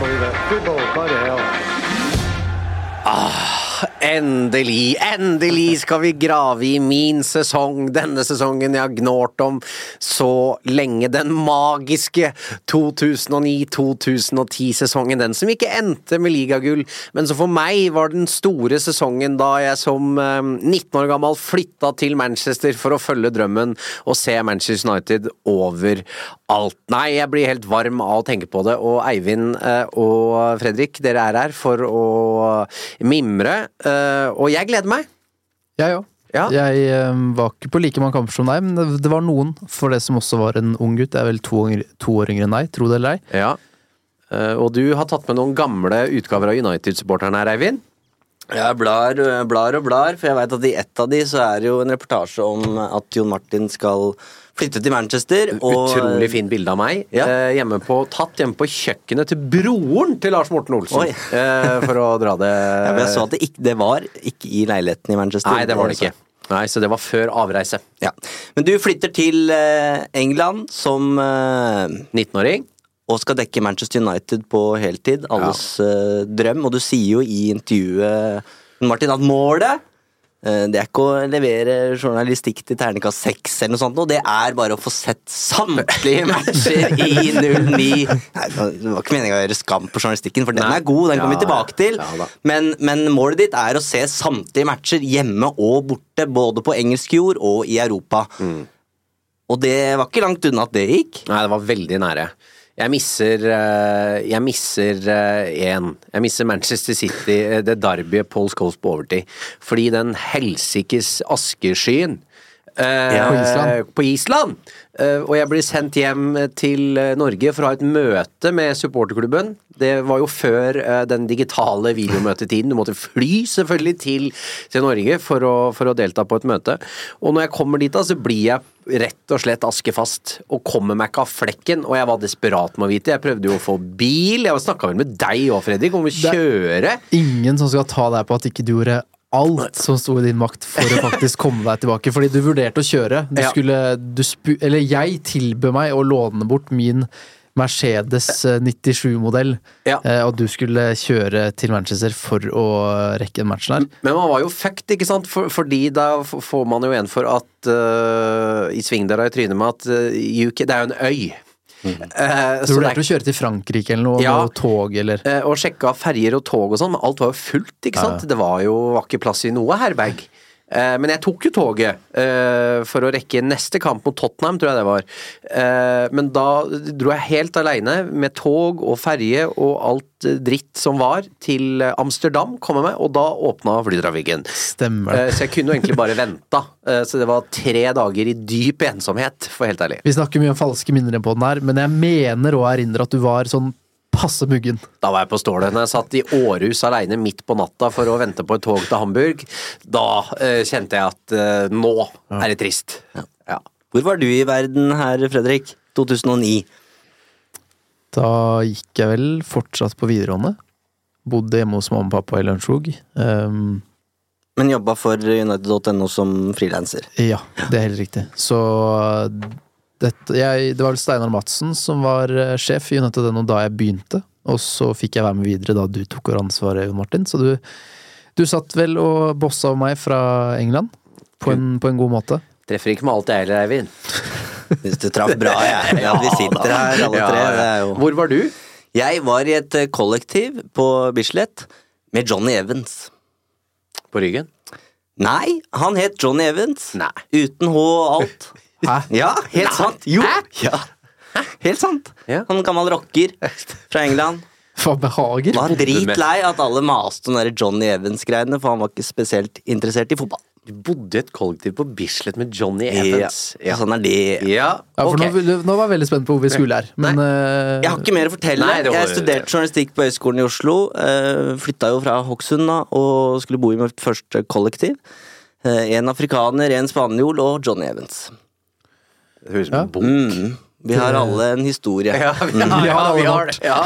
Can't believe. Good ball, bloody hell. Ah, Endelig, endelig skal vi grave i min sesong, denne sesongen jeg har gnålt om så lenge. Den magiske 2009-2010-sesongen. Den som ikke endte med ligagull, men som for meg var den store sesongen da jeg som eh, 19 år gammel flytta til Manchester for å følge drømmen og se Manchester United over alt. Nei, jeg blir helt varm av å tenke på det, og Eivind eh, og Fredrik, dere er her for å mimre. Eh, Og jeg gleder meg. Jeg òg. Ja. Jeg eh, var ikke på like mange kamper som deg, men det, det var noen for det som også var en ung gutt. Jeg er vel to, år- to år yngre enn deg, tro det eller ei. Ja. Eh, Og du har tatt med noen gamle utgaver av United-supporteren her, Eivind. Jeg blar, blar og blar, for jeg veit at i ett av de så er det jo en reportasje om at Jon Martin skal flytte til Manchester. Og Utrolig fin bilde av meg. Ja. eh, hjemme på, tatt hjemme på kjøkkenet til broren til Lars Morten Olsen. Eh, for å dra det Ja, men jeg så at det, ikke, det var ikke i leiligheten i Manchester. Nei, det var det ikke. Nei, Så det var før avreise. Ja. Men du flytter til eh, England som eh, 19-åring. og skal dekke Manchester United på heltid. Alles eh, drøm. Og du sier jo i intervjuet Martin, at målet eh, det er ikke å levere journalistikk til terningkast seks, eller noe sånt, og det er bare å få sett samtlige matcher i 09. Nei, det var ikke meninga å gjøre skam på journalistikken, for den er god, den kommer vi tilbake til. men, men målet ditt er å se samtlige matcher hjemme og borte, både på engelsk jord og i Europa. Mm. Og det var ikke langt unna at det gikk. Nei, det var veldig nære. Jeg misser eh, Jeg misser én. jeg misser Manchester City, eh, det derbyet Paul Scholes på overtid. Fordi den helsikes askeskyen eh, Ja, på Island. Eh, og jeg blir sendt hjem til eh, Norge for å ha et møte med supporterklubben. Det var jo før eh, den digitale videomøtetiden. Du måtte fly selvfølgelig til, til Norge for å, for å delta på et møte. Og når jeg kommer dit, da, så blir jeg rett og slett askefast og kommer meg ikke av flekken. Og jeg var desperat med å vite. Jeg prøvde jo å få bil. Jeg snakka vel med deg òg, Fredrik, om å kjøre. Ingen som skal ta deg på at ikke du gjorde alt som sto i din makt for å faktisk komme deg tilbake. Fordi du vurderte å kjøre. Du skulle du spu, Eller jeg tilbød meg å låne bort min Mercedes eh, 97-modell, Ja. eh, og du skulle kjøre til Manchester for å rekke den matchen her. Men man var jo fucked, ikke sant? For, fordi da får man jo en for at uh, I svingdøra i trynet med at uh, UK Det er jo en øy. Eh, Du så er vurderte å kjøre til Frankrike eller noe, Ja. og tog eller uh, og sjekka ferjer og tog og sånn, men alt var jo fullt, ikke sant? Det var jo var ikke plass i noe herberg. Eh, men jeg tok jo toget eh, for å rekke neste kamp mot Tottenham, tror jeg det var. Eh, men da dro jeg helt aleine med tog og ferje og alt dritt som var, til Amsterdam, kom jeg med, og da åpna flytrafikken. Stemmer. Så jeg kunne jo egentlig bare venta. Så det var tre dager i dyp ensomhet, for helt ærlig. Vi snakker mye om falske minner på den her, men jeg mener å erindre at du var sånn passe muggen. Da var jeg på stålet. Når jeg satt i Århus aleine midt på natta for å vente på et tog til Hamburg, da eh, kjente jeg at eh, nå er det trist. Ja. Hvor var du i verden her, Fredrik? 2009. Da gikk jeg vel fortsatt på videregående. Bodde hjemme hos mamma og pappa i Lørenskog. Um, Men jobba for United.no som frilanser. ja, det er helt riktig. Så dette, jeg, det var vel Steinar Madsen som var eh, sjef i United.no da jeg begynte. og så fikk jeg være med videre da du tok over ansvaret, Jon Martin. Så du, du satt vel og bossa over meg fra England, på en, på en god måte. Treffer ikke med alt jeg heller, Eivind. Hvis du traff bra, jeg. Ja, vi sitter her alle tre. Det er jo Hvor var du? Jeg var i et eh, kollektiv på Bislett med Johnny Evans. På ryggen? Nei, han het Johnny Evans. Nei. Uten H og alt. Hæ? Ja, helt sant. Jo. Ja. Helt sant. Ja. Han gammel rocker fra England. For behager? Var dritlei at alle maste om Johnny Evans-greiene, for han var ikke spesielt interessert i fotball. Du bodde i et kollektiv på Bislett med Johnny Evans. Ja. Sånn er det. Ja, Ja, for okay. nå, nå var jeg veldig spent på hvor vi skulle her, men eh, Jeg har ikke mer å fortelle. Nei, det var- jeg studerte journalistikk på Høgskolen i Oslo. Uh, Flytta jo fra Hokksund og skulle bo i mitt første kollektiv. Uh, en afrikaner, en spanjol og Johnny Evans. Det høres ut som en bok. Mm. Vi har alle en historie. Ja, vi har, ja, vi har det. Ja.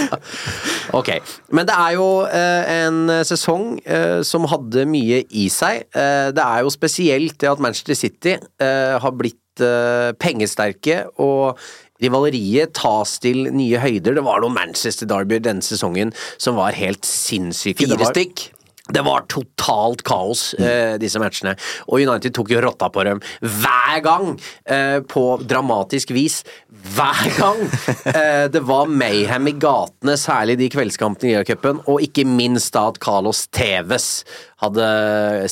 ok. Men det er jo eh, en sesong eh, som hadde mye i seg. Eh, det er jo spesielt det at Manchester City eh, har blitt eh, pengesterke, og rivaleriet tas til nye høyder. Det var noen Manchester Derby denne sesongen som var helt sinnssyke. Fire stykk. Det var totalt kaos, eh, disse matchene. Og United tok jo rotta på dem hver gang! Eh, på dramatisk vis. Hver gang! Eh, det var mayhem i gatene, særlig de kveldskampene i Liacupen. Og ikke minst da at Carlos Teves hadde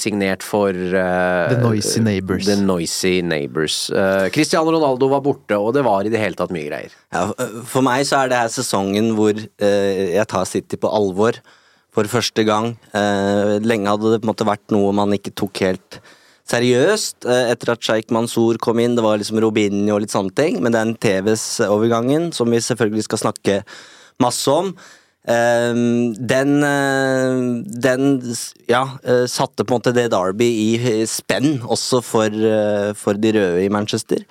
signert for eh, The Noisy Neighbors. The Noisy Neighbors. Eh, Cristiano Ronaldo var borte, og det var i det hele tatt mye greier. Ja, for meg så er det her sesongen hvor eh, jeg tar City på alvor for første gang. Eh, lenge hadde det på en måte vært noe man ikke tok helt seriøst eh, etter at Sheikh Mansour kom inn. Det var liksom Robinho og litt sånne ting, men den TVs-overgangen, som vi selvfølgelig skal snakke masse om, eh, den, den ja, satte på en måte det Derby i spenn også for, for de røde i Manchester.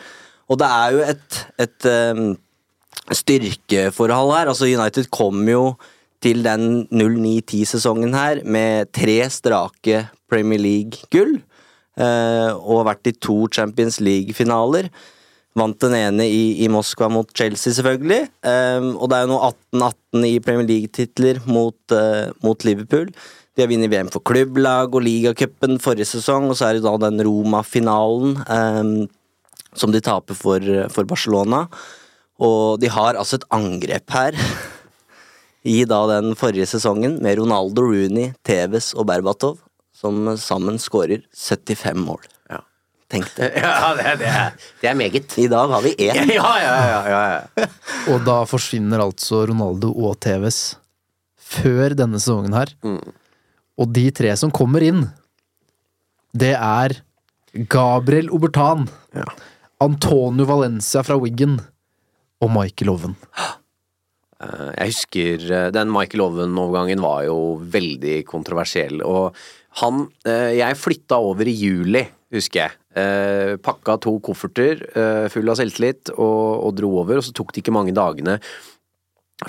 Og det er jo et, et styrkeforhold her. Altså United kom jo til den 09-10-sesongen her med tre strake Premier League-gull. eh, og vært i to Champions League-finaler. Vant den ene i, i Moskva mot Chelsea, selvfølgelig. eh, og det er jo nå 18-18 i Premier League-titler mot, eh, mot Liverpool. De har vunnet VM for klubblag og ligacupen forrige sesong, og så er det da den Roma-finalen eh, som de taper for, for Barcelona. Og de har altså et angrep her i da den forrige sesongen med Ronaldo, Rooney, Tevez og Berbatov, som sammen skårer 75 mål. Ja. Tenk det. Ja, det, det, er, det er meget. I dag har vi én. Ja, ja, ja. ja, ja. Og da forsvinner altså Ronaldo og Tevez før denne sesongen her. Og de tre som kommer inn, det er Gabriel Obertan, Antonio Valencia fra Wiggen og Michael Owen. Eh, Jeg husker eh, den Michael Owen-overgangen var jo veldig kontroversiell, og han eh, Jeg flytta over i juli, husker jeg. Pakka to kofferter full av selvtillit og, og dro over, og så tok det ikke mange dagene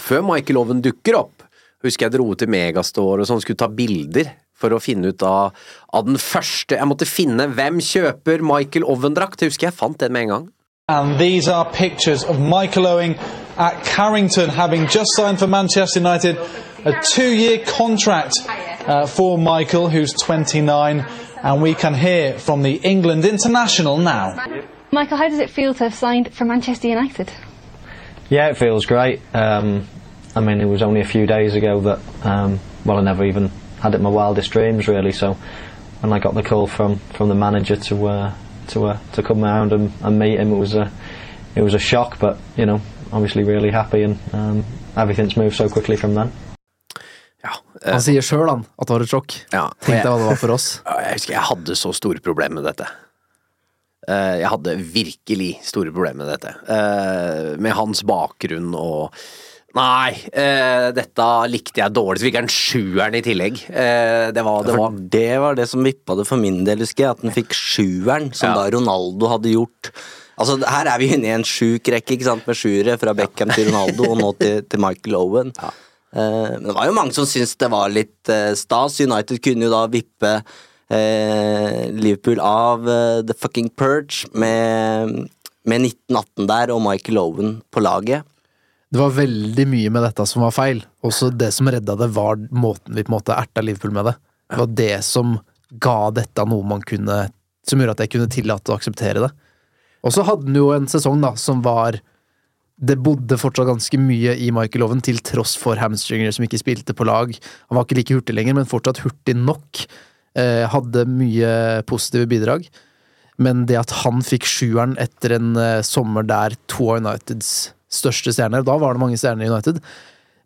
før Michael Owen dukker opp. Husker jeg dro til Megastore og sånn, skulle ta bilder for å finne ut av, av den første Jeg måtte finne hvem kjøper Michael Owen-drakt. Jeg husker jeg fant den med en gang. And these are pictures of Michael Owen at Carrington, having just signed for Manchester United a two year contract uh, for Michael, who's 29. And we can hear from the England international now. Michael, how does it feel to have signed for Manchester United? Yeah, it feels great. Um, I mean, it was only a few days ago that, um, well, I never even had it in my wildest dreams, really. So when I got the call from, from the manager to uh, to uh, to come round and, and meet him, it was a it was a shock, but you know, obviously really happy, and um, everything's moved so quickly from then. Ja, Han sier sjøl at det var et sjokk. Ja, Tenk deg hva det var for oss. Jeg husker jeg hadde så store problemer med dette. Uh, Jeg hadde virkelig store problemer med dette. Uh, Med hans bakgrunn og Nei, uh, dette likte jeg dårlig. Så fikk jeg en sjueren i tillegg. Eh, Det var, det var det var det som vippa det for min del, husker jeg. At den fikk sjueren, som Ja. da Ronaldo hadde gjort. Altså, Her er vi inne i en sjuk rekke ikke sant, med sjuere, fra Beckham til Ronaldo og nå til, til Michael Owen. Eh, men det var jo mange som syntes det var litt uh, stas. United kunne jo da vippe uh, Liverpool av The Fucking Purge med, med 1918 der og Michael Owen på laget. Det var veldig mye med dette som var feil. Også det som redda det, var måten vi på en måte erta Liverpool med det. Det var det som ga dette noe man kunne Som gjorde at jeg kunne tillate å akseptere det. Og så hadde han jo en sesong da, som var Det bodde fortsatt ganske mye i Michael Owen, til tross for hamstringer som ikke spilte på lag. Han var ikke like hurtig lenger, men fortsatt hurtig nok. Eh, hadde mye positive bidrag. Men det at han fikk sjueren etter en eh, sommer der to av Uniteds største stjerner Da var det mange stjerner i United.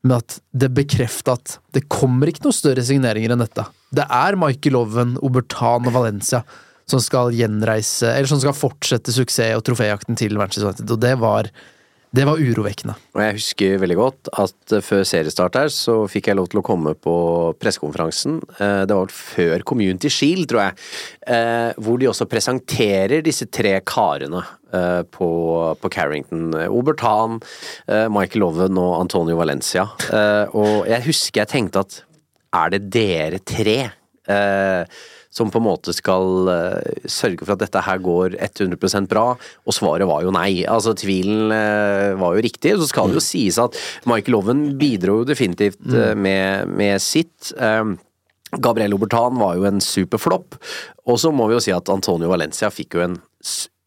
Men at det bekrefta at det kommer ikke noen større signeringer enn dette. Det er Michael Owen, Obertan og Valencia som skal gjenreise Eller som skal fortsette suksess- og troféjakten til Manchester United, og det var det var urovekkende. Og jeg husker veldig godt at eh, før seriestart her, så fikk jeg lov til å komme på pressekonferansen. Eh, Det var vel før Community Shield, tror jeg. eh, Hvor de også presenterer disse tre karene på, på Carrington. Obertan, eh, Michael Owen og Antonio Valencia. Og jeg husker jeg tenkte at er det dere tre? Som på en måte skal eh, sørge for at dette her går 100% bra, og svaret var jo nei. Altså Tvilen eh, var jo riktig. Så skal det jo sies at Michael Owen bidro jo definitivt eh, med, med sitt. Eh, Gabriel Obertan var jo en superflopp, og så må vi jo si at Antonio Valencia fikk jo en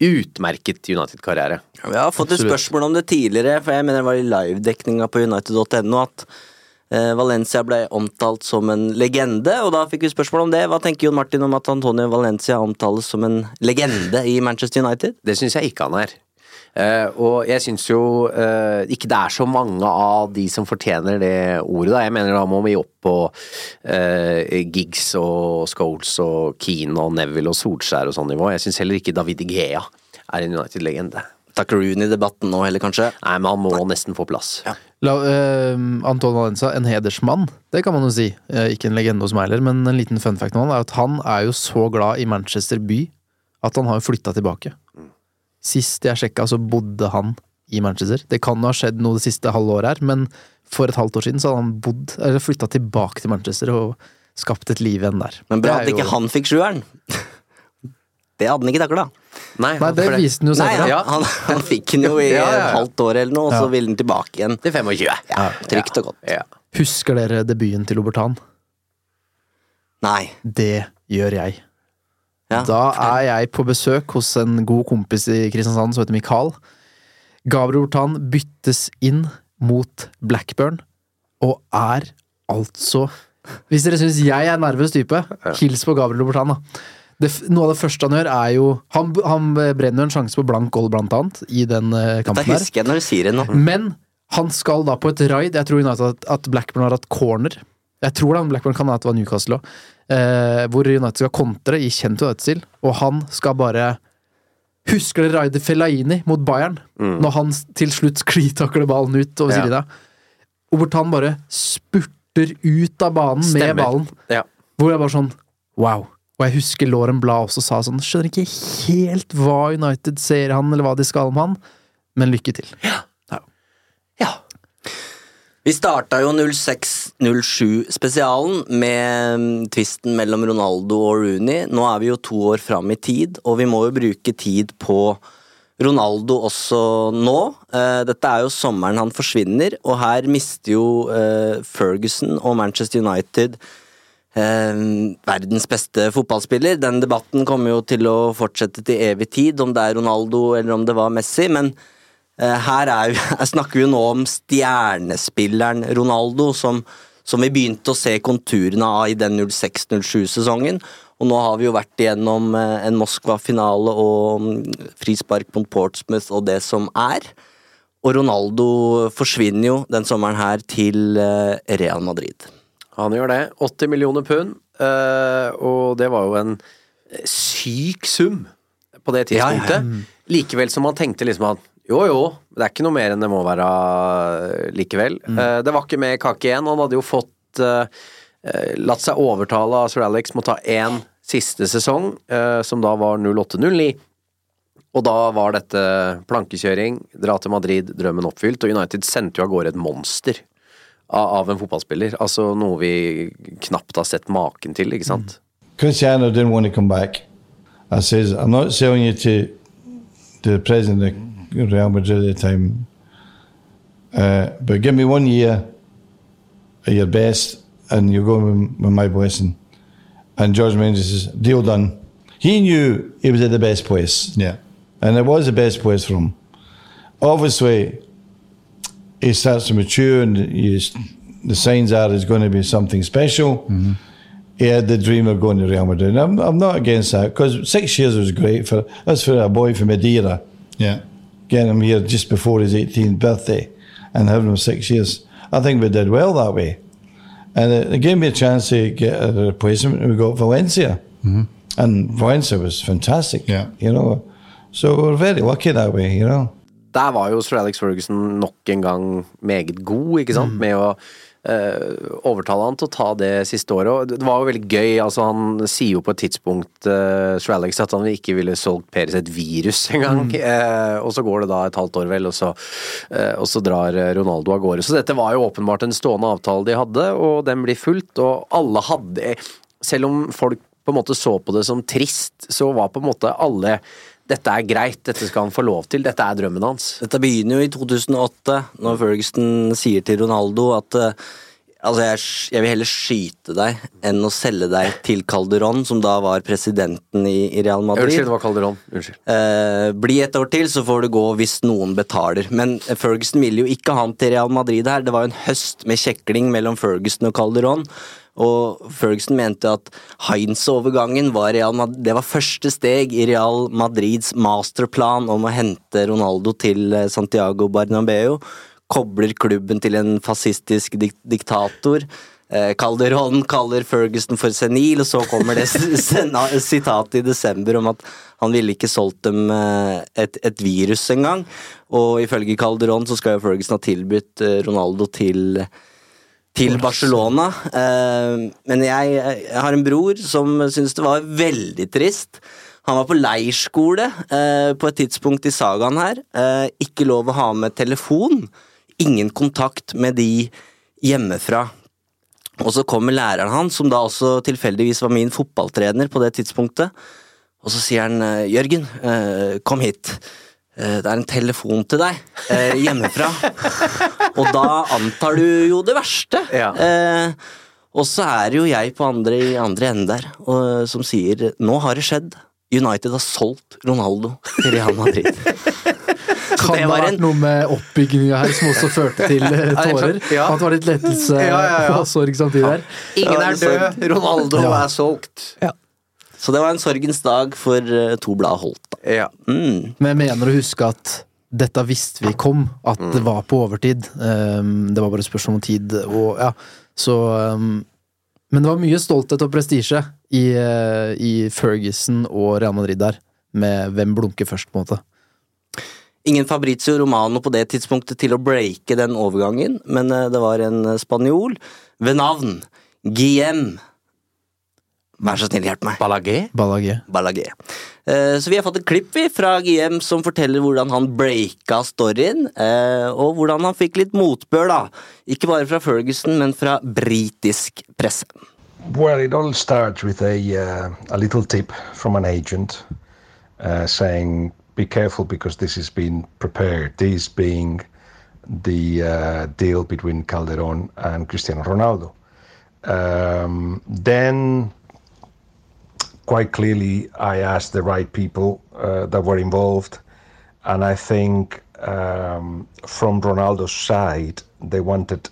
utmerket United-karriere. Vi har fått et Absolutt. spørsmål om det tidligere, for jeg mener det var i livedekninga på united.no at Valencia ble omtalt som en legende, og da fikk vi spørsmål om det. Hva tenker Jon Martin om at Antonio Valencia omtales som en legende i Manchester United? Det syns jeg ikke han er. Uh, og jeg syns jo uh, ikke det er så mange av de som fortjener det ordet. Da. Jeg mener da må vi opp på uh, Giggs og Scholes og Keane og Neville og Solskjær og sånn nivå. Jeg syns heller ikke David Igea er en United-legende. Takk Rooney-debatten nå heller, kanskje? Nei, men han må nesten få plass. La, uh, Anton Valenza, en hedersmann, det kan man jo si. Uh, ikke en legende hos meg heller, men en liten fun fact om han er at han er jo så glad i Manchester by at han har jo flytta tilbake. Sist jeg sjekka, så bodde han i Manchester. Det kan jo ha skjedd noe det siste halve året her, men for et halvt år siden så hadde han bodd, eller flytta tilbake til Manchester og skapt et liv igjen der. Men bra at ikke jo- han fikk sjueren. Det hadde han ikke takla. Nei, Nei, det viste han jo Nei, senere. han, han, han fikk den jo i Ja, ja, ja. et halvt år eller noe, og så ville han tilbake igjen. Til 25. Ja, trygt og godt. Ja. Husker dere debuten til Obertan? Nei. Det gjør jeg. Ja. Da er jeg på besøk hos en god kompis i Kristiansand som heter Mikael. Gabriel Obertan byttes inn mot Blackburn, og er altså Hvis dere syns jeg er nervøs type, hils på Gabriel Obertan, da. Det, noe av det første han gjør, er jo Han, han brenner en sjanse på blank goal, blant annet, i den eh, kampen her. husker jeg når du sier det nå. Men han skal da på et raid. Jeg tror United at, Blackburn har hatt corner. Jeg tror da Blackburn kan ha hatt Newcastle òg. Eh, hvor United skal kontre i kjent United-stil. Og han skal bare Husker dere raidet Fellaini mot Bayern? Når han til slutt sklitakler ballen ut over Ja. sidelinja. han bare spurter ut av banen med Stemmer. ballen. Ja. Hvor jeg bare sånn Wow. Og jeg husker Lauren Blad også sa sånn Skjønner ikke helt hva United ser han, eller hva de skal med han, men lykke til. ja. Vi starta jo 06-07-spesialen med mm, tvisten mellom Ronaldo og Rooney. Nå er vi jo to år fram i tid, og vi må jo bruke tid på Ronaldo også nå. Eh, dette er jo sommeren han forsvinner, og her mister jo eh, Ferguson og Manchester United verdens beste fotballspiller. Den debatten kommer jo til å fortsette til evig tid, om det er Ronaldo eller om det var Messi, men Eh, Her, er, her snakker vi jo nå om stjernespilleren Ronaldo, som, som vi begynte å se konturene av i den 06-07-sesongen. Og nå har vi jo vært igjennom eh, en Moskva-finale og mm, frispark mot Portsmouth og det som er. Og Ronaldo forsvinner jo den sommeren her til eh, Real Madrid. Han gjør det. 80 millioner pund, eh, og det var jo en syk sum på det tidspunktet. ja, ja. Likevel som man tenkte liksom at jo jo, det er ikke noe mer enn det må være eh, likevel. Eh, det var ikke med kake igjen. Han hadde jo fått eh, latt seg overtale av sir Alex med å ta én siste sesong, uh, som da var 08-09. Og da var dette plankekjøring, dra til Madrid, drømmen oppfylt, og United sendte jo av gårde et monster av, av en fotballspiller. Altså noe vi knapt har sett maken til, ikke sant? Cristiano didn't want to come back. I says, I'm not selling you to the president of Real Madrid at the time. Uh, but give me one year at your best, and you're going with, with my blessing. And George Mendes says, deal done. He knew he was at the best place. Yeah. And it was the best place for him. Obviously, he starts to mature, and the signs are there's going to be something special. Mm-hmm. He had the dream of going to Real Madrid. And I'm, I'm not against that because six years was great for that's for a boy from Madeira. Yeah. Getting him here just before his 18th birthday and having him six years. I think we did well that way. And it, it gave me a chance to get a replacement. We got Valencia. Mm-hmm. And Valencia was fantastic. Yeah. You know, so we're very lucky that way, you know. Der var jo Sir Alex Ferguson nok en gang meget god, ikke sant, med å uh, overtale han til å ta det siste året. Og det var jo veldig gøy. altså Han sier jo på et tidspunkt, uh, Sir Alex, at han ikke ville solgt Peres et virus engang. Eh, og så går det da et halvt år, vel, og så, uh, og så drar Ronaldo av gårde. Så dette var jo åpenbart en stående avtale de hadde, og den blir fulgt. Og alle hadde Selv om folk på en måte så på det som trist, så var på en måte alle dette er greit, dette skal han få lov til, dette er drømmen hans. Dette begynner jo i 2008, når Ferguson sier til Ronaldo at eh, Altså, jeg, jeg vil heller skyte deg enn å selge deg til Calderón, som da var presidenten i, i Real Madrid. Unnskyld, det var Calderón. Unnskyld. Eh, bli et år til, så får du gå hvis noen betaler. Men Ferguson ville jo ikke ha han til Real Madrid her. Det var jo en høst med kjekling mellom Ferguson og Calderón. Og Ferguson mente at Heinz-overgangen var, det var første steg i Real Madrids masterplan om å hente Ronaldo til eh, Santiago Bernabeu. Kobler klubben til en fascistisk dik diktator. Eh, Calderón kaller Ferguson for senil, og så kommer det sitatet i desember om at han ville ikke solgt dem eh, et, et virus engang. Og ifølge Calderón så skal jo Ferguson ha tilbudt eh, Ronaldo til til Barcelona. Eh, men jeg, jeg har en bror som syns det var veldig trist. Han var på leirskole eh, på et tidspunkt i sagaen her. Eh, ikke lov å ha med telefon. Ingen kontakt med de hjemmefra. Og så kommer læreren hans, som da også tilfeldigvis var min fotballtrener på det tidspunktet. Og så sier han eh, Jørgen, eh, kom hit. Eh, Det er en telefon til deg eh, hjemmefra. Og da antar du jo det verste. Eh, og så er jo jeg på andre, i andre enden der, og, som sier nå har det skjedd. United har solgt Ronaldo til Real Madrid. Kan det ha vært noe med oppbygginga her som også førte til eh, tårer? Ja. At det var litt lettelse Ja, ja, ja. og sorg samtidig der? Ingen er død, Ronaldo Ja. er solgt. Så det var en sorgens dag for eh, to blad Holt. Da. Ja. Mm. Men jeg mener å huske at dette visste vi kom, at det var på overtid. Um, det var bare et spørsmål om tid, og ja, så um, Men det var mye stolthet og prestisje i, eh, i Ferguson og Real Madrid der, med hvem blunker først, på en måte. Ingen Fabrizio Romano på det tidspunktet til å breake den overgangen, men eh, det var en eh, spanjol ved navn Guillem. Vær så snill, hjelp meg. Balaguer? Balaguer. Balaguer. Eh, Så vi har fått et klipp fra Guillem som forteller hvordan han breaka storyen, eh, og hvordan han fikk litt motbør, da. Ikke bare fra Ferguson, men fra britisk presse. Well, it all starts with a uh, a little tip from an agent uh, saying, "Be careful because this has been prepared." This being the uh, deal between Calderon and Cristiano Ronaldo. Um, then, quite clearly, I asked the right people uh, that were involved, and I think um, from Ronaldo's side, they wanted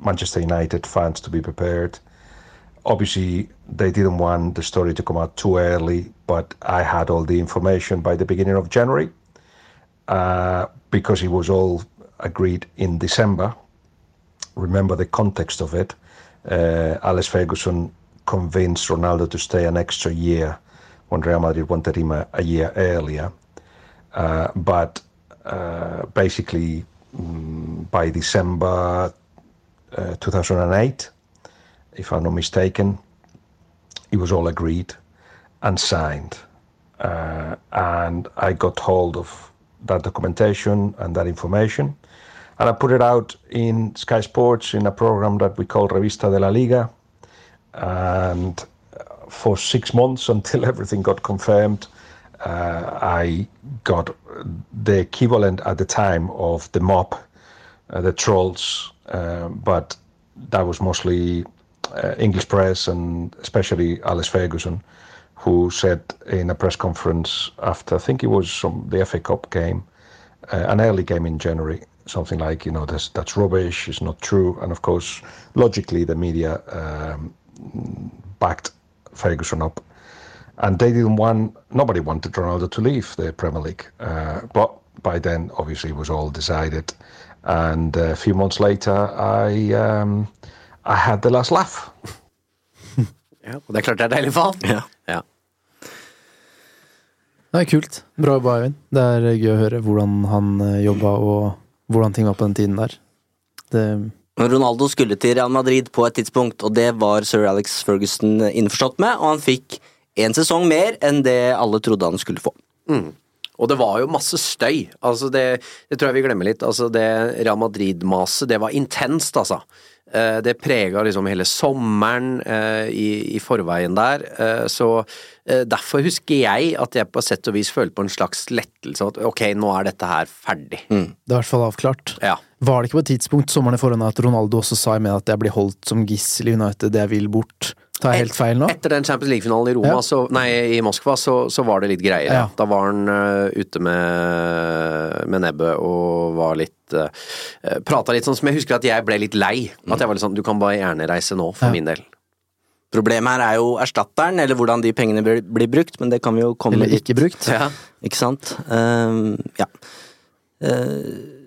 Manchester United fans to be prepared obviously they didn't want the story to come out too early but i had all the information by the beginning of january uh, because it was all agreed in december. Remember the context of it uh, alex ferguson convinced ronaldo to stay an extra year when real madrid wanted him a, a year earlier. Uh, but uh, basically mm, by december uh, 2008 if I'm not mistaken, it was all agreed and signed. Uh, and I got hold of that documentation and that information. And I put it out in Sky Sports in a program that we call Revista de la Liga. And for six months until everything got confirmed, uh, I got the equivalent at the time of the mob uh, the trolls, uh, but that was mostly uh, English press and especially Alice Ferguson, who said in a press conference after I think it was some, the FA Cup game, uh, an early game in January, something like you know that's that's rubbish, it's not true, and of course logically the media um, backed Ferguson up, and they didn't want nobody wanted Ronaldo to leave the Premier League, uh, but by then obviously it was all decided, and uh, a few months later I um, I had the last laugh. Ja, og det er klart det er deilig for han. Ja. Ja. Det er kult. Bra jobba, Eivind. Det er gøy å høre hvordan han eh, jobba, og hvordan ting var på den tiden der. Det Ronaldo skulle til Real Madrid på et tidspunkt, og det var sir Alex Ferguson innforstått med, og han fikk en sesong mer enn det alle trodde han skulle få. Mm. Og det var jo masse støy. Altså det, det tror jeg vi glemmer litt. Altså det Real Madrid-maset, det var intenst, altså. Eh, Det prega liksom hele sommeren eh, i, i forveien der. Eh, Så derfor husker jeg at jeg på sett og vis følte på en slags lettelse. At ok, nå er dette her ferdig. Det er i hvert fall avklart. Ja. Var det ikke på et tidspunkt sommeren i forhånd at Ronaldo også sa i med at jeg blir holdt som gissel i United, jeg vil bort? Tar helt feil nå? Etter den Champions League-finalen i Roma, Ja. så, nei, i Moskva, så, så var det litt greier. Ja. Da var han uh, ute med, med nebbet og var litt uh, Prata litt sånn som jeg husker at jeg ble litt lei. At jeg var litt sånn Du kan bare gjerne reise nå, for Ja. min del. Problemet her er jo erstatteren, eller hvordan de pengene blir, blir brukt, men det kan vi jo komme Eller ikke brukt? Ja. Ikke sant? Ehm, ja. Eh, så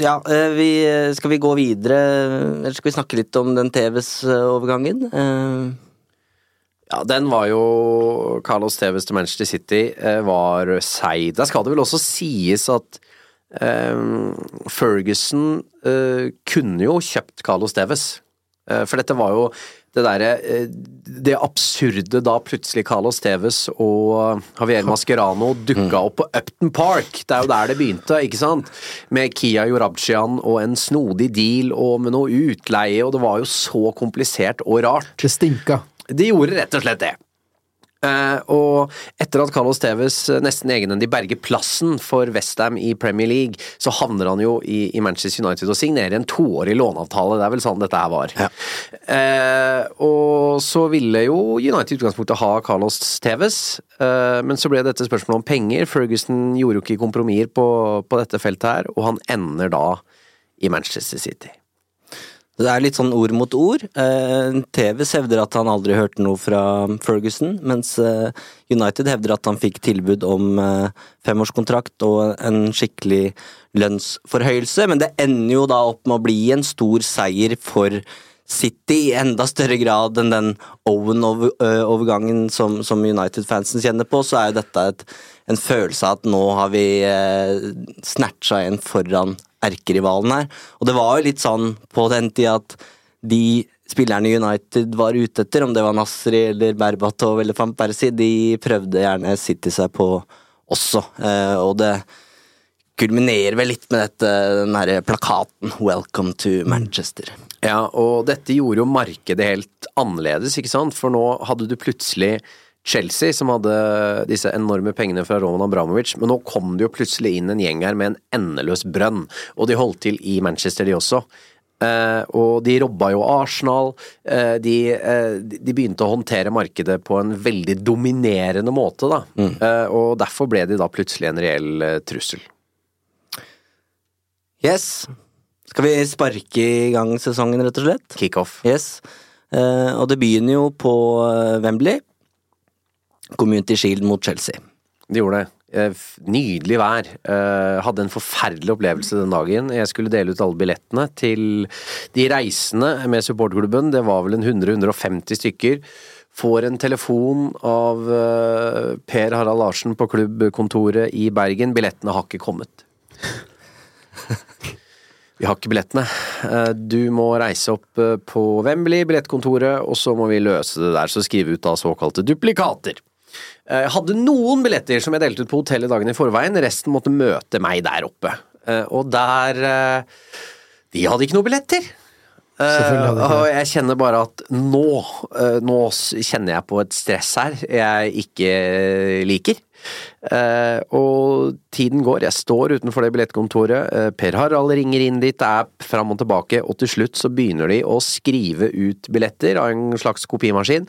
ja, eh, vi, skal vi gå videre, eller skal vi snakke litt om den TVs-overgangen? Ja, den var jo Carlos Tevez til Manchester City eh, var seig. Der skal det vel også sies at um, Ferguson uh, kunne jo kjøpt Carlos Tevez. Uh, for dette var jo det derre eh, Det absurde da plutselig Carlos Tevez og Javier Mascherano dukka opp på Upton Park. Det er jo der det begynte, ikke sant? Med Kia Jorabchian og en snodig deal og med noe utleie, og det var jo så komplisert og rart. Det stinka. De gjorde rett og slett det. Eh, og etter at Carlos Tevez eh, nesten egenhendig berger plassen for Westham i Premier League, så havner han jo i, i Manchester United og signerer en toårig låneavtale. Det er vel sånn dette her var. Eh, og så ville jo United i utgangspunktet ha Carlos Tevez, eh, men så ble dette spørsmålet om penger. Ferguson gjorde jo ikke kompromisser på, på dette feltet her, og han ender da i Manchester City. Det er litt sånn ord mot ord. Eh, TVs hevder at han aldri hørte noe fra Ferguson, mens eh, United hevder at han fikk tilbud om eh, femårskontrakt og en skikkelig lønnsforhøyelse, men det ender jo da opp med å bli en stor seier for City i enda større grad enn den Owen-overgangen som, som United-fansen kjenner på, så er jo dette et, en følelse av at nå har vi eh, snatcha en foran erkerivalen her. Og det var jo litt sånn på den tida at de spillerne United var ute etter, om det var Nasri eller Berbatov eller van Persie, de prøvde gjerne City seg på også, eh, og det kulminerer vel litt med dette, den herre plakaten 'Welcome to Manchester'. Ja, og dette gjorde jo markedet helt annerledes, ikke sant? For nå hadde du plutselig Chelsea, som hadde disse enorme pengene fra Roman Abramovic, men nå kom det jo plutselig inn en gjeng her med en endeløs brønn, og de holdt til i Manchester, de også. Eh, og de robba jo Arsenal, eh, de, eh, de begynte å håndtere markedet på en veldig dominerende måte, da. Eh, og derfor ble de da plutselig en reell eh, trussel. Yes. Skal vi sparke i gang sesongen, rett og slett? Kickoff. Yes. Eh, og det begynner jo på Wembley. Community Shield mot Chelsea. Det gjorde det. Eh, Nydelig vær. Eh, Hadde en forferdelig opplevelse den dagen. Jeg skulle dele ut alle billettene til de reisende med supportklubben. Det var vel en 100-150 stykker. Får en telefon av eh, Per Harald Larsen på klubbkontoret i Bergen. Billettene har ikke kommet. Vi har ikke billettene. Du må reise opp på Wembley, billettkontoret, og så må vi løse det der. Så skrive ut da såkalte duplikater. Jeg hadde noen billetter som jeg delte ut på hotellet dagen i forveien, resten måtte møte meg der oppe. Eh, Og der eh, De hadde ikke noen billetter. Og jeg kjenner bare at nå, eh, nå kjenner jeg på et stress her jeg ikke liker. Eh, og tiden går, jeg står utenfor det billettkontoret, eh, Per Harald ringer inn dit, det er fram og tilbake, og til slutt så begynner de å skrive ut billetter av en slags kopimaskin.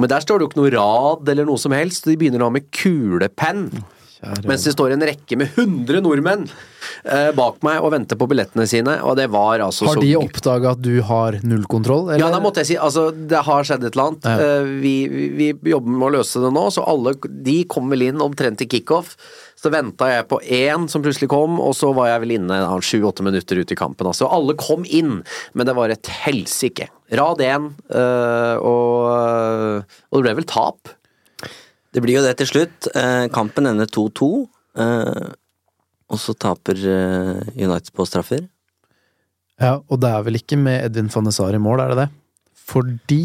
Men der står det jo ikke noe rad eller noe som helst, de begynner da med kulepenn. Mens det står en rekke med 100 nordmenn eh, bak meg og venter på billettene sine, og det var altså Har så de oppdaga at du har nullkontroll? ja, da måtte jeg si, altså det har skjedd et eller annet. Ja. Eh, Vi, vi, vi jobber med å løse det nå, så alle de kom vel inn omtrent til kickoff. Så venta jeg på én som plutselig kom, og så var jeg vel inne sju-åtte minutter ut i kampen. Altså. Alle kom inn, men det var et helsike. Rad én, øh, og, og det ble vel tap. Det blir jo det til slutt. Eh, kampen ender 2-2. Eh, og så taper eh, United på straffer. Ja, og det er vel ikke med Edvin van de i mål, er det det? Fordi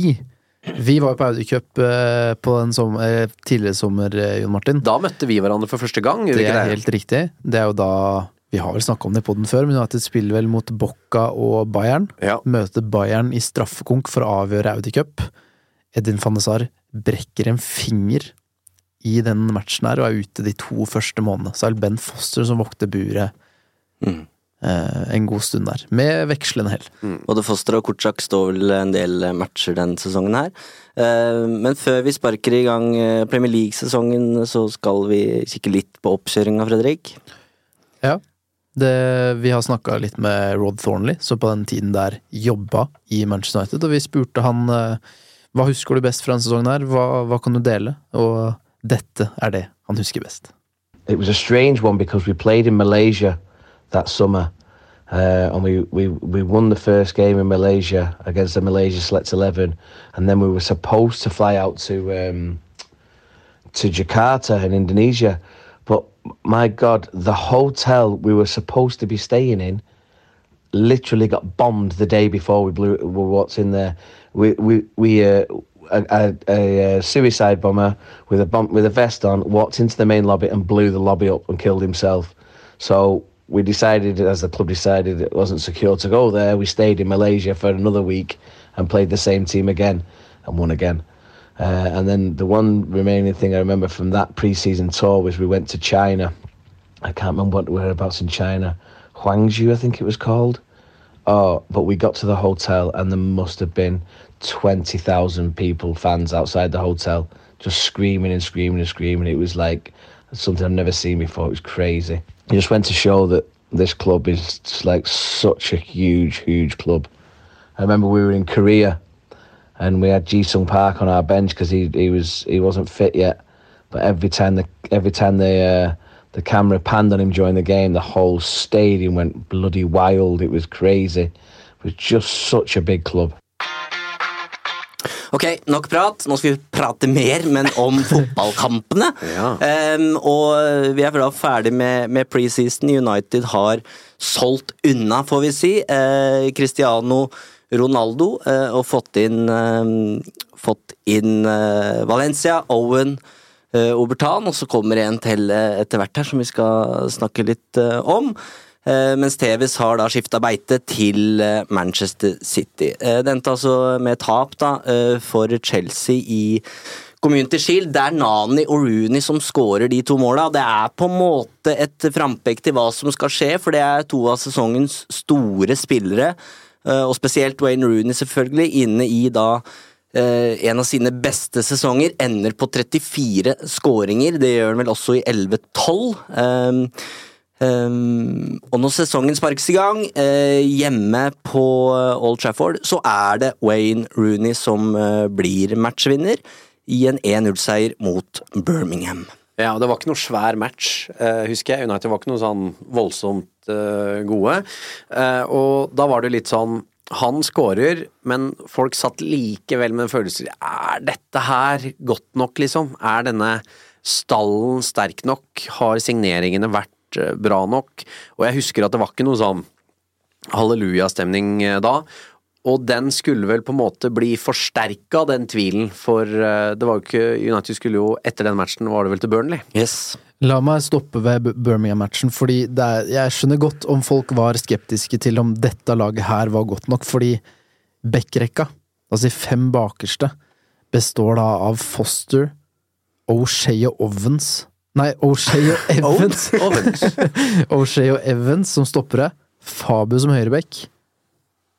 vi var jo på Audi Cup eh, på en sommer, eh, tidligere sommer, eh, Jon Martin. Da møtte vi hverandre for første gang, Det vi er det? helt riktig. Det er jo da Vi har vel snakka om det på den før, men United spiller vel mot Bocca og Bayern. Ja. Møter Bayern i straffekonk for å avgjøre Audi Cup. Edin van brekker en finger i den matchen her og er ute de to første månedene. Så er det Ben Foster som vokter buret Mm. Eh, en god stund der. Med vekslende hell. Både Foster og Korczak står vel en del matcher den sesongen her. Eh, Men før vi sparker i gang eh, Premier League-sesongen, så skal vi kikke litt på oppkjøringa, Fredrik. Ja. Det, vi har snakka litt med Rod Thornley, så på den tiden der jobba i Manchester United, og vi spurte han eh, hva husker du best fra denne sesongen her, hva, hva kan du dele? Og dette er det han husker best. it was a strange one because we played in Malaysia that summer, uh, and we, we, we won the first game in Malaysia against the Malaysia Select Eleven, and then we were supposed to fly out to um, to Jakarta in Indonesia, but my God, the hotel we were supposed to be staying in literally got bombed the day before we blew what's in there. We we we uh, a, a, a, uh suicide bomber with a bomb with a vest on walked into the main lobby and blew the lobby up and killed himself. So we decided, as the club decided, it wasn't secure to go there. We stayed in Malaysia for another week and played the same team again and won again. Uh, and then the one remaining thing I remember from that pre-season tour was we went to China. I can't remember what whereabouts in China, Huangzhou, I think it was called. Oh, but we got to the hotel and there must have been 20,000 people, fans outside the hotel, just screaming and screaming and screaming. It was like something I've never seen before. It was crazy. It just went to show that this club is like such a huge, huge club. I remember we were in Korea and we had Ji Sung Park on our bench because he, he was he wasn't fit yet. But every time the every time the uh, the camera panned on him during the game, the whole stadium went bloody wild. It was crazy. It was just such a big club. Ok, nok prat. Nå skal vi prate mer, men om fotballkampene. Ja. um, og vi er da ferdig med, med preseason. United har solgt unna, får vi si. Uh, Cristiano Ronaldo uh, og fått inn, em, fått inn eh, Valencia, Owen, eh, Obertan, og så kommer en til etter hvert her som vi skal snakke litt om. Eh, mens Tevis har da skifta beite til eh, Manchester City. Eh, det endte altså med tap da for Chelsea i Community Shield. Det er Nani og Rooney som skårer de to måla. Det er på en måte et frampek til hva som skal skje, for det er to av sesongens store spillere. Og spesielt Wayne Rooney, selvfølgelig, inne i da en av sine beste sesonger. Ender på 34 skåringer. Det gjør han vel også i 11-12. Um, og når sesongen sparkes i gang, uh, hjemme på eh, Old Trafford, så er det Wayne Rooney som uh, blir matchvinner i en 1-0-seier mot Birmingham. Ja, det var ikke noe svær match, uh, husker jeg. United var ikke noe sånn voldsomt gode. Og da var det litt sånn Han skårer, men folk satt likevel med en følelse Er dette her godt nok, liksom? Er denne stallen sterk nok? Har signeringene vært eh, bra nok? Og jeg husker at det var ikke noe sånn hallelujastemning eh, da. Og den skulle vel på en måte bli forsterka, den tvilen, for eh, det var jo ikke United skulle jo, etter den matchen, var det vel til Burnley? Yes. La meg stoppe ved Birmingham-matchen, fordi det er, jeg skjønner godt om folk var skeptiske til om dette laget her var godt nok, fordi backrekka, altså de fem bakerste, består da av Foster, O'Shea og Ovens Nei, O'Shea og Evans. Ovens. O'Shea og Evans som stoppere. Fabu som høyreback.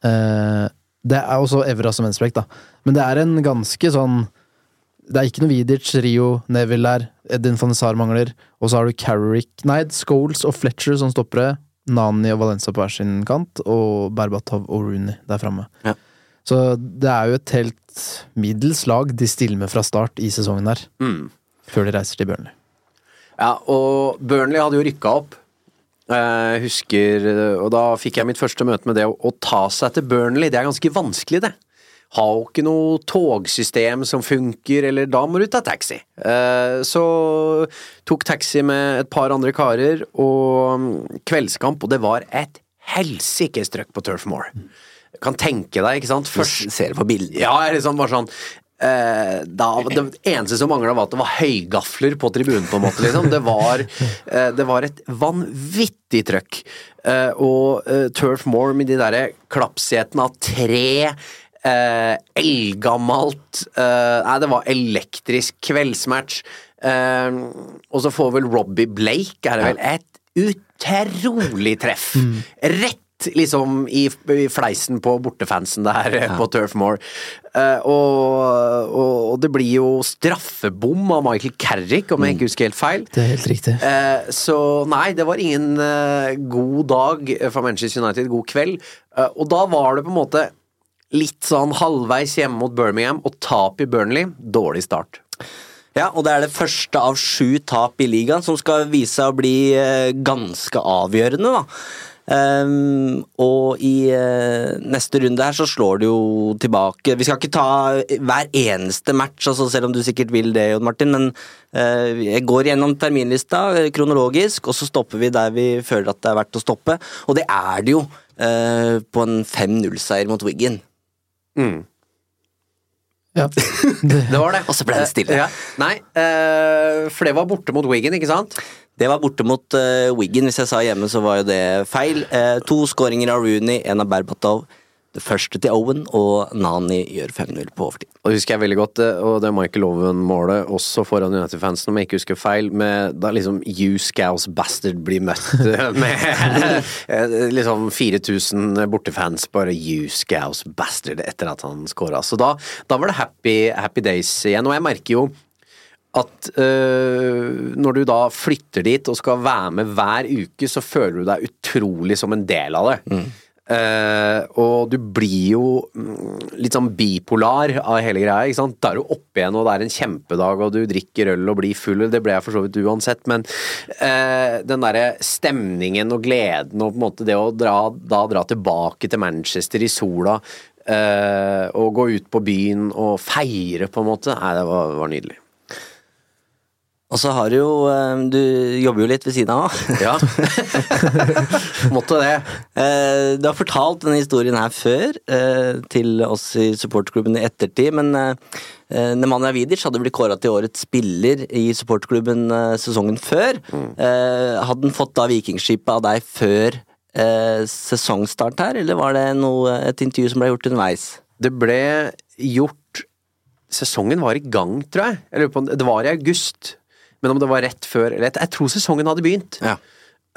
Eh, det er også Evra som venstreback, da. Men det er en ganske sånn Det er ikke noe Vidic, Rio, Neville der. Edin van Sar mangler. Og så har du Carrick Nei, Scholes og Fletcher som stoppere. Nani og Valenza på hver sin kant, og Berbatov og Rooney der framme. Ja. Så det er jo et helt middels lag de stiller med fra start i sesongen her. Mm. Før de reiser til Burnley. Ja, og Burnley hadde jo rykka opp. Jeg husker, og da fikk jeg mitt første møte med det å, ta seg til Burnley. Det er ganske vanskelig, det. Har jo ikke noe togsystem som funker, eller da må du ta taxi. Eh, Så tok taxi med et par andre karer, og mm, kveldskamp, og det var et helsikes trøkk på Turf Moor. Kan tenke deg, ikke sant. Først Ser på bildet. ja, er liksom bare sånn eh, da, Det eneste som mangla, var at det var høygafler på tribunen, på en måte. Liksom. Det, var, eh, det var et vanvittig trøkk. Eh, og eh, Turf Moor med de derre klappsetene av tre eh, eldgammelt eh, Nei, det var elektrisk kveldsmatch. Eh, og så får vel Robbie Blake, er det vel, et utrolig treff. Rett liksom i, i fleisen på bortefansen der ja. på Turf Moor. Uh, og, og, det blir jo straffebom av Michael Carrick, om jeg ikke husker helt feil. Det er helt riktig. Uh, så nei, det var ingen uh, god dag for Manchester United, god kveld. Eh, og da var det på en måte litt sånn halvveis hjemme mot Birmingham og tap i Burnley. Dårlig start. Ja, og det er det første av sju tap i ligaen som skal vise seg å bli eh, ganske avgjørende, da. Ehm, og i uh, neste runde her så slår det jo tilbake Vi skal ikke ta hver eneste match, altså selv om du sikkert vil det, Jon Martin, men uh, jeg går gjennom terminlista eh, kronologisk, og så stopper vi der vi føler at det er verdt å stoppe. Og det er det jo uh, på en 5-0-seier mot Wiggen. Ja. Det var det. Og så ble det stille. Eh, ja. Nei, eh, for det var borte mot Wigan, ikke sant? Det var borte mot uh, Wiggen. Hvis jeg sa hjemme, så var jo det feil. Uh, to skåringer av Rooney, en av Berbatov. Det første til Owen, og Nani gjør 5-0 på overtid. Og det husker jeg veldig godt, eh, og det er Michael Owen-målet også foran United-fansen, om jeg ikke husker feil, med da liksom You Scouse Bastard blir møtt eh, med eh, liksom 4000 bortefans, bare You Scouse Bastard, etter at han scora. Så da, da var det happy, happy days igjen, og jeg merker jo at øh, når du da flytter dit og skal være med hver uke, så føler du deg utrolig som en del av det. Eh, og du blir jo mm, litt sånn bipolar av hele greia. ikke sant? Da er du oppe igjen, og det er en kjempedag, og du drikker øl og blir full. Det ble jeg for så vidt uansett, men uh, den derre stemningen og gleden og på en måte det å dra, da dra tilbake til Manchester i sola uh, og gå ut på byen og feire, på en måte, nei, det var, var nydelig. Og så har du jo eh, Du jobber jo litt ved siden av. Ja. Måtte det. Eh, Du har fortalt denne historien her før eh, til oss i supportklubben i ettertid, men Nemanja Vidic hadde blitt kåra til årets spiller i supporterklubben eh, sesongen før. Mm. Hadde han fått da Vikingskipet av deg før sesongstart her, eller var det noe, et intervju som ble gjort underveis? Det ble gjort Sesongen var i gang, tror jeg. Jeg lurer på det- det var i august. Men om det var rett før eller etter Jeg tror sesongen hadde begynt. Ja.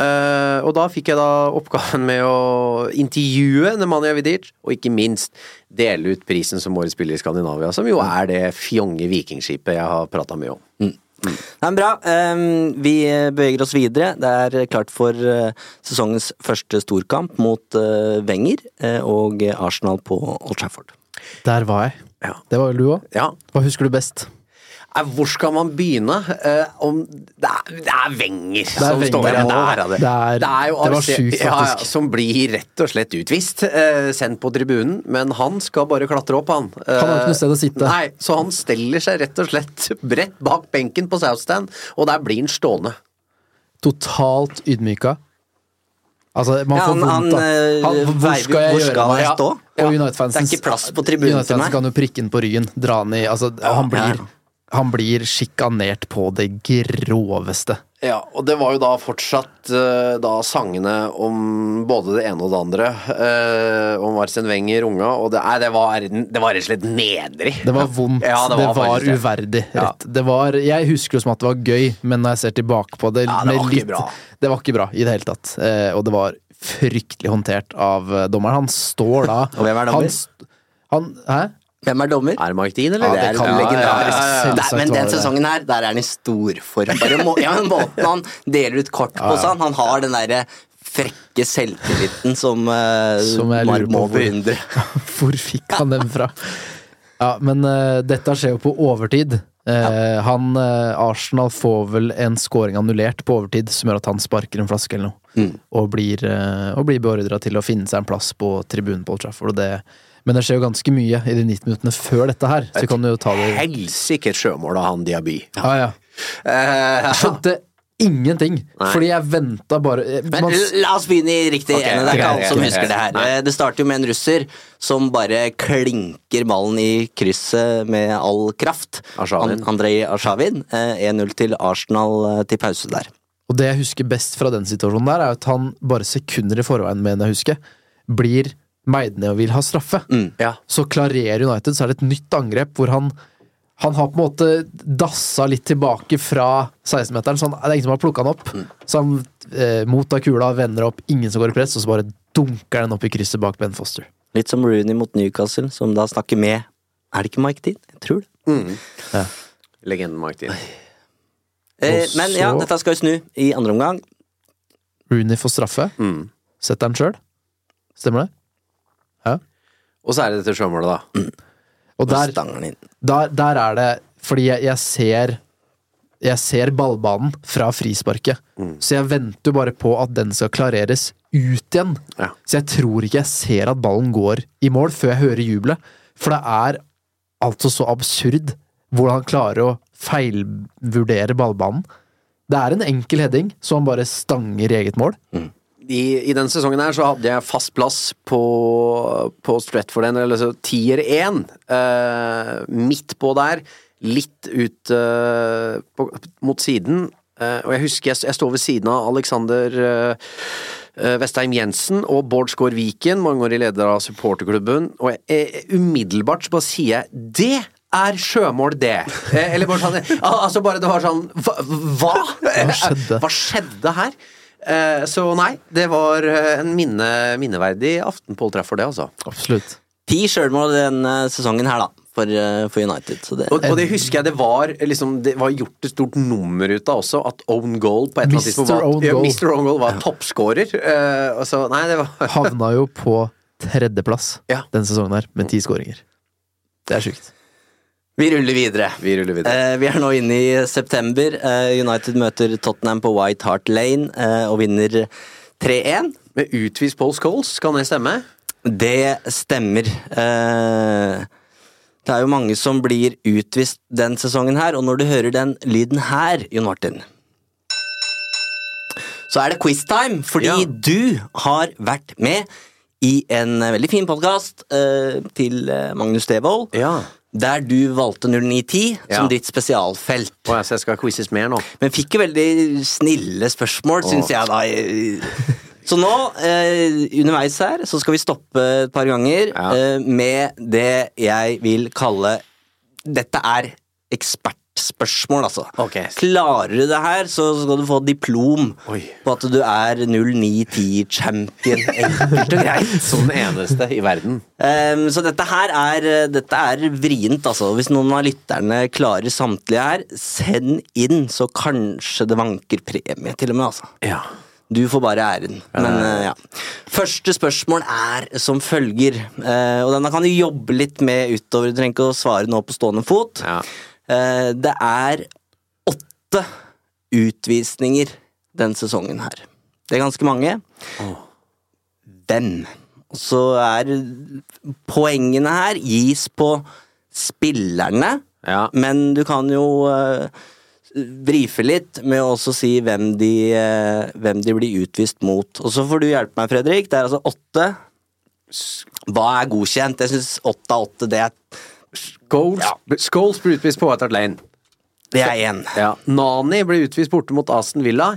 Uh, og da fikk jeg da oppgaven med å intervjue Nemanja Vidic, og ikke minst dele ut prisen som årets spiller i Skandinavia, som jo er det fjonge vikingskipet jeg har prata mye om. Nei, men bra. Um, Vi beveger oss videre. Det er klart for uh, sesongens første storkamp mot uh, Wenger og Arsenal på Old Trafford. Der var jeg. Ja. Det var vel du òg. Ja. Hva husker du best? Eh, Hvor skal man begynne? Eh, om det er, det er Wenger er som venger, står det der. være det. Det er- jo det var sjukt, ja, ja, faktisk. som blir rett og slett utvist. eh, sendt på tribunen. Men han skal bare klatre opp, han. Eh, Han har ikke noe sted å sitte. Nei, så han steller seg rett og slett bredt bak benken på Southstand, og der blir han stående. Totalt ydmyka. Altså, man Ja, får vondt, han, da. eh, Han, hvor skal jeg hvor gjøre skal meg? jeg stå? Og Ja. Det til United-fansen meg. kan jo prikke den på ryggen, dra den i Altså, han blir Han blir sjikanert på det groveste. Ja, og det var jo da fortsatt eh, da sangene om både det ene og det andre. eh, om Arsene Wenger, unga, og det, nei, det, var, det var rett og slett nedrig. Det var vondt. Ja, det, var, det var uverdig. Rett. Det var, jeg husker jo som at det var gøy, men når jeg ser tilbake på det Ja, det med var bra. Det var ikke bra i det hele tatt. Eh, og det var fryktelig håndtert av eh, dommeren. Han står da Og hvem er dommer? Han, han Hæ? Hvem er dommer? Er det Mike Dean, eller? Ja, det er kan- legendarisk. ja, ja, ja, ja. Der- men den det det. sesongen her, der er han i storform. Ja, men måten han deler ut kort på sånn, han har den derre frekke selvtilliten som, uh, Som jeg lurer på hvor- Hvor fikk han den fra? Ja, men uh, dette skjer jo på overtid. Uh, han, Arsenal får vel en scoring annullert på overtid, som gjør at han sparker en flaske eller noe. Mm. Og blir, uh, blir beordra til å finne seg en plass på tribunen på Old Trafford. Og det, men det skjer jo ganske mye i de 90 minuttene før dette her, så Et kan jo ta det Helsike sjømål av han Diaby. Ja, ja. Eh, Jeg skjønte ingenting, Nei. fordi jeg venta bare eh, Men man, la oss begynne i riktig okay, ende. Det er ikke alle som husker det her. Nei. Eh, Det starter jo med en russer som bare klinker ballen i krysset med all kraft. Arshavin. An- Andrej Arshavin. eh, 1-0 til Arsenal til pause der. Og det jeg husker best fra den situasjonen der, er at han bare sekunder i forveien, mener jeg husker, blir meid ned og vil ha straffe. Ja. Så klarerer United, så er det et nytt angrep hvor han han har på en måte dassa litt tilbake fra 16-meteren, så han, det er ingen som har plukka han opp. Så han eh, mottar kula, vender opp, ingen som går i press, og så bare dunker den opp i krysset bak Ben Foster. Litt som Rooney mot Newcastle, som da snakker med Er det ikke Mike Dean? Jeg tror det. Legenden Mike Dean. Eh, men ja, dette skal vi snu i andre omgang. Rooney får straffe. Mm. Setter den sjøl. Stemmer det? Og så er det dette sjømålet, da. Og der, der, der er det Fordi jeg, jeg ser Jeg ser ballbanen fra frisparket. Så jeg venter bare på at den skal klareres ut igjen. Ja. Så jeg tror ikke jeg ser at ballen går i mål før jeg hører jubelet. For det er altså så absurd hvordan han klarer å feilvurdere ballbanen. Det er en enkel heading, så han bare stanger i eget mål. I, I den sesongen her så hadde jeg fast plass på, på Stretford End, eller så tier 1. Eh, midt på der, litt ut eh, på, mot siden. Eh, og jeg husker jeg, jeg står ved siden av Alexander Vestheim Jensen og Bård Skaar Viken, mangeårig leder av supporterklubben, og jeg, jeg, umiddelbart så bare sier jeg 'det er sjømål, det'. Eller bare sånn Altså bare det var sånn? Hva, Hva skjedde? Hva skjedde her? Eh, så nei, det var eh, en minne, minneverdig aften på Old Trafford, det, altså. Absolutt. Ti sjølmål denne sesongen her, da, for, eh, for United. Så det, Og, og det husker jeg det var liksom, Det var gjort et stort nummer ut av også, at Own Goal på et eller annet Mr. tidspunkt var, Own ja, Mr. Own Goal var toppskårer. Uh, så, nei, det var Havna jo på tredjeplass Ja. denne sesongen her, med ti skåringer. Det er sjukt. Vi ruller videre. Vi ruller videre. Eh, vi er nå inne i september. Eh, United møter Tottenham på White Hart Lane eh, og vinner 3-1. Med utvist Paul Scholes, kan det stemme? Det stemmer. Eh, det er jo mange som blir utvist den sesongen her, og når du hører den lyden her, Jon Martin Så er det quiztime, fordi Ja. du har vært med i en veldig fin podkast til eh, Magnus Devold, Ja. Der du valgte 0910 som ditt spesialfelt. Jeg, så jeg skal quizes mer nå. Men fikk jo veldig snille spørsmål, syns jeg da. Så nå, eh, underveis her, så skal vi stoppe et par ganger Ja. eh, med det jeg vil kalle Dette er ekspertspørsmål, altså. Okay. Klarer du det her, så skal du få diplom Oi. på at du er 0910-champion. Enkelt og greit. Som den eneste i verden. Um, så dette her er, dette er vrient, altså. Hvis noen av lytterne klarer samtlige her, send inn, så kanskje det vanker premie, til og med, altså. Ja. Du får bare æren. Men uh, ja. Første spørsmål er som følger, uh, og denne kan du jobbe litt med utover, du trenger ikke å svare nå på stående fot. Ja. Eh, det er åtte utvisninger den sesongen her. Det er ganske mange. Hvem? Og så er poengene her gis på spillerne, Ja. men du kan jo vrife brife litt med å også si hvem de, eh, hvem de blir utvist mot. Og så får du hjelpe meg, Fredrik. Det er altså åtte. Hva er godkjent? Jeg syns åtte av åtte, det er Scholes, Scholes blir utvist på White Hart Lane. Det er én. Ja. Nani ble utvist borte mot Aston Villa.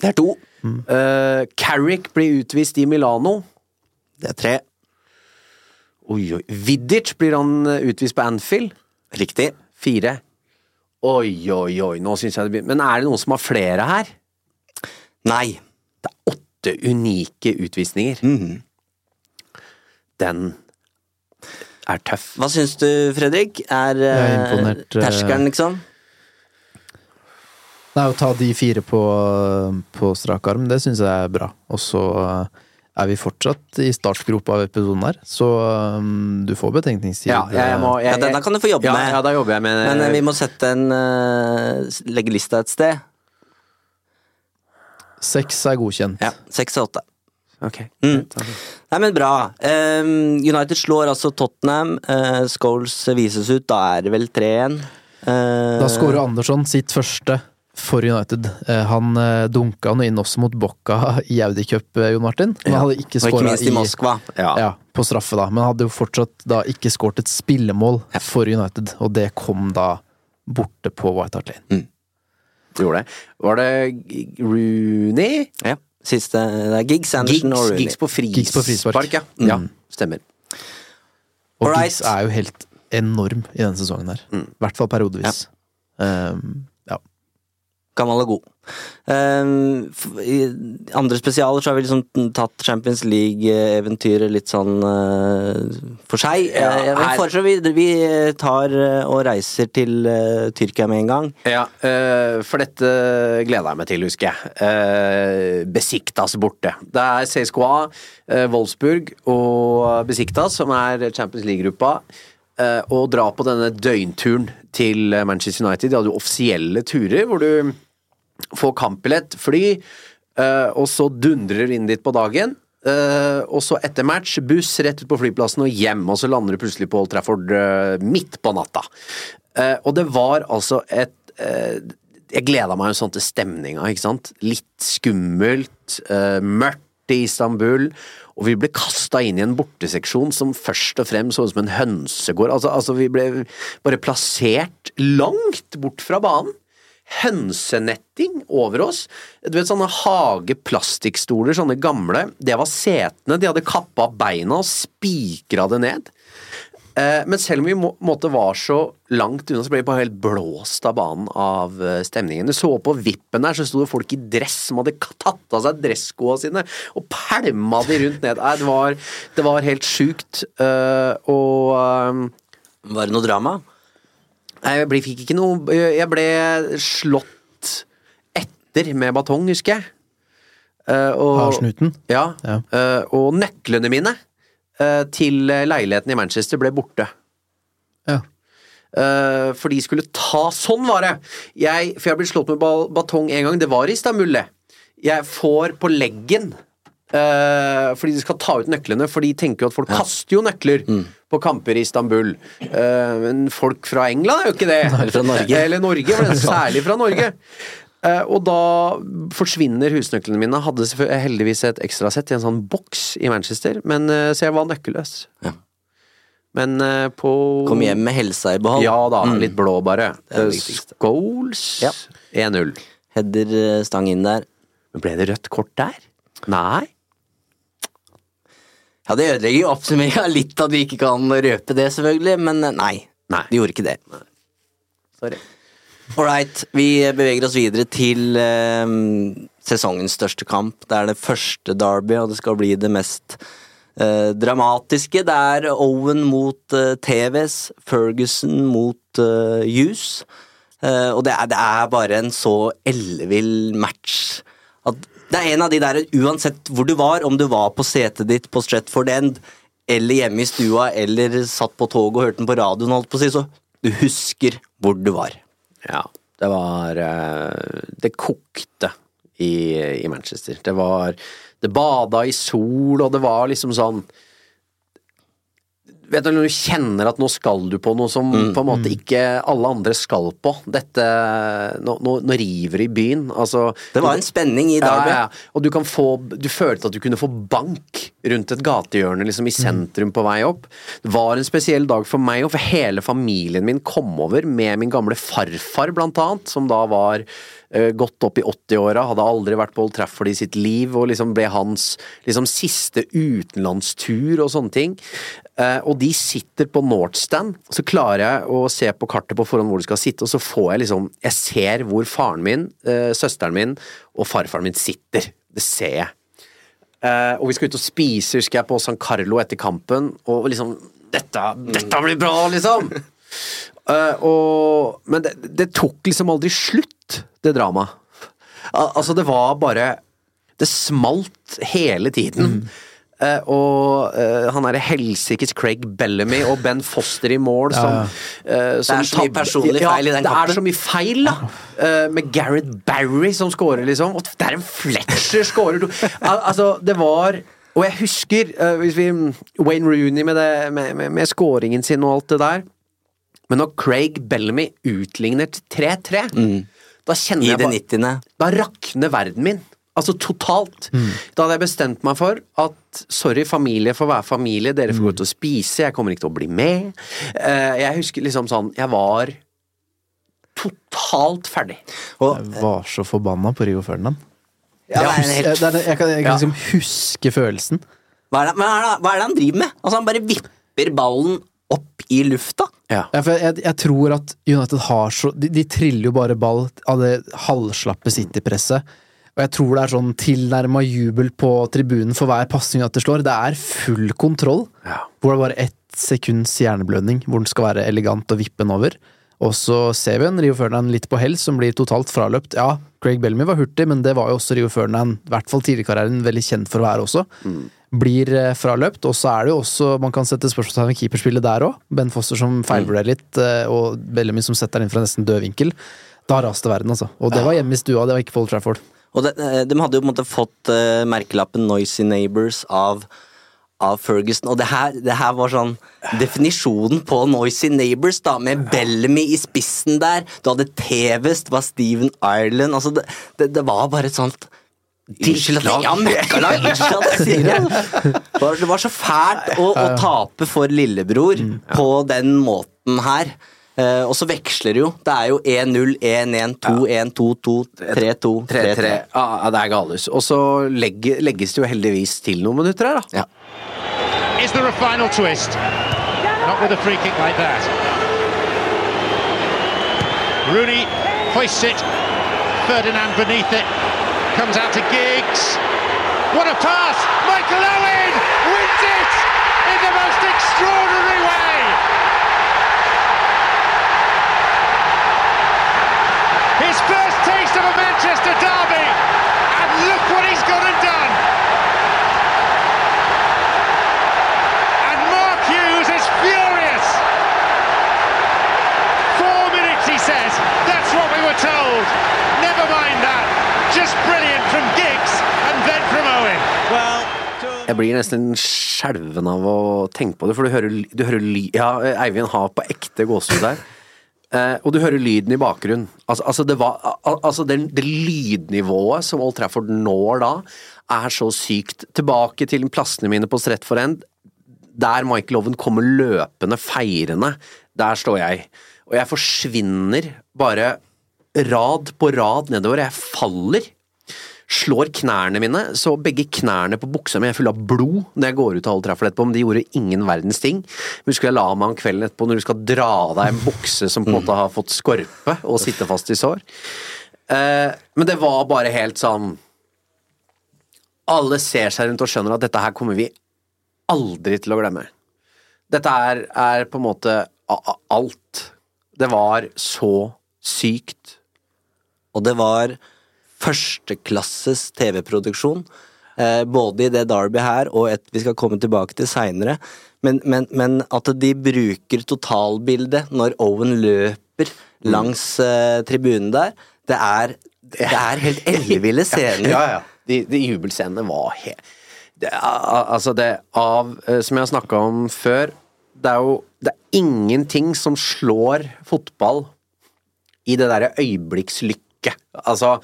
Det er to. Uh, Carrick blir utvist i Milano. Det er tre. Oi, oi. Vidic blir han eh, utvist på Anfield. Riktig. Fire. Oi, oi, oi, nå syns jeg det begynner Men er det noen som har flere her? Nei. Det er åtte unike utvisninger. Mhm. Den er tøff. Hva syns du, Fredrik? Er, er eh, eh, terskelen, liksom? Nei, å ta de fire på, på strak arm, det syns jeg er bra. Og så eh, er vi fortsatt i startgropa av episoden her, så um, du får betenkningstid. Ja, jeg, jeg må, jeg, Ja, denne kan du få jobbe ja, med. Ja, da jobber jeg med Men vi må sette en uh, Legge lista et sted. Seks er godkjent. Ja, Seks og åtte. Ok. Mm. Nei, men bra. Um, United slår altså Tottenham. Uh, Scholes vises ut. Da er det vel 3-1. Uh, Da skårer Andersson sitt første for United. Eh, Han eh, dunka nå inn også mot Bocca i Audi Cup, eh, Jon Martin. Men Ja. hadde ikke Og ikke skåra minst i Moskva. Ja. Ja, på straffe, da. Men hadde jo fortsatt da ikke skåret et spillemål for United, og det kom da borte på White Hart Lane. Gjorde det. Var det Rooney? Ja. Siste Det er Giggs, Anderson og Rooney. Giggs på frispark. Ja. Mm. ja. Stemmer. Og Alright. Giggs er jo helt enorm i denne sesongen her. I hvert fall periodevis. Um, ja. Gammel og god. I andre spesialer så har vi liksom tatt Champions League-eventyret litt sånn uh, for seg. Ja, Eh, jeg foreslår vi, vi tar uh, og reiser til uh, Tyrkia med en gang. Ja, eh, for dette gleder jeg meg til, husker jeg. Besiktas borte. Det er CSKA, eh, Wolfsburg og Besiktas som er Champions League-gruppa. å dra på denne døgnturen til eh, Manchester United. De hadde jo offisielle turer hvor du får kampbillett, fly, eh, og så dundrer du inn dit på dagen. eh, og så etter match, buss rett ut på flyplassen og hjem, og så lander du plutselig på Old Trafford eh, midt på natta. Og det var altså et Jeg gleda meg jo sånn til stemninga, ikke sant. Litt skummelt, mørkt i Istanbul. Og vi ble kasta inn i en borteseksjon som først og fremst så ut som en hønsegård. Altså, altså vi ble bare plassert langt bort fra banen hønsenetting over oss. Du vet sånne hage-plastikkstoler, sånne gamle. Det var setene. De hadde kappa beina og spikra det ned. Eh, Men selv om vi må, måtte var så langt unna, så ble vi bare helt blåst av banen av eh, stemningen. Du så på vippen der, så sto det folk i dress som hadde tatt av seg dresskoa sine og pælma de rundt ned. Nei, det var, det var helt sjukt. Uh, og eh, Var det noe drama? Nei, jeg ble, fikk ikke noe Jeg ble slått etter med batong, husker jeg. Uh, og, Har snuten? Ja. Ja. Uh, og nøklene mine uh, til leiligheten i Manchester ble borte. Ja. Eh, for de skulle ta Sånn var det! Jeg, for jeg ble slått med batong en gang. Det var i Istanbul, det. Jeg får på leggen eh, fordi de skal ta ut nøklene, for de tenker jo at folk kaster jo nøkler på kamper i Istanbul. Eh, men folk fra England er jo ikke det. Eller fra Norge. Eller Norge, men særlig fra Norge. Eh, og da forsvinner husnøklene mine. Hadde heldigvis et ekstrasett i en sånn boks i Manchester, men, eh, så jeg var nøkkelløs. Ja. Men eh, på Kom hjem med helsa i behold. Ja da, litt blå bare. Eh. Scholes Ja. 1-0. Header eh, stang inn der. Men ble det rødt kort der? Nei. Ja, det ødelegger jo oppsummeringa litt at vi ikke kan røpe det, selvfølgelig, men eh, nei. Nei. De gjorde ikke det. Sorry. Alright, vi beveger oss videre til eh, sesongens største kamp. Det er det første derby, og det skal bli det mest eh, dramatiske. Det er Owen mot eh, TVs, Ferguson mot eh, Hughes. Eh, og det er, det er bare en så ellevill match. At det er en av de der, uansett hvor du var, om du var på setet ditt på Stretford End, eller hjemme i stua, eller satt på toget og hørte den på radioen, holdt på å si, så du husker hvor du var. Ja, det var eh, Det kokte i, i Manchester. Det var Det bada i sol, og det var liksom sånn vet du, når du kjenner at nå skal du på noe som Mm. på en måte ikke alle andre skal på. Dette Nå, nå, nå river det i byen. Altså Det var en spenning i Derby. Ja, ja. Og du kan få Du følte at du kunne få bank rundt et gatehjørne liksom i sentrum på vei opp. Det var en spesiell dag for meg, og for hele familien min kom over med min gamle farfar, blant annet, som da var gått opp i 80-åra, hadde aldri vært på Old Trafford i sitt liv, og liksom ble hans liksom siste utenlandstur og sånne ting. Eh, og de sitter på Northstand, så klarer jeg å se på kartet på forhånd hvor de skal sitte, og så får jeg liksom Jeg ser hvor faren min, eh, søsteren min og farfaren min sitter. Det ser jeg. Eh, og vi skal ut og spise, husker jeg, på San Carlo etter kampen, og liksom Dette, dette blir bra, liksom! Og, men det, det tok liksom aldri slutt, det dramaet. Al altså, det var bare Det smalt hele tiden. Eh, og uh, han derre helsikes Craig Bellamy og Ben Foster i mål som, eh, Det er så mye personlig ja, feil i den Det er kampen. så mye feil, da! Med Gareth Barry som scorer, liksom. Og det er en Fletcher scorer! Al altså, det var Og jeg husker hvis vi, Wayne Rooney med, det, med, med, med scoringen sin og alt det der. Men når Craig Bellamy utligner til 3-3, da kjenner Mm. I jeg det bare 90. Da rakner verden min. Altså totalt. Da hadde jeg bestemt meg for at sorry, familie får være familie, dere får gå ut og spise, jeg kommer ikke til å bli med. Eh, jeg husker liksom sånn Jeg var totalt ferdig. Jeg var så forbanna på Rio Ferdinand. Ja, jeg, husker, er helt- jeg, jeg kan, jeg kan Ja. liksom huske følelsen. Hva er, det, men er det, hva er det han driver med? Altså Han bare vipper ballen opp i lufta. Ja. Ja, for jeg, jeg tror at United har så de, de triller jo bare ball av det halvslappe City-presset. Og jeg tror det er sånn tilnærma jubel på tribunen for hver pasning at det slår. Det er full kontroll. Ja. Hvor det er bare ett sekunds hjerneblødning, hvor den skal være elegant og vippe den over. Og så ser vi en Rio Ferdinand litt på hell, som blir totalt fraløpt. Ja, Craig Bellamy var hurtig, men det var jo også Rio Ferdinand, i hvert fall tidlig i karrieren, veldig kjent for å være også. Blir eh, fraløpt, og så er det jo også Man kan sette spørsmålstegn ved keeperspillet der òg. Ben Foster som feilvurderer litt, eh, og Bellamy som setter den inn fra nesten død vinkel. Da raste verden, altså. Og det var hjemme i stua, det var ikke Paul Trafford. Og det, eh, de hadde jo på en måte fått uh, merkelappen 'Noisy Neighbors' av, av Ferguson. Og det her, det her var sånn definisjonen på 'Noisy Neighbors', da, med Bellamy i spissen der. Du hadde Tevez, det var Steven Ireland altså det, det, det var bare et sånt Unnskyld Ja, møkkalag! At jeg det. Var- Det var så fælt å, å tape for lillebror på den måten her. Eh, og så veksler det jo. Det er jo 1-0, 1-1, 2-1, 2-2, 3-2, 3-3. 3-3. Ja, det er galus. Og så legge, legges det jo heldigvis til noen minutter her, da. Ja. Is there a final twist? Not with a free kick like that. Rooney hoists it. Ferdinand beneath it. Comes out to Giggs. What a pass! Michael Owen wins it in the most extraordinary way. His first taste of a Manchester derby, and look what he's gone and done. And Mark Hughes is furious. Four minutes, he says. That's what we were told. Never mind that. Just brilliant from Giggs and then from Owen. Well, Jeg blir nesten skjelven av å tenke på det, for du hører, du hører. Ja, Eivind har på ekte gåsehud der. Eh, og du hører lyden i bakgrunnen. Altså, altså, det, var, altså det, det lydnivået som Old Trafford når da, er så sykt. Tilbake til plassene mine på Stretford End, der Michael Owen kommer løpende, feirende. Der står jeg. Og jeg forsvinner bare rad på rad nedover. Jeg faller slår knærne mine, så begge knærne på buksa mi er fulle av blod når jeg går ut av Old Trafford etterpå, men de gjorde ingen verdens ting. Husker jeg la meg om kvelden etterpå når du skal dra av deg en bukse som på en måte har fått skorpe og sitte fast i sår. Eh, men det var bare helt sånn Alle ser seg rundt og skjønner at dette her kommer vi aldri til å glemme. Dette er, er på en måte alt. Det var så sykt. Og det var førsteklasses TV-produksjon. Eh, både i det Derby her og et vi skal komme tilbake til seinere. Men, men, men at de bruker totalbildet når Owen løper langs eh, tribunen der, det er, det er helt elleville scener. Ja, ja. De, de jubelscenene var helt det, Altså, det av eh, Som jeg har snakka om før, det er jo det er ingenting som slår fotball i det derre øyeblikkslykke. Altså,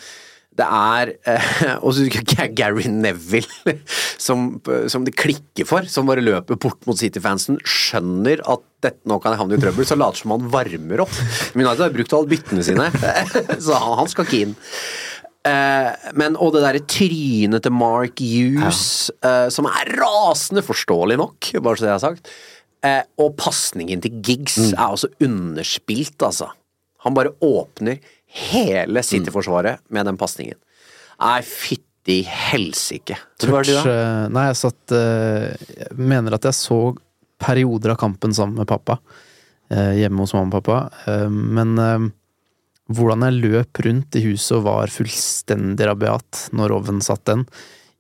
det er eh, Og så husker jeg Gary Neville, som, som det klikker for, som bare løper bort mot City-fansen, skjønner at dette nå kan jeg havne i trøbbel, så later som han varmer opp. Men United har brukt alle byttene sine, så han, han skal ikke inn. Eh, men, og det derre trynet til Mark Hughes, eh, som er rasende forståelig nok, bare så det jeg har sagt. Eh, og pasningen til Giggs er også underspilt, altså. Han bare åpner hele City-forsvaret med den pasningen. Nei, fytti helsike. Touch, eh, Nei, jeg satt eh, Jeg mener at jeg så perioder av kampen sammen med pappa. eh, Hjemme hos mamma og pappa. Men hvordan jeg løp rundt i huset og var fullstendig rabiat når Oven satt den.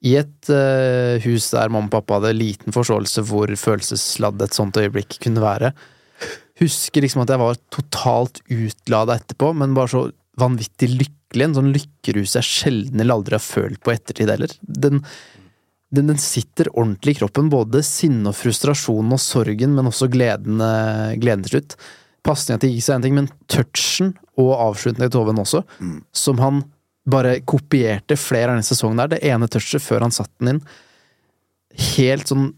I et uh, hus der mamma og pappa hadde liten forståelse hvor følelsesladd et sånt øyeblikk kunne være. Husker liksom at jeg var totalt utlada etterpå, men bare så vanvittig lykkelig. En sånn lykkerus jeg sjelden eller aldri har følt på ettertid heller. Den, den, den sitter ordentlig i kroppen, både sinne og frustrasjonen og sorgen, men også gleden, gleden til slutt. Pasninga til Giggs er en ting, men touchen og avslutningen til Toven også, som han bare kopierte flere av denne sesongen der. Det ene touchet før han satte den inn. Helt sånn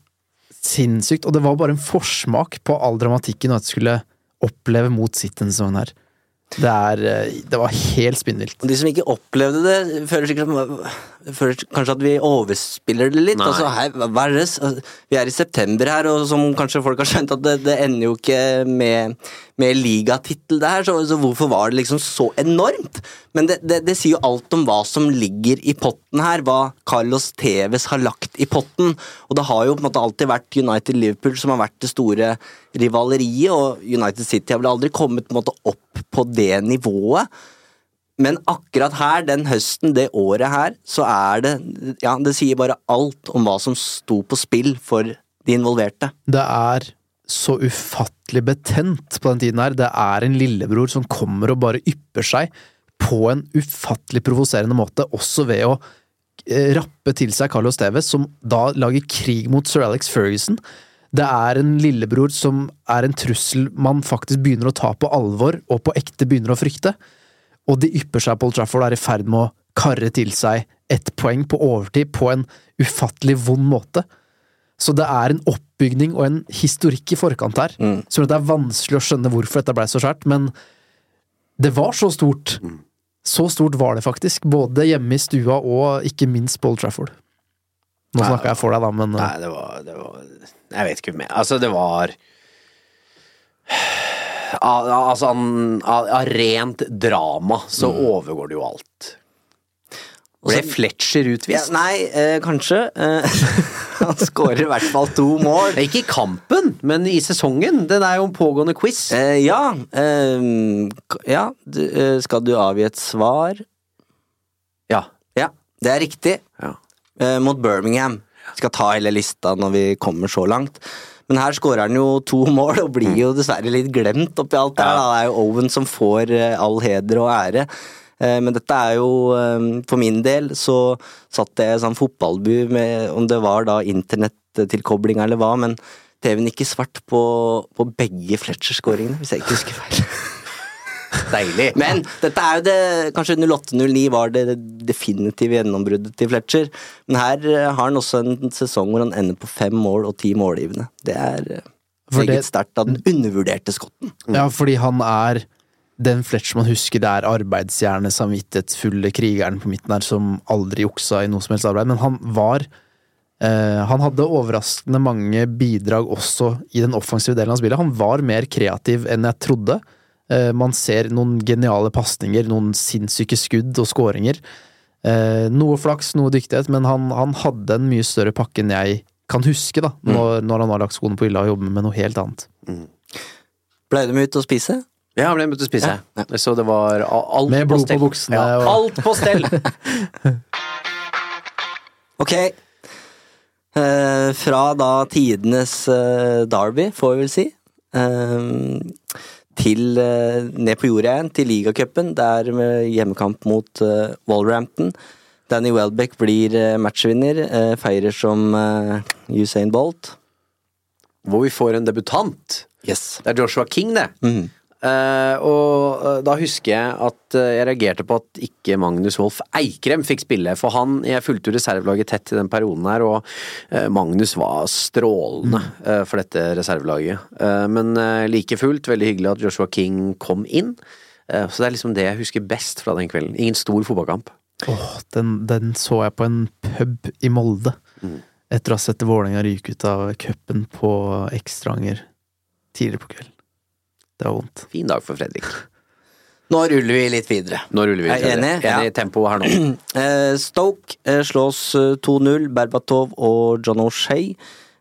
sinnssykt. Og det var bare en forsmak på all dramatikken og at jeg skulle oppleve mot sitt denne sesongen her. Det er eh, Det var helt spinnvilt. De som ikke opplevde det, føler, sikkert, føler kanskje at vi overspiller det litt. Nei. Altså, hei, hva er det? Altså, Vi er i september her, og som kanskje folk har skjønt, at det, det ender jo ikke med, med ligatittel det her, så, så hvorfor var det liksom så enormt? Men det, det, det sier jo alt om hva som ligger i potten her, hva Carlos Tevez har lagt i potten. Og det har jo på en måte alltid vært United-Liverpool som har vært det store rivaleriet, og United City har vel aldri kommet på måte opp på det nivået. Men akkurat her, den høsten, det året her, så er det Ja, det sier bare alt om hva som sto på spill for de involverte. Det er så ufattelig betent på den tiden her. Det er en lillebror som kommer og bare ypper seg på en ufattelig provoserende måte, også ved å eh, rappe til seg Carlos Tevez, som da lager krig mot sir Alex Ferguson. Det er en lillebror som er en trussel man faktisk begynner å ta på alvor, og på ekte begynner å frykte. Og de ypper seg på Old Trafford er i ferd med å karre til seg ett poeng på overtid på en ufattelig vond måte. Så det er en oppbygning og en historikk i forkant her, Mm. at det er vanskelig å skjønne hvorfor dette blei så skjært, men det var så stort. Så stort var det faktisk, både hjemme i stua og ikke minst på Old Trafford. Nå snakka jeg for deg, da, men Nei, det var, det var Jeg vet ikke mer. Altså, det var Av, altså, av, av rent drama så overgår det jo alt. Ble Fletcher Ja, utvist? nei, eh, kanskje. Eh, han skårer i hvert fall to mål. Ikke i kampen, men i sesongen. Den er jo en pågående quiz. Eh, ja. Eh, ja. Du, eh, skal du avgi et svar? Ja. Ja, det er riktig. Ja. Eh, mot Birmingham. Skal ta hele lista når vi kommer så langt. Men her skårer han jo to mål, og blir jo dessverre litt glemt oppi alt det her. Det er jo Owen som får eh, all heder og ære. Eh, Men dette er jo, eh, for min del, så satt jeg i sånn fotballbu med om det var da internettilkobling eller hva, men TV-en gikk i svart på, på begge Fletcher-skåringene, hvis jeg ikke husker feil. Deilig. Men dette er jo det Kanskje 08-09 var det definitive gjennombruddet til Fletcher. Men her eh, har han også en sesong hvor han ender på fem mål og ti målgivende. Det er eh, meget sterkt av den undervurderte skotten. Ja, fordi han er den Fletcher man husker, det er arbeidsjernet, samvittighetsfulle krigeren på midten her som aldri juksa i noe som helst arbeid, men han var eh, Han hadde overraskende mange bidrag også i den offensive delen av spillet. Han var mer kreativ enn jeg trodde. Eh, man ser noen geniale pasninger, noen sinnssyke skudd og skåringer. Eh, noe flaks, noe dyktighet, men han, han hadde en mye større pakke enn jeg kan huske, da, når, når han har lagt skoene på hylla og jobber med noe helt annet. Ble med ut å spise? Ja, han ble med ut å spise. Så det var alt Med på blod på stell. buksene Ja, og- alt på stell! Ok. Eh, fra da tidenes eh, Derby, får vi vel si, eh, til eh, ned på jorda igjen, til ligacupen. Der med hjemmekamp mot uh, Wolverhampton. Danny Welbeck blir uh, matchvinner, uh, feirer som eh, Usain Bolt. hvor vi får en debutant. Yes. Det er Joshua King, det. Mhm. Eh, og uh, da husker jeg at uh, jeg reagerte på at ikke Magnus Wolff Eikrem fikk spille, for han Jeg fulgte jo reservelaget tett i den perioden her, og Magnus var strålende eh, for dette reservelaget. Men like fullt, veldig hyggelig at Joshua King kom inn. Så det er liksom det jeg husker best fra den kvelden. Ingen stor fotballkamp. Åh, den, den så jeg på en pub i Molde. Etter å ha sett Vålerenga ryke ut av cupen på Ekstranger tidligere på kvelden. Det var vondt. Fin dag for Fredrik. Nå ruller vi litt videre. Nå ruller vi litt videre. enig? Ja. Enig i tempoet her nå. Eh, Stoke eh, slås eh, 2-0. Berbatov og John O'Shay.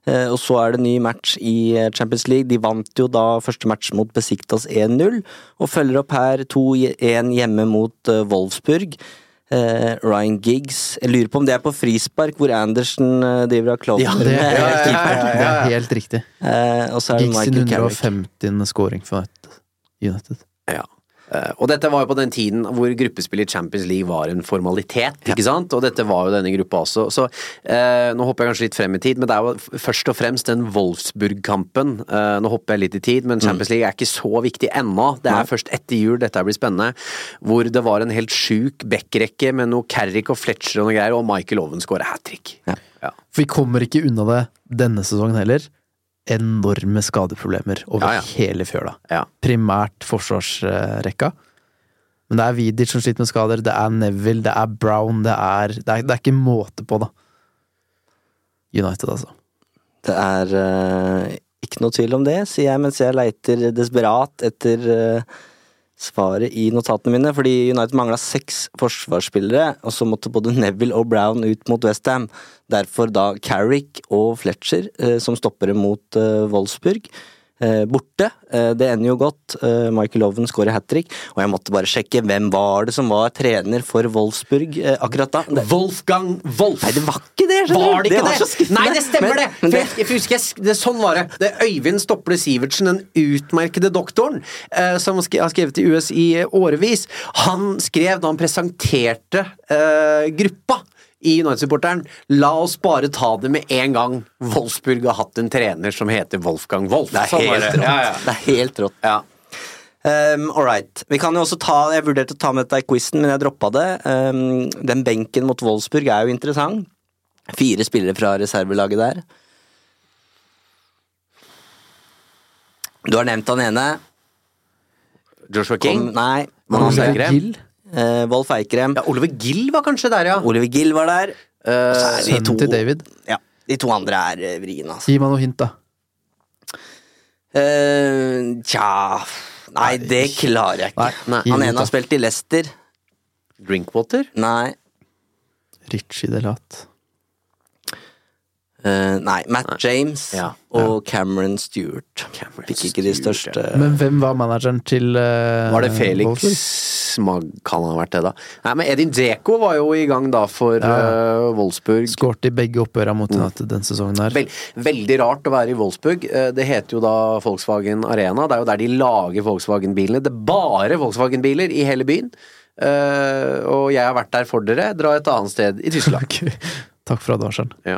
Eh, og så er det ny match i Champions League. De vant jo da første match mot Besiktas 1-0, og følger opp her 2-1 hjemme mot Wolfsburg. Eh, Ryan Giggs Jeg lurer på om det er på frispark, hvor Andersen eh, driver og klovner Ja, det er ja, keeperen. Det er helt riktig. Eh, og så er det Giggs sin 150. scoring for United. Ja. Eh, Og dette var jo på den tiden hvor gruppespill i Champions League var en formalitet, ikke sant? Og dette var jo denne gruppa også. Så eh, nå hopper jeg kanskje litt frem i tid, men det er jo først og fremst den Wolfsburg-kampen. Eh, nå hopper jeg litt i tid, men Champions League er ikke så viktig ennå. Det er Nei. først etter jul dette blir spennende. Hvor det var en helt sjuk backrekke med noe Carrick og Fletcher og noe greier, og Michael Owen skårer hat trick. Ja. For vi kommer ikke unna det denne sesongen heller. Enorme skadeproblemer over Ja, ja. hele fjøla. Ja. Primært forsvarsrekka. Men det er Vidic som sliter med skader, det er Neville, det er Brown, det er Det er, det er ikke måte på, da. United, altså. Det er uh, ikke noe tvil om det, sier jeg mens jeg leiter desperat etter eh, svaret i notatene mine. Fordi United mangla seks forsvarsspillere, og så måtte både Neville og Brown ut mot Westham. Derfor da Carrick og Fletcher eh, som stoppere mot eh, Wolfsburg. Eh, borte. Eh, det ender jo godt. Eh, Michael Owen skårer hat trick. Og jeg måtte bare sjekke hvem var det som var trener for Wolfsburg akkurat da. Det, Wolfgang Wolf! Nei, det var ikke det! skjønner. Var det ikke det? det? Nei, det stemmer Men- det! men For jeg, jeg husker jeg, det, Sånn var det. Det er Øyvind Stople Sivertsen, den utmerkede doktoren, eh, som har skrevet i US i årevis. Han skrev da han presenterte eh, gruppa i United-supporteren La oss bare ta det med en gang. Wolfsburg har hatt en trener som heter Wolfgang Wolf. Det er Sånn helt rått. Ja, ja. Det er helt rått. Ja. Um, all right. Vi kan jo også ta Jeg vurderte å ta med dette i quizen, men jeg droppa det. Um, den benken mot Wolfsburg er jo interessant. Fire spillere fra reservelaget der. Du har nevnt han ene. Joshua King? Kom, nei. Magnus han Eh, Wolf Eikrem. Ja, Oliver Gill var kanskje der, ja. Oliver Gill var der. Er de sønnen til David. ja, de to andre er eh, vriene, altså. Gi meg noe hint, da. Eh, tja Nei, det klarer jeg ikke. Nei, gi Han hint, ene da. har spilt i Leicester. Drinkwater? Nei. Richie Delat. Eh, nei, Matt James Ja. og Cameron Stewart. Cameron Fikk ikke de Stewart, ja. Men hvem var manageren til uh, Var det Felix Mag kan ha vært det, da? Nei, men Edin Dzeko var jo i gang da for Ja, ja. eh, Wolfsburg. Skåret i begge oppgjøra mot United den sesongen her. Vel, veldig rart å være i Wolfsburg. Det heter jo da Volkswagen Arena. Det er jo der de lager Volkswagen-bilene. Det er bare Volkswagen-biler i hele byen. Eh, og jeg har vært der for dere. Dra et annet sted i Tyskland. Takk for advarselen. Ja.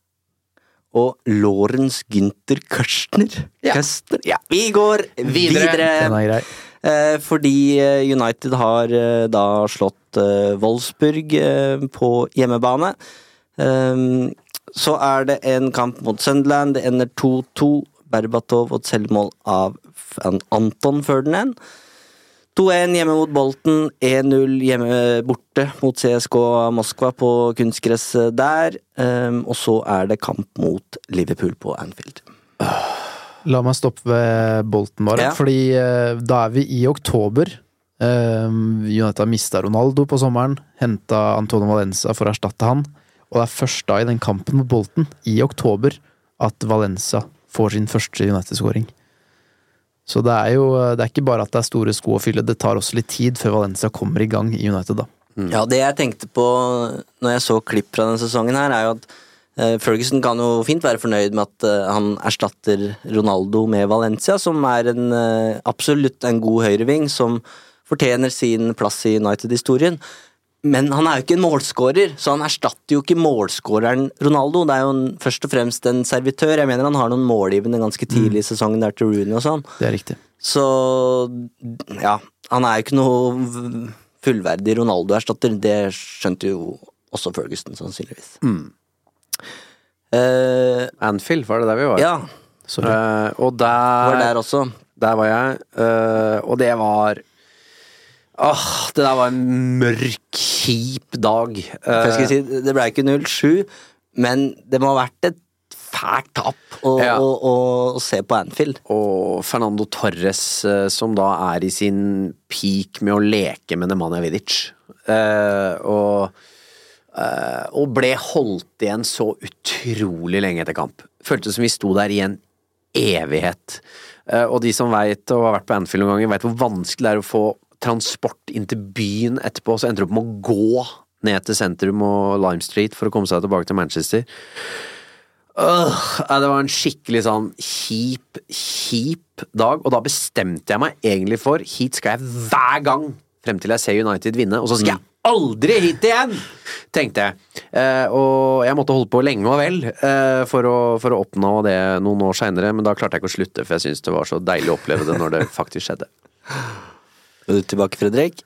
og Lorentz Günther Ja. Kastner. Ja. Vi går videre. Den er grei. Eh, fordi eh, United har eh, da slått eh, Wolfsburg på hjemmebane. Ehm, så er det en kamp mot Sunderland. Det ender 2-2. Berbatov og et selvmål av Anton Ferdinand. 2-1 hjemme mot Bolten, 1-0 hjemme borte mot CSK Moskva på kunstgress der. Ehm, og så er det kamp mot Liverpool på Anfield. La meg stoppe ved Bolten, bare. Ja. Fordi eh, da er vi i oktober. Eh, United har mista Ronaldo på sommeren. Henta Antonio Valenza for å erstatte han. Og det er først da i den kampen mot Bolten, i oktober, at Valenza får sin første United-skåring. Så det er jo Det er ikke bare at det er store sko å fylle, det tar også litt tid før Valencia kommer i gang i United, da. Ja, det jeg tenkte på når jeg så klipp fra denne sesongen her, er jo at eh, Ferguson kan jo fint være fornøyd med at eh, han erstatter Ronaldo med Valencia, som er en, eh, absolutt en god høyreving, som fortjener sin plass i United-historien. Men han er jo ikke en målskårer, så han erstatter jo ikke målskåreren Ronaldo. Det er jo en, først og fremst en servitør. Jeg mener han har noen målgivende ganske tidlig i sesongen der til Rooney og sånn. Det er riktig. Så ja, han er jo ikke noe fullverdig Ronaldo-erstatter. Det skjønte jo også Ferguson, sannsynligvis. Eh, Anfield, var det der vi var? ja, Uh, og der var der også. Der var jeg, uh, og det var Åh, det der var en mørk, kjip dag. Eh, si, det ble ikke 0-7, men det må ha vært et fælt tap å, Ja. å, å, å se på Anfield. og Fernando Torres, eh, som da er i sin peak med å leke med Nemanja Vidic. Eh, og, eh, og ble holdt igjen så utrolig lenge etter kamp. Føltes som vi sto der i en evighet. Eh, og de som veit og har vært på Anfield noen ganger, veit hvor vanskelig det er å få transport inn til byen etterpå, så endte du opp med å gå ned til sentrum og Lime Street for å komme seg tilbake til Manchester. Øh, det var en skikkelig sånn kjip, kjip dag, og da bestemte jeg meg egentlig for hit skal jeg hver gang frem til jeg ser United vinne, og så skal jeg aldri hit igjen! Tenkte jeg. Eh, og jeg måtte holde på lenge og vel eh, for, å, for å oppnå det noen år seinere, men da klarte jeg ikke å slutte, for jeg syntes det var så deilig å oppleve det når det faktisk skjedde. Er du tilbake, Fredrik?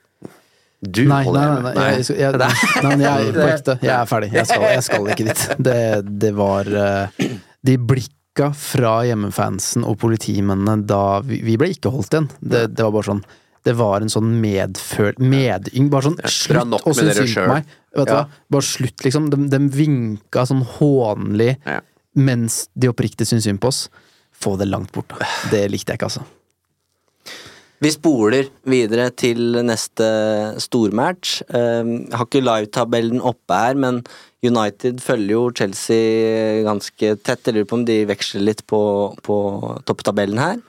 Du Nei, nei, holder nei, nei, med. jeg, jeg, jeg, nei, jeg jeg, på ekte. Jeg er ferdig. Jeg skal, jeg skal ikke dit. Det, det var eh, De blikka fra hjemmefansen og politimennene da vi, vi ble ikke holdt igjen. Det, det var bare sånn Det var en sånn medføl... Medyng. Bare sånn Slutt å med synes synd på meg. Vet du Ja. hva? Bare slutt, liksom. De, de vinka sånn hånlig Ja. mens de oppriktig syntes synd på oss. Få det langt bort. da. Det likte jeg ikke, altså. Vi spoler videre til neste stormatch. Jeg har ikke livetabellen oppe her, men United følger jo Chelsea ganske tett. Jeg lurer på om de veksler litt på, på topptabellen her.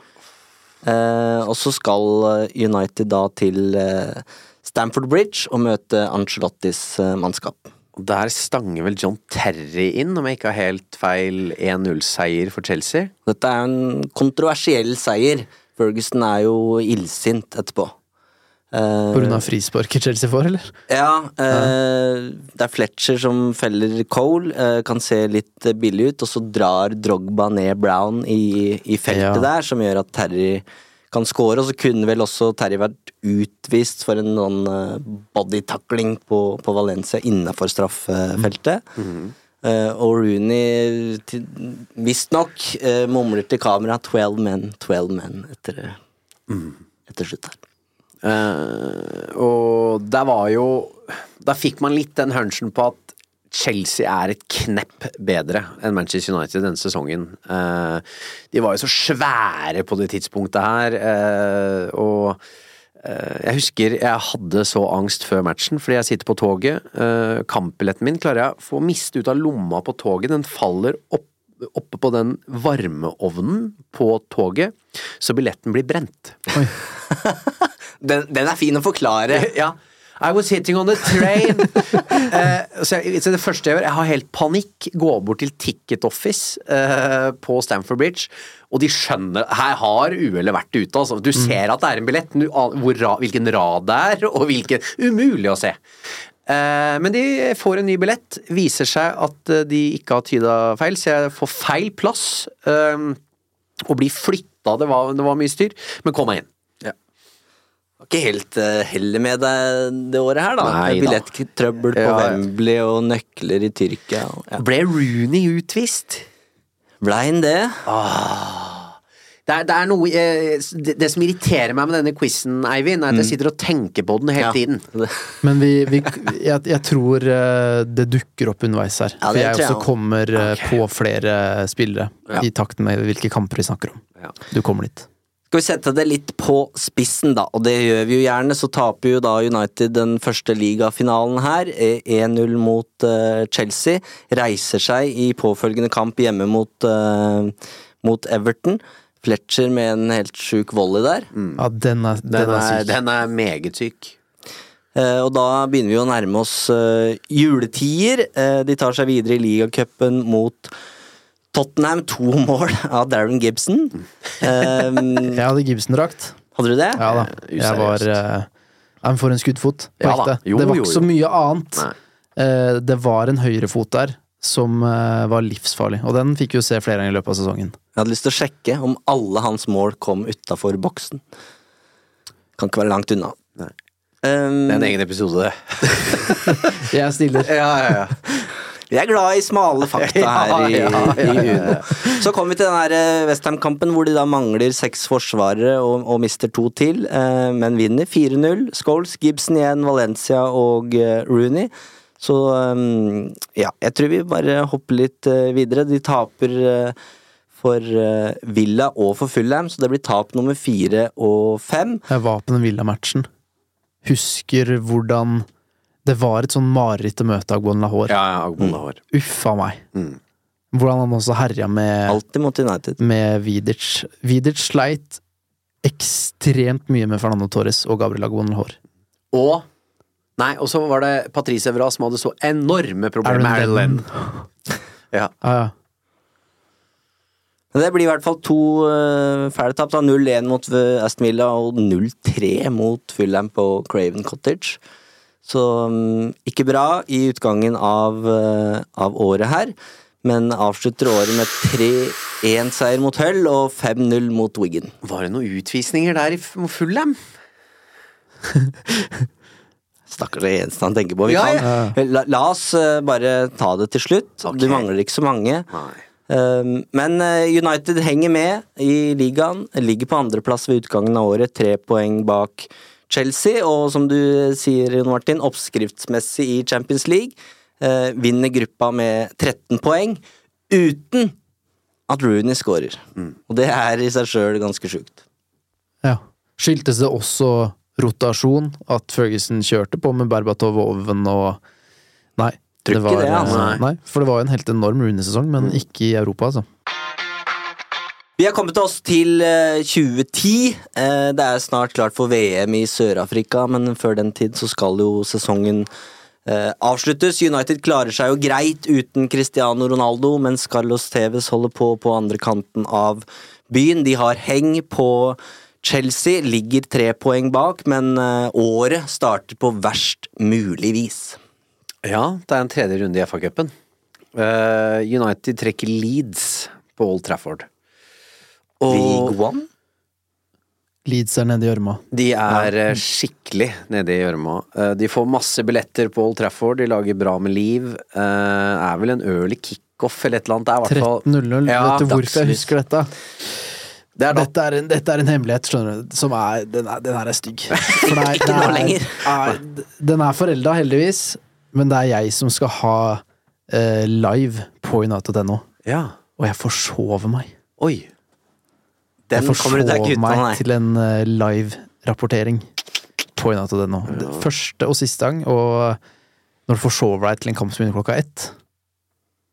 Eh, og så skal United da til eh, Stamford Bridge og møte Ancelottis eh, mannskap. Der stanger vel John Terry inn, om jeg ikke har helt feil 1-0-seier for Chelsea. Dette er en kontroversiell seier. Ferguson er jo illsint etterpå. Uh, På grunn av frisparket Chelsea får, eller? Ja, Uh, det er Fletcher som feller Cole. Uh, kan se litt billig ut, og så drar Drogba ned Brown i, i feltet Ja. der, som gjør at Terry kan score. Og så kunne vel også Terry vært utvist for en sånn bodytakling på, på Valencia innafor straffefeltet. Eh, og Rooney visstnok uh, mumler til kamera 'twelve men, 12 men' etter, etter slutt her. Uh, og der var jo Da fikk man litt den hunchen på at Chelsea er et knepp bedre enn Manchester United denne sesongen. Uh, de var jo så svære på det tidspunktet her, uh, og eh, jeg husker jeg hadde så angst før matchen, fordi jeg sitter på toget. Uh, Kampbilletten min klarer jeg å få miste ut av lomma på toget. Den faller opp, oppe på den varmeovnen på toget, så billetten blir brent. Den, den er fin å forklare. ja. I was hitting on the train. uh, så, jeg, så det første jeg gjør, jeg har helt panikk. Går bort til Ticket Office uh, på Stamford Bridge, og de skjønner Her har uhellet vært ute, altså. Du ser at det er en billett, du hvor, hvilken rad det er, og hvilken Umulig å se. Eh, men de får en ny billett. Viser seg at de ikke har tyda feil, så jeg får feil plass. og blir flytta. Det var, det var mye styr. Men kom meg inn. Ikke helt uh, heldig med deg det året her, da. Nei. Billetttrøbbel på Ja, ja. Wembley og nøkler i Tyrkia. og- Ja. Ble Rooney utvist? Blei han det? Det er, det er noe eh, det, det som irriterer meg med denne quizen, Eivind, er at jeg sitter og tenker på den hele Ja. tiden. Men vi, vi jeg, jeg tror eh, det dukker opp underveis her. Ja, for jeg jeg også også. kommer okay. på flere spillere Ja. i takt med hvilke kamper vi snakker om. Du kommer dit. Skal vi sette det litt på spissen, da, og det gjør vi jo gjerne. Så taper jo da United den første ligafinalen her, eh, 1-0 mot uh, Chelsea. Reiser seg i påfølgende kamp hjemme mot, uh, mot Everton. Fletcher med en helt sjuk volley der. Ja, den er, den Den er er, syk. den er meget syk. Uh, og da begynner vi å nærme oss eh, juletider. Eh, de tar seg videre i ligacupen mot Tottenham. To mål av Darren Gibson. Um, Jeg hadde Gibson-drakt. hadde du det? Ja da. Jeg var uh, For en skuddfot, Ja da. Jo, det var ikke jo. så mye annet. Eh, det var en høyrefot der som uh, var livsfarlig, og den fikk vi jo se flere ganger i løpet av sesongen. Jeg hadde lyst til å sjekke om alle hans mål kom utafor boksen. Kan ikke være langt unna. Nei. Um, Det er en egen episode, det. Jeg stiller. Ja, ja, ja. Vi er glad i smale fakta her i, Ja, ja, ja, i Uno. Så kommer vi til den her Westham-kampen hvor de da mangler seks forsvarere og, og mister to til, eh, men vinner 4-0. Scholes, Gibson igjen, Valencia og eh, Rooney. Så um, ja, jeg tror vi bare hopper litt eh, videre. De taper eh, for eh, Villa og for Fulham, så det blir tap nummer fire og fem. Jeg var på den Villa-matchen. Husker hvordan det var et sånn mareritt å møte Agbon Lahore. Ja, ja, Agbon Lahore. Mm. Uffa meg. Mm. Hvordan han også herja med, Alltid mot United. med Vidic. Vidic sleit ekstremt mye med Fernando Torres og Gabriel Agbon Lahore. Og Nei, og så var det Patrice Evra som hadde så enorme problemer med. Lennon. Ja. Ja, ja. Men det blir i hvert fall to uh, fæle tap. 0-1 mot Aston Villa og 0-3 mot Fulham på Craven Cottage. Så mm, ikke bra i utgangen av, eh, av året her. Men avslutter året med 3-1-seier mot Hull og 5-0 mot Wiggen. Var det noen utvisninger der i Fullham? Stakkars det eneste han tenker på. Vi Ja, kan, la, la oss eh, bare ta det til slutt. Okay. Du mangler ikke så mange. Um, men eh, United henger med i ligaen. Ligger på andreplass ved utgangen av året, tre poeng bak Chelsea. Og som du sier, Jon Martin, oppskriftsmessig i Champions League. eh, vinner gruppa med 13 poeng, uten at Rooney scorer. Og det er i seg sjøl ganske sjukt. Ja. Skyldtes det også rotasjon? At Ferguson kjørte på med Berbatov og Oven og Nei. Ikke det, altså. Nei, for det var jo en helt enorm Rooney-sesong, men ikke i Europa, altså. Vi har kommet oss til eh, 2010. Eh, det er snart klart for VM i Sør-Afrika, men før den tid så skal jo sesongen eh, avsluttes. United klarer seg jo greit uten Cristiano Ronaldo, mens Carlos Tevez holder på på andre kanten av byen. De har heng på Chelsea ligger tre poeng bak, men eh, året starter på verst mulig vis. Ja, det er en tredje runde i FA-cupen. Eh, United trekker Leeds på Old Trafford. League One? Leeds er nede i gjørma. De er ja. skikkelig nede i gjørma. Eh, de får masse billetter på Old Trafford, de lager bra med liv. Eh, er vel en early kickoff eller et eller annet. Det er i hvert fall 13.00. Ja, Vet du hvorfor jeg husker dette? Det er dette, er en, dette er en hemmelighet, skjønner du, som er Den, er, den her er stygg. For det det er, er, den er forelda, heldigvis, men det er jeg som skal ha uh, live på United.no. Ja. Og jeg forsover meg. Oi. Den jeg kommer du deg ikke ut av, meg til en eh, live-rapportering på United.no. Det Første og siste gang, og når du forsover deg til en kamp som begynner klokka ett,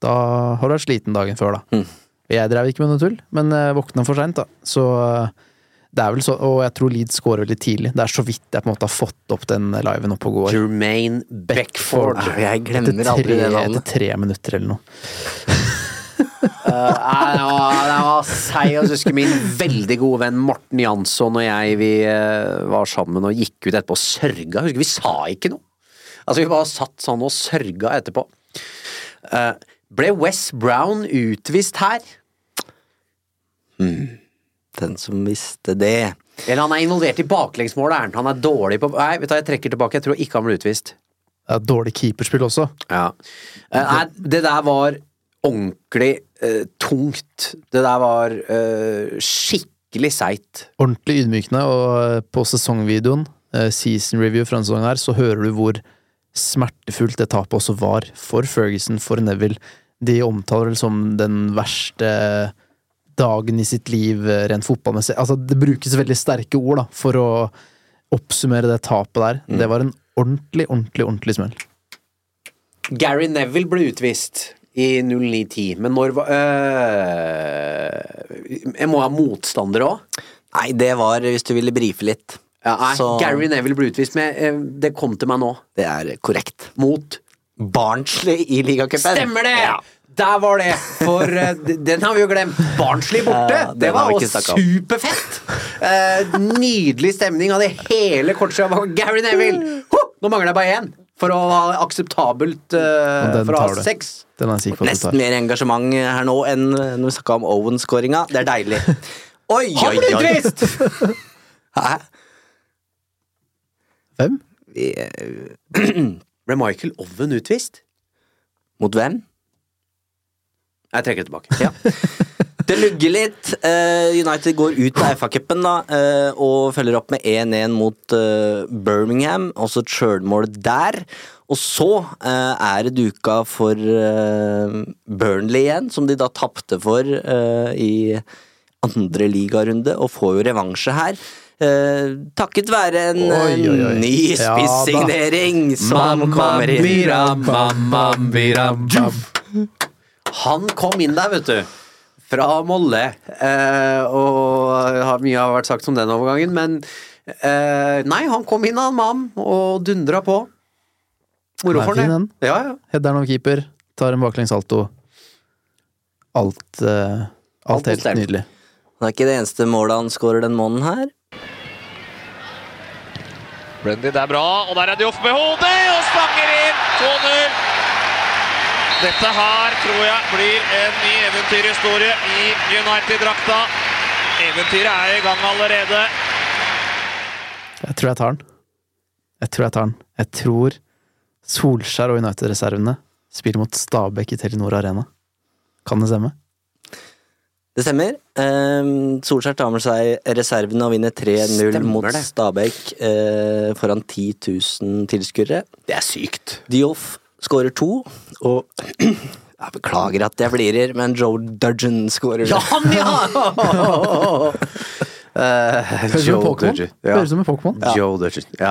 da har du vært sliten dagen før, da. Mm. Jeg drev ikke med noe tull, men våkna for seint, da. Så eh, det er vel så, og jeg tror Leeds scorer veldig tidlig. Det er så vidt jeg på en måte har fått opp den liven oppe og går. Jermaine Beckford. Jeg glemmer aldri det navnet. etter tre minutter eller noe. Eh, nei, det var, det var seig. Jeg husker min veldig gode venn Morten Jansson og jeg vi eh, var sammen og gikk ut etterpå og sørga. Husker vi sa ikke noe. Altså Vi bare satt sånn og sørga etterpå. Uh, ble Wes Brown utvist her? Hmm. Den som visste det. Eller han er involvert i baklengsmålet. er han? Han er dårlig på Nei, vet du jeg trekker tilbake. Jeg tror ikke han ble utvist. Det er dårlig keeperspill også. Ja. Uh, Nei, det der var ordentlig eh, tungt. Det der var eh, skikkelig seigt. ordentlig ydmykende, og eh, på sesongvideoen, eh, season review fra denne sesongen her, så hører du hvor smertefullt det tapet også var for Ferguson, for Neville. De omtaler det som den verste dagen i sitt liv eh, rent fotballmessig. Altså, det brukes veldig sterke ord da, for å oppsummere det tapet der. Det var en ordentlig, ordentlig, ordentlig smell. Gary Neville ble utvist i 0910, men når var øh, Jeg må ha motstander òg? Nei, det var hvis du ville brife litt. Ja, nei, Så- Gary Neville ble utvist, men eh, det kom til meg nå. Det er korrekt. Mot Barnsley i ligacupen. Stemmer det! Ja. Der var det! For eh, den har vi jo glemt. Barnsley borte! Ja, det var jo superfett! Uh, nydelig stemning. Hadde hele kortskjea Gary Neville! Ho! Nå mangler jeg bare én for å ha akseptabelt uh, for å ha du. sex. Den er sikker på Nesten mer engasjement her nå enn når vi snakka om Owen-skåringa. Det er deilig. Oi, oi, oi! Hæ? Hvem? Vi, eh, Ble Michael Owen utvist? Mot hvem? Jeg trekker det tilbake. Ja. Det lugger litt. Eh, United går ut av FA-cupen da, eh, og følger opp med 1-1 mot eh, Birmingham. Også et sjølmål der. Og så eh, er det duka for Burnley igjen, som de da tapte for i andre ligarunde, og får jo revansje her. Eh, takket være en Oi, oi, oi. ny Ja da. spisssignering som kommer inn. Mamma, mamma, mamma. Han kom inn der, vet du. Fra Molle. Eh, og har mye har vært sagt om den overgangen, men eh, Nei, han kom inn, han mam, og dundra på. Moro for ham, det. Ja, ja. Headeren av keeper, tar en baklengs salto. Alt, eh, Alt alt helt på nydelig. Det er ikke det eneste målet han skårer den måneden her. Brendy, det er bra, og der er Dioff med hodet og stanger inn 2-0. Dette her tror jeg blir en ny eventyrhistorie i United-drakta. Eventyret er i gang allerede. Jeg tror jeg tar den. Jeg tror jeg tar den. Jeg tror Solskjær og United-reservene spiller mot Stabæk i Telenor Arena. Kan det stemme? Det stemmer. Um, Solskjær tar med seg reservene og vinner 3-0 mot. Stabæk eh, foran 10 000 tilskuere. Det er sykt. Dioff skårer to, og jeg beklager at jeg flirer, men Joe Dudgeon skårer Ja, han, ja! Eh, Høres ut som en Joe Pokémon. Dudgeon. Ja. Høres ut som en Pokémon. Joe Dudgeon. Ja.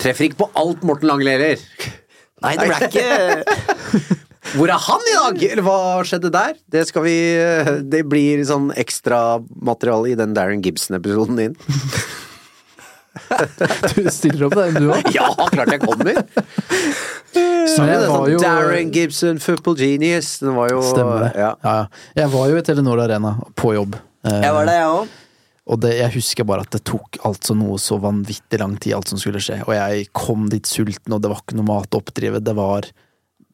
Treffer ikke på alt Morten Langle leverer. Nei, det ble ikke Hvor er han i dag? Eller hva skjedde der? Det skal vi Det blir sånn ekstramateriale i den Darren Gibson-episoden din. Du stiller opp den, du òg. Ja, klart jeg kommer! Så det var jo- Darren Gibson, football genius. Den var jo Stemmer det. Ja. Ja. Jeg var jo i Telenor Arena på jobb. Eh, Jeg var det, jeg òg. Og det, jeg husker bare at det tok altså noe så vanvittig lang tid, alt som skulle skje. Og jeg kom dit sulten, og det var ikke noe mat å oppdrive. Det var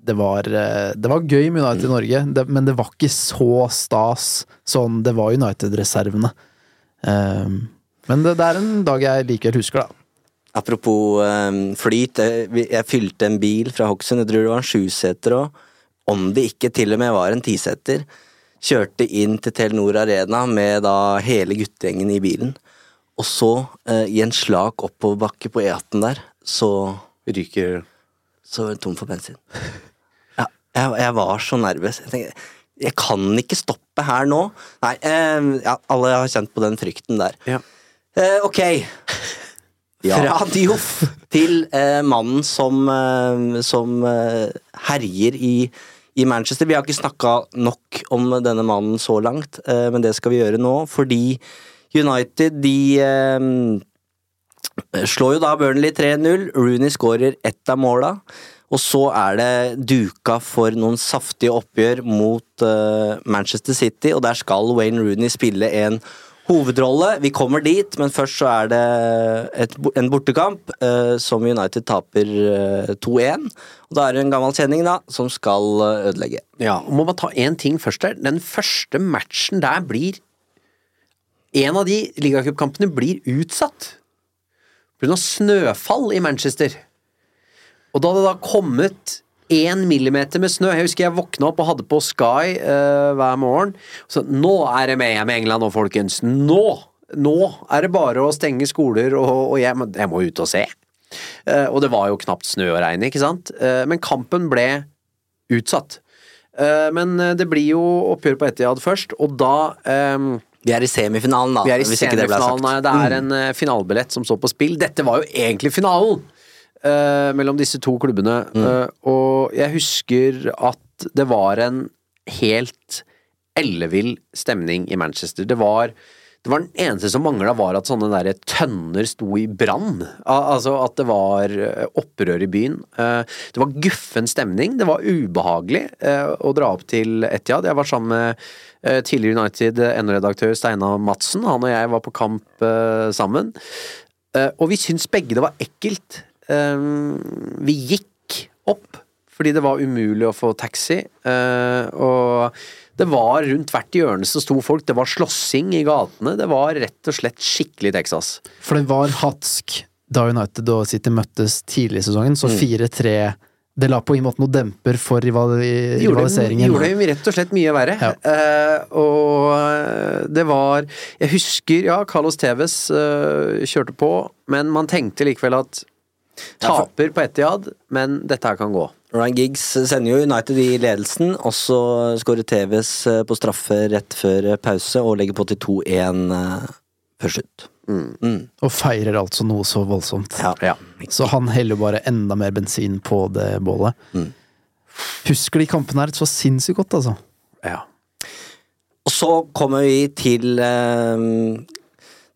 det var, eh, det var gøy med United i Norge, det, men det var ikke så stas sånn Det var United-reservene. Um, men det, det, er en dag jeg likevel husker, da. Apropos um, flyt, jeg, jeg, fylte en bil fra Hokksund, jeg tror det var en sjuseter òg. Om det ikke til og med var en tiseter. Kjørte inn til Telenor Arena med da hele guttegjengen i bilen. Og så, uh, i en slak oppoverbakke på E18 der, så Ryker Så var tom for bensin. Ja, jeg, jeg var så nervøs. Jeg tenkte, jeg kan ikke stoppe her nå. Nei, uh, ja, alle har kjent på den frykten der. Ja. Uh, ok. Ja. Fra Dioff til eh, mannen som, eh, som eh, herjer i, i, Manchester. Vi har ikke snakka nok om denne mannen så langt, eh, men det skal vi gjøre nå, fordi United de eh, slår jo da Burnley 3-0. Rooney skårer ett av måla. Og så er det duka for noen saftige oppgjør mot uh, Manchester City, og der skal Wayne Rooney spille en hovedrolle. Vi kommer dit, men først så er det et, en bortekamp uh, som United taper uh, 2-1. Og Da er det en gammel kjenning da, som skal uh, ødelegge. Ja, og Må man ta én ting først der. Den første matchen der blir En av de ligacupkampene blir utsatt pga. snøfall i Manchester. Og da hadde det da kommet én millimeter med snø. Jeg husker jeg våkna opp og hadde på Sky uh, hver morgen. Så nå er det med hjem i England nå, folkens. Nå! Nå er det bare å stenge skoler, og, og jeg, jeg, må ut og se. Uh, og det var jo knapt snø og regn, ikke sant? Uh, men kampen ble utsatt. men det blir jo oppgjør på Etiad først, og da um, vi er i semifinalen, da. Vi er i semifinalen, det, det, er en mm. finalebillett som står på spill. Dette var jo egentlig finalen! Uh, mellom disse to klubbene. Mm. Uh, og jeg husker at det var en helt ellevill stemning i Manchester. Det var det var den eneste som mangla, var at sånne der tønner sto i brann. Altså at det var eh, opprør i byen. Det var guffen stemning. Det var ubehagelig å dra opp til Etiad. Jeg var sammen med tidligere United NO-redaktør Steinar Madsen. Han og jeg var på kamp sammen. Og vi syntes begge det var ekkelt vi gikk opp fordi det var umulig å få taxi. Eh, og det var rundt hvert hjørne som sto folk. Det var slåssing i gatene. Det var rett og slett skikkelig Texas. For det var hatsk da United og City møttes tidlig i sesongen, så 4-3 mm. det la på en måte noe demper for rivaliseringen. Gjorde, gjorde det rett og slett mye verre. Ja. Uh, og det var Jeg husker, ja, Carlos Tevez uh, kjørte på, men man tenkte likevel at Taper på Etiad, men dette her kan gå. Ryan Giggs sender jo United i ledelsen, og så skårer TVs eh, på straffe rett før pause og legger på til 2-1 eh, før slutt. Mm. Mm. Og feirer altså noe så voldsomt. Ja, ja. Så han heller bare enda mer bensin på det bålet. Mm. Husker de kampene her så sinnssykt godt, altså. Ja. Og så kommer vi til eh,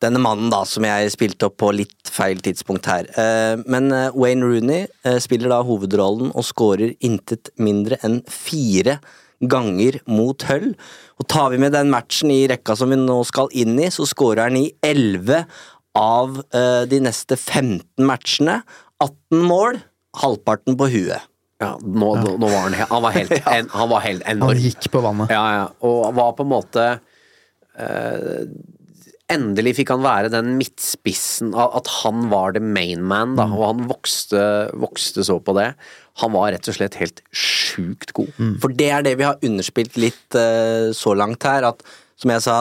denne mannen da, som jeg spilte opp på litt feil tidspunkt her. Eh, men eh, Wayne Rooney eh, spiller da hovedrollen og skårer intet mindre enn fire ganger mot Hull. Og tar vi med den matchen i rekka som vi nå skal inn i, så skårer han i 11 av de neste 15 matchene. 18 mål, halvparten på huet. Ja, nå, ja. nå var han, han, var helt, en, han var helt enorm. Han gikk på vannet. Ja, ja. Og var på en måte uh, Endelig fikk han være den midtspissen, at han var the main man, da, mm. og han vokste, vokste, så på det. Han var rett og slett helt sjukt god. Mm. For det er det vi har underspilt litt uh, så langt her, at som jeg sa,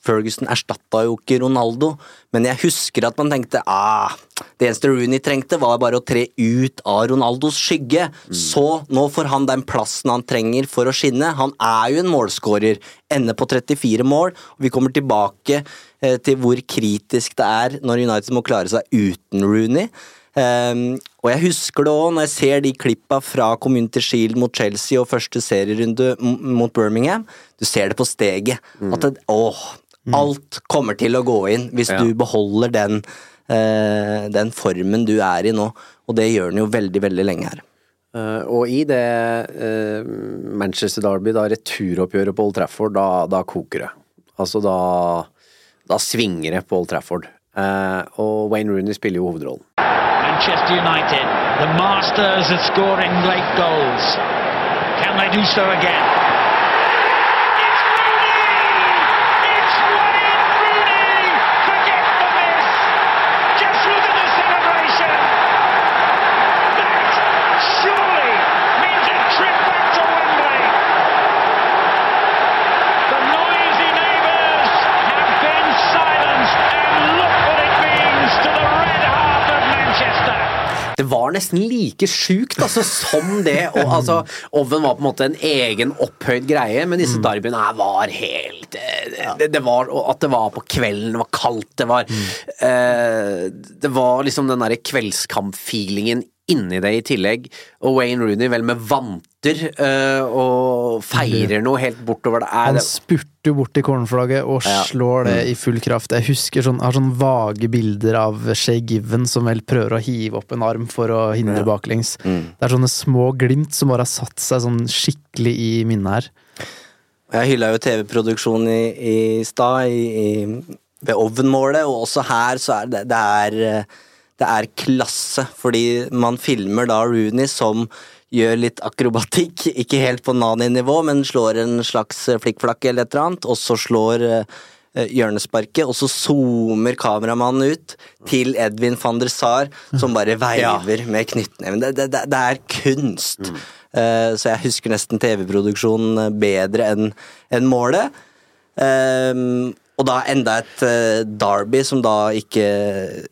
Ferguson erstatta jo ikke Ronaldo, men jeg husker at man tenkte ah, det eneste Rooney trengte, var bare å tre ut av Ronaldos skygge. Mm. Så nå får han den plassen han trenger for å skinne. Han er jo en målskårer. Ender på 34 mål, og vi kommer tilbake til hvor kritisk det er når United må klare seg uten Rooney. Um, og jeg husker det òg når jeg ser de klippa fra Community Shield mot Chelsea og første serierunde mot Birmingham. Du ser det på steget. Mm. At det, åh, mm. alt kommer til å gå inn hvis ja. du beholder den, uh, den formen du er i nå. Og det gjør den jo veldig, veldig lenge her. Uh, og i det uh, Manchester Derby, da returoppgjøret på Old Trafford, da, da koker det. Altså da Da svinger det på Old Trafford. Eh, og Wayne Rooney spiller jo hovedrollen. Manchester United, the masters of scoring late goals. Can they do so again? Just look at the celebration! That surely means a trip back to Wembley. The noisy neighbours have been silenced, and look what it means to the red heart of Manchester. Det var nesten like sjukt altså, som det. Og, altså, Oven var på en måte en egen opphøyd greie, men disse derbyene her var helt eh, det, det var, At det var på kvelden, det var kaldt, det var eh, Det var liksom den derre kveldskampfeelingen inni det i tillegg. Og Wayne Rooney vel med vanter eh, og feirer noe helt bortover det. Er, Han spurter bort til cornerflagget og Ja. slår det Mm. i full kraft. Jeg husker sånn, har sånn vage bilder av Shay Given som vel prøver å hive opp en arm for å hindre baklengs. Mm. Det er sånne små glimt som bare har satt seg sånn skikkelig i minnet her. Jeg hylla jo TV-produksjonen i, i stad, i, i, ved Oven-målet, og også her så er det, det er eh, det er klasse, fordi man filmer da Rooney som gjør litt akrobatikk, ikke helt på Nani-nivå, men slår en slags flikkflakk eller et eller annet, og så slår eh, eh, hjørnesparket, og så zoomer kameramannen ut til Edvin van der Sar, som bare veiver med knyttneven. Det, det, det, er kunst. Eh, så jeg husker nesten TV-produksjonen bedre enn en målet. Ehm, og da enda et uh, derby som da ikke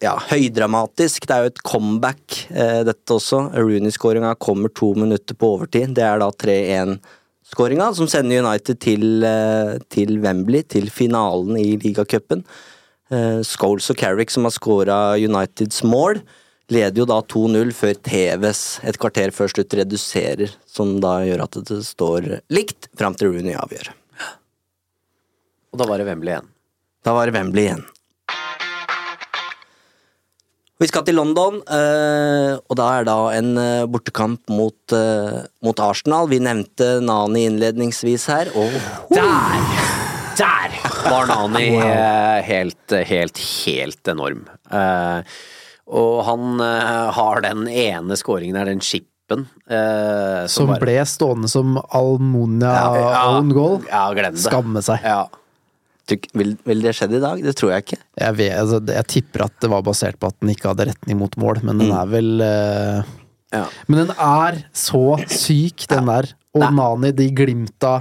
Ja, høydramatisk. Det er jo et comeback, uh, dette også. Rooney-skåringa kommer to minutter på overtid. Det er da 3-1-skåringa, som sender United til, uh, til Wembley, til finalen i ligacupen. Uh, Scholes og Carrick, som har skåra Uniteds mål, leder jo da 2-0 før TVs et kvarter før slutt reduserer, som da gjør at det står likt fram til Rooney avgjør. Og da var det Wembley igjen. Da var det Wembley igjen. Vi skal til London, eh, og da er da en eh, bortekamp mot, eh, mot Arsenal. Vi nevnte Nani innledningsvis her, og Der! Der var Nani helt, helt, helt enorm. Eh, og han har den ene skåringen her, den chipen. eh, Som bare- ble stående som Almonia Ja, ja. own goal. Ja, glem det. Skamme seg. Ja. Vil, vil det skjedd i dag? Det tror jeg ikke. Jeg, vet, altså, jeg tipper at det var basert på at den ikke hadde retning mot mål, men den er vel eh, Men den er så syk, den der. Og Nani, de glimta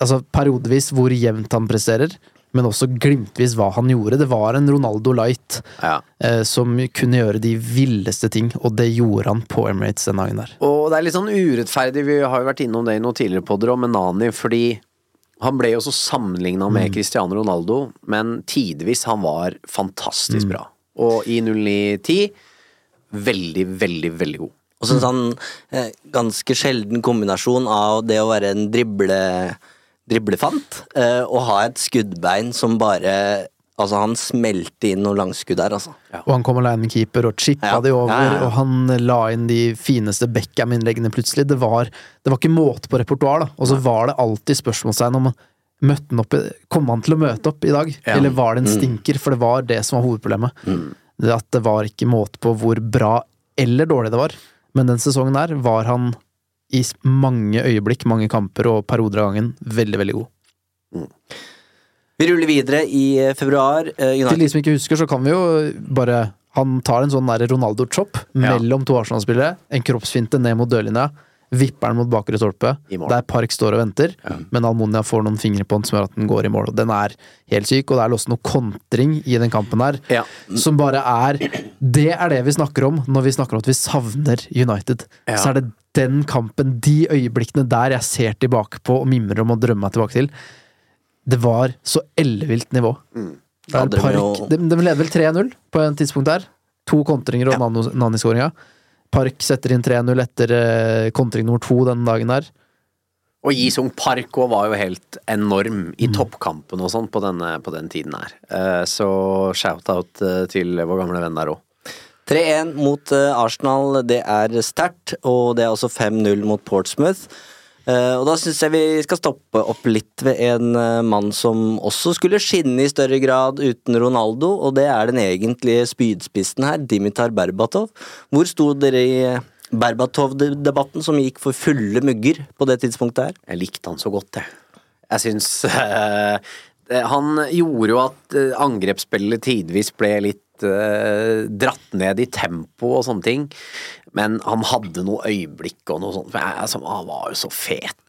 Altså periodevis hvor jevnt han presterer, men også glimtvis hva han gjorde. Det var en Ronaldo Light eh, som kunne gjøre de villeste ting, og det gjorde han på Emirates den dagen der. Og det er litt sånn urettferdig, vi har jo vært innom det i noen tidligere podder om Nani, fordi han ble jo så sammenligna med Mm. Cristiano Ronaldo, men tidvis han var fantastisk Mm. bra. Og i 09-10 veldig, veldig, veldig god. Og så en sånn eh, ganske sjelden kombinasjon av det å være en drible, driblefant eh, og ha et skuddbein som bare Altså, han smelte inn noen langskudd der, altså. Og han kom alene med keeper og chippa Ja. de over, Ja, ja, ja. og han la inn de fineste Beckham-innleggene plutselig. Det var, det var ikke måte på repertoar, da. Og så var det alltid spørsmålstegn om møtte han opp, i- kom han til å møte opp i dag, Ja. eller var det en Mm. stinker? For det var det som var hovedproblemet. Det at det var ikke måte på hvor bra eller dårlig det var. Men den sesongen der var han i mange øyeblikk, mange kamper og perioder av gangen veldig, veldig god. Vi ruller videre i eh, februar. United. Til de som ikke husker, så kan vi jo bare Han tar en sånn der Ronaldo-chop mellom to Arsenal-spillere. En kroppsfinte ned mot dørlinja. Vipper den mot bakre stolpe. Der Park står og venter. Men Almonia får noen fingre på den som gjør at den går i mål. Og Den er helt syk, og det er også noe kontring i den kampen her. Som bare er Det er det vi snakker om når vi snakker om at vi savner United. Ja. Så er det den kampen, de øyeblikkene der jeg ser tilbake på og mimrer om å drømme meg tilbake til. Det var så ellevilt nivå. Det er det Park, jo- de, de leder vel 3-0 på en tidspunkt der. To kontringer og ja. Nani-skåringa. Park setter inn 3-0 etter eh, kontring nummer to den dagen der. Og Jisung Park òg var jo helt enorm Mm. i toppkampen og sånn på, på den tiden her. Eh, Så shout-out eh, til vår gamle venn der òg. 3-1 mot eh, Arsenal, det er sterkt, og det er også 5-0 mot Portsmouth. Eh, og da syns jeg vi skal stoppe opp litt ved en eh, mann som også skulle skinne i større grad uten Ronaldo, og det er den egentlige spydspissen her, Dimitar Berbatov. Hvor sto dere i eh, Berbatov-debatten som gikk for fulle mugger på det tidspunktet her? Jeg likte han så godt, jeg. Jeg syns eh, Han gjorde jo at angrepsspillet tidvis ble litt eh, dratt ned i tempo og sånne ting, men han hadde noe øyeblikk og noe sånt. For jeg, altså, han var jo så fet.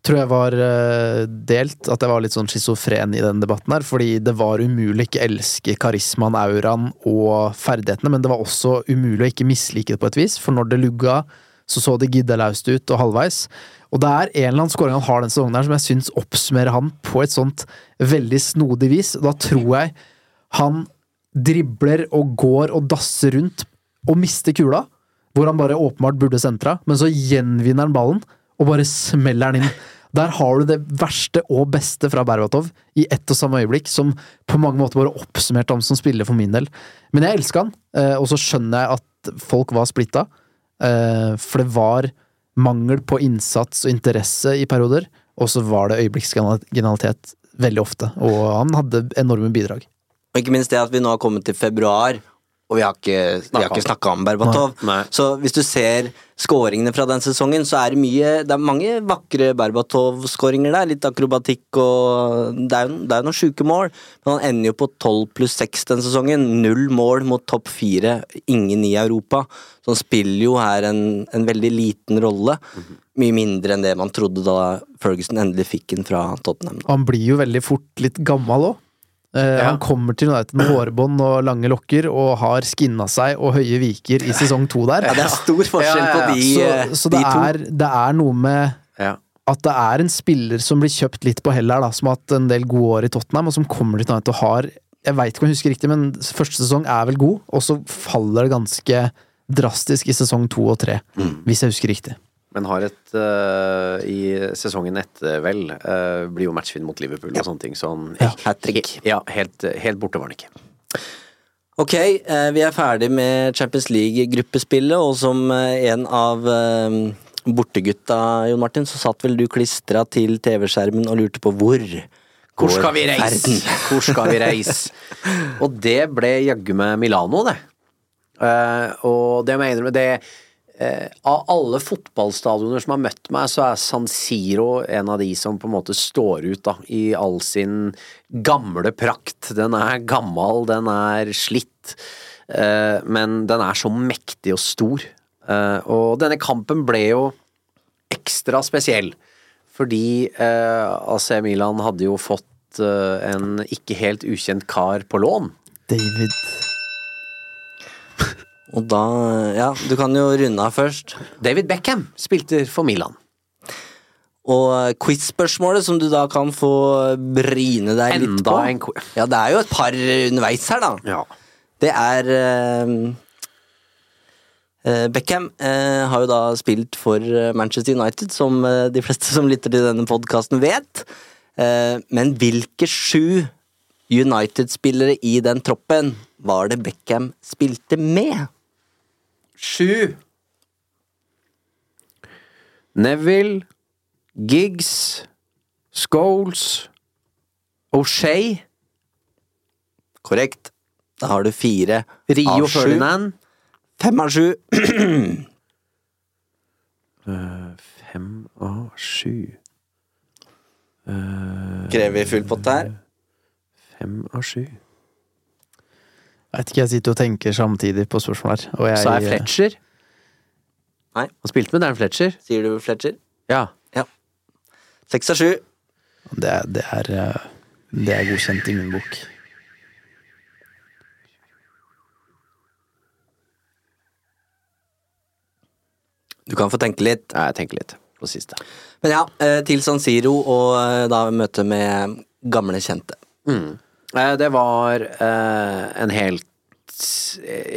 Jeg tror jeg var eh, delt, at jeg var litt sånn schizofren i den debatten her, fordi det var umulig å ikke elske karismaen, auraen og ferdighetene, men det var også umulig å ikke mislike det på et vis, for når det lugga, så så det giddelaust ut og halvveis. Og det er en eller annen scoring han har denne sesongen her som jeg syns oppsummerer han på et sånt veldig snodig vis. Da tror jeg han dribler og går og dasser rundt og mister kula, hvor han bare åpenbart burde sentra, men så gjenvinner han ballen og bare smeller den inn. Der har du det verste og beste fra Berbatov i ett og samme øyeblikk, som på mange måter bare oppsummerte ham som spiller for min del. Men jeg elsker han, eh, og så skjønner jeg at folk var splitta, eh, for det var mangel på innsats og interesse i perioder, og så var det øyeblikksgenialitet veldig ofte, og han hadde enorme bidrag. Og ikke minst det at vi nå har kommet til februar, og vi har ikke, vi har ikke snakka om Berbatov. Så hvis du ser skåringene fra den sesongen, så er det mye Det er mange vakre Berbatov-skåringer der. Litt akrobatikk og Det er jo det er jo noen sjuke mål, men han ender jo på 12 pluss 6 den sesongen. Null mål mot topp fire. Ingen i Europa. Så han spiller jo her en, en veldig liten rolle. Mye mindre enn det man trodde da Ferguson endelig fikk den fra Tottenham. Han blir jo veldig fort litt gammel òg. Han kommer til United med hårbånd og lange lokker og har skinna seg og høye viker i sesong to der. Ja, det er stor forskjell på de, to Så, så de det, to. er, det er noe med at det er en spiller som blir kjøpt litt på hell her, da, som har hatt en del gode år i Tottenham, og som kommer til United og har Jeg veit ikke om jeg husker riktig, men første sesong er vel god, og så faller det ganske drastisk i sesong to og tre, hvis jeg husker riktig. Men har et uh, I sesongen etter, vel, uh, blir jo matchvinn mot Liverpool og sånne ting, så han Hat. Ja, helt, helt borte var han ikke. Ok, uh, vi er ferdig med Champions League-gruppespillet, og som en av bortegutta, Jon Martin, så satt vel du klistra til TV-skjermen og lurte på hvor Hvor skal vi reise? Hvor skal vi reise? og det ble jaggu meg Milano, det. Og det må jeg innrømme, det eh, Av alle fotballstadioner som har møtt meg, så er San Siro en av de som på en måte står ut, da, i all sin gamle prakt. Den er gammel, den er slitt, eh, men den er så mektig og stor. Eh, og denne kampen ble jo ekstra spesiell. Fordi eh, AC Milan hadde jo fått eh, en ikke helt ukjent kar på lån. David Og da Ja, du kan jo runde av først. David Beckham spilte for Milan. Og quiz-spørsmålet som du da kan få brine deg litt Enda på. en quiz. Ja, det er jo et par underveis her, da. Det er eh, eh, Beckham eh, har jo da spilt for eh, Manchester United, som eh, de fleste som lytter til denne podkasten vet. Eh, men hvilke sju United-spillere i den troppen var det Beckham spilte med? Sju. Neville, Giggs, Scholes, O'Shay. Korrekt. Da har du fire Rio av sju. Ferdinand. Fem av sju. Eh, fem av sju. Eh, Krever vi full pott her? Fem av sju. Jeg vet ikke, jeg sitter og tenker samtidig på spørsmål her. Og jeg, Så er Fletcher. Nei. Han spilte med Dan Fletcher. Sier du Fletcher? Ja. Ja. Seks av sju. Det, er- det, er, eh, det er godkjent i min bok. Du kan få tenke litt. Ja, jeg tenker litt på siste. Men ja, eh, til San Siro og eh, da møte med gamle kjente. Mm. Eh, Det var eh, en helt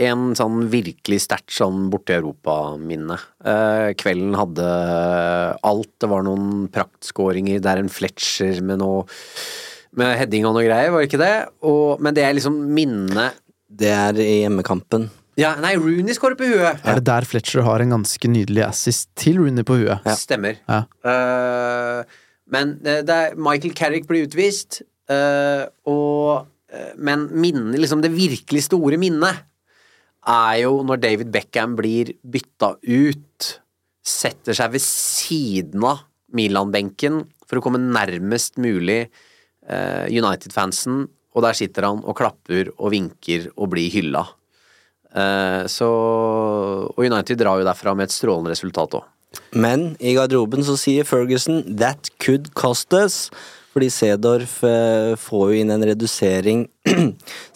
En sånn virkelig sterkt sånn borte-Europa Minne Eh, kvelden hadde alt. Det var noen praktskåringer. Det er en Fletcher med noe Med heading og noe greier, var det ikke det? Og, men det er liksom minnet Det er i hjemmekampen Ja, nei, Rooney skårer på huet. Er det der Fletcher har en ganske nydelig assist til Rooney på huet? Stemmer. Ja. Uh, men det er Michael Carrick blir utvist, og eh, Men minnet, liksom det virkelig store minnet, er jo når David Beckham blir bytta ut, setter seg ved siden av Milan-benken for å komme nærmest mulig eh, United-fansen, og der sitter han og klapper og vinker og blir hylla. Eh, så Og United drar jo derfra med et strålende resultat òg. Men i garderoben så sier Ferguson 'that could cost us'. Fordi Sedorf eh, får jo inn en redusering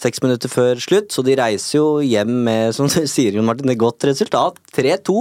seks minutter før slutt, så de reiser jo hjem med, som du sier, Jon Martin, et godt resultat. 3-2.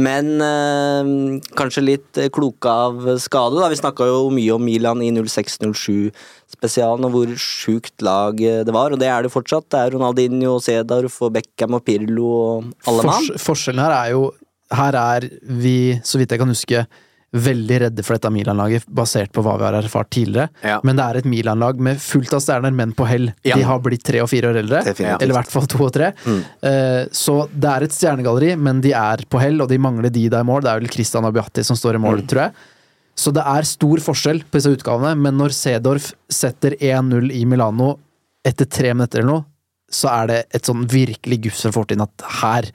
Men eh, kanskje litt eh, kloke av skade. da. Vi snakka jo mye om Milan i 06-07-spesialen, og hvor sjukt lag det var. Og det er det fortsatt. Det er Ronaldinho, Sedorf og Beckham og Pirlo og alle mann. Fors forskjellen her er jo Her er vi, så vidt jeg kan huske, veldig redde for dette Milan-laget, basert på hva vi har erfart tidligere. Ja. Men det er et Milan-lag med fullt av stjerner, men på hell. Ja. De har blitt tre og fire år eldre. Eller i hvert fall to og tre. Eh, så det er et stjernegalleri, men de er på hell, og de mangler de der i mål. Det er vel Christian Abiati som står i mål, tror jeg. Så det er stor forskjell på disse utgavene, men når Sedorf setter 1-0 i Milano etter tre minutter eller noe, så er det et sånn virkelig gufs fra fortiden at her,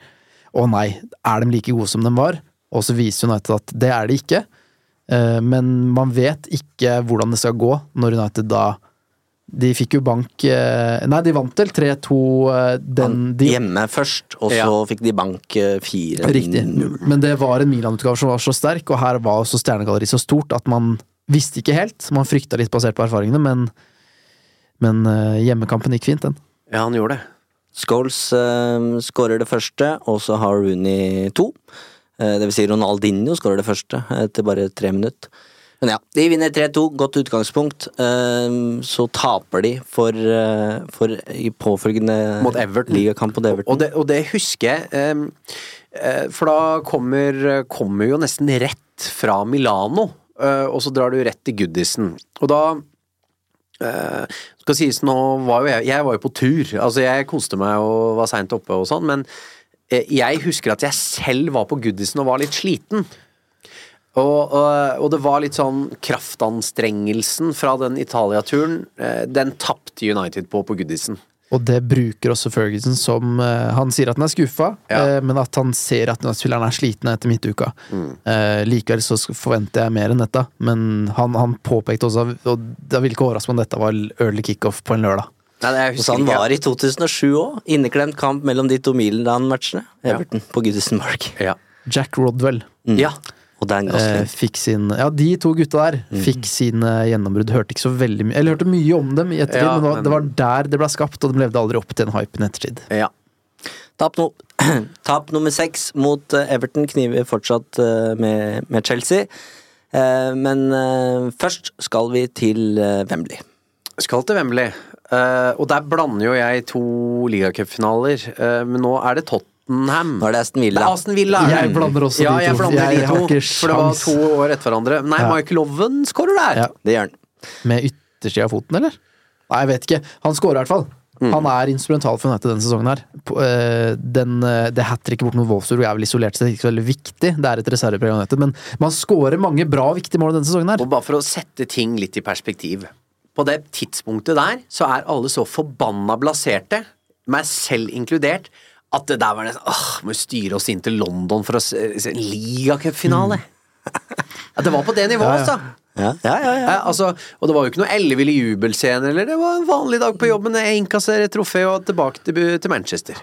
å nei, er de like gode som de var? Og så viser United at det er det ikke. Eh, Men man vet ikke hvordan det skal gå når United da De fikk jo bank eh, Nei, de vant vel 3-2 eh, den de, Hjemme først, og så fikk de bank eh, fire. Riktig. Men det var en Milan-utgave som var så sterk, og her var også stjernegalleriet så stort at man visste ikke helt. Man frykta litt basert på erfaringene, men, men hjemmekampen gikk fint, den. Ja, han gjorde det. Scholes uh, skårer det første, og så har Rooney to. Eh, det vil si Ronaldinho skårer det første etter bare tre minutter. Men ja, de vinner 3-2, godt utgangspunkt. Eh, så taper de for, eh, for i påfølgende Mot Everton. ligakamp mot Everton. Og det, og det husker jeg, eh, for da kommer, kommer jo nesten rett fra Milano, eh, og så drar du rett til Goodison. Og da eh, skal sies nå var jo jeg, jeg var jo på tur, altså jeg koste meg og var seint oppe og sånn, men eh, jeg husker at jeg selv var på Goodison og var litt sliten. Og, og, og det var litt sånn kraftanstrengelsen fra den Italia-turen, eh, den tapte United på på Goodison. Og det bruker også Ferguson som eh, Han sier at han er skuffa, Ja. eh, men at han ser at spilleren er sliten etter midtuka. Eh, likevel så forventer jeg mer enn dette, men han, han påpekte også Og det vil ikke overraske om dette var early kickoff på en lørdag. Nei, det, jeg husker sånn ikke. var i 2007 òg. Inneklemt kamp mellom de to Milan-matchene. Everton på Goodison Mark. Ja. Jack Rodwell ja. Og Dan eh, fikk sin Ja, de to gutta der fikk sine gjennombrudd. Hørte ikke så veldig mye Eller hørte mye om dem i ettertid, Ja, men men- det var der det ble skapt, og de levde aldri opp til den hypen i ettertid. ja. Tap, no Tap nummer seks mot eh, Everton kniver fortsatt eh, med, med Chelsea. Eh, men eh, først skal vi til Wembley. Skal til Wembley. Eh, og der blander jo jeg to ligacupfinaler, uh, men nå er det Tottenham. Nå er det Aston Villa. Det er Aston Villa. Jeg blander også ja, de jeg to. blander Jeg de har to, ikke for det var to år etter hverandre. Nei, Ja. Michael Owen skårer der! Ja. Det gjør han. Med yttersida av foten, eller? Nei, jeg vet ikke. Han skårer i hvert fall. Han er instrumental for United denne sesongen her. På, eh, Den, det hat tricket bort mot Wolfsburg er vel isolert sett ikke så veldig viktig. Det er et reservepreg av United, men man skårer mange bra, viktige mål denne sesongen her. Og bare for å sette ting litt i perspektiv. På det tidspunktet der, så er alle så forbanna blaserte, meg selv inkludert, at det der var nesten Åh, må styre oss inn til London for å se, en ligacupfinale? Ja, det var på det nivået, altså. Ja, ja, ja, ja. Ja, altså, og det var jo ikke noe elleville jubelscene, eller det var en vanlig dag på jobben. Jeg innkasserer et trofé og tilbake til, til Manchester.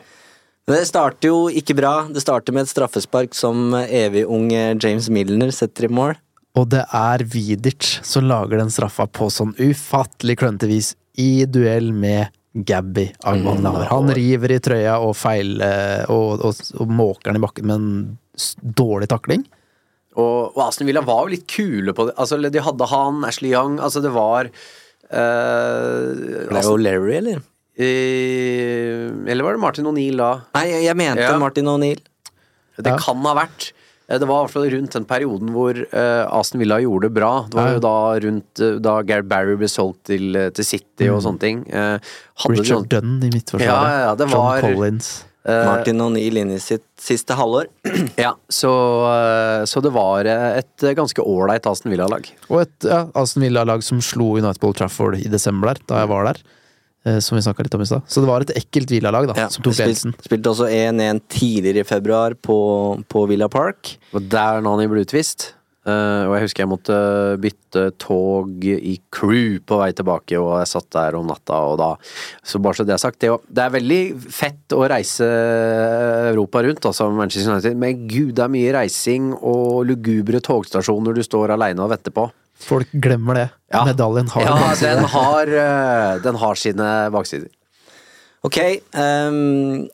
Det starter jo ikke bra. Det starter med et straffespark som evig ung James Milner setter i mål. Og det er Vidic som lager den straffa på sånn ufattelig klønete vis i duell med Gabby Agmanlaver. Han river i trøya og feil eh, og, og, og måker den i bakken med en dårlig takling. Og, og Aston Villa var jo litt kule på det. Altså, de hadde han, Ashley Young Altså, det var eh, Det er jo Larry, eller? Uh, Eller var det Martin O'Neill da? Nei, jeg mente Ja. Martin O'Neill. Det Ja. kan ha vært. Eh, Det var i hvert fall rundt den perioden hvor eh, Aston Villa gjorde det bra. Det var jo da rundt eh, da Gary Barry ble solgt til, til City og sånne ting. Hadde Richard sånn- Dunn i midtforsvaret. Ja, ja, det var- John Collins. Martin O'Neill inn i sitt siste halvår. Ja, så, så det var et ganske ålreit Aston Villa-lag. Og et ja, Aston Villa-lag som slo United Bowl Trafford i desember der, da jeg var der. Eh, Som vi snakka litt om i stad. Så det var et ekkelt Villa-lag da, Ja, som tok ledelsen. spilte, også 1-1 tidligere i februar på, på Villa Park. Og der Nani ble utvist. Uh, og jeg husker jeg måtte bytte tog i crew på vei tilbake, og jeg satt der om natta, og da Så bare så det er sagt, det, det er veldig fett å reise Europa rundt, altså Manchester United, men gud, det er mye reising og lugubre togstasjoner du står aleine og venter på. Folk glemmer det. Medaljen har ja, baksider. den har, eh, den har sine baksider. Ok, Um,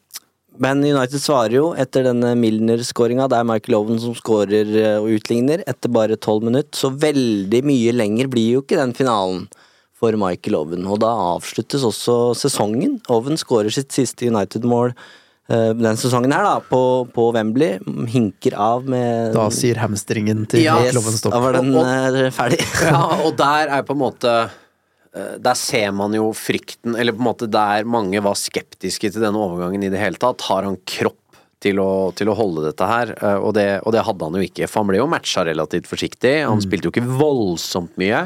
men United svarer jo etter denne Milner-skåringa. Det er Michael Owen som skårer eh, og utligner etter bare tolv minutter, så veldig mye lenger blir jo ikke den finalen for Michael Owen. Og da avsluttes også sesongen. Owen skårer sitt siste United-mål eh, den sesongen her, da, på, på Wembley. Hinker av med Da sier hamstringen til Ja, Owen stopp. Da var den Og- og- eh, ferdig. Ja, og der er på en måte eh, Der ser man jo frykten, eller på en måte der mange var skeptiske til denne overgangen i det hele tatt. Har han kropp til å, til å holde dette her? Eh, Og det, og det hadde han jo ikke, for han ble jo matcha relativt forsiktig. Han Mm. spilte jo ikke voldsomt mye,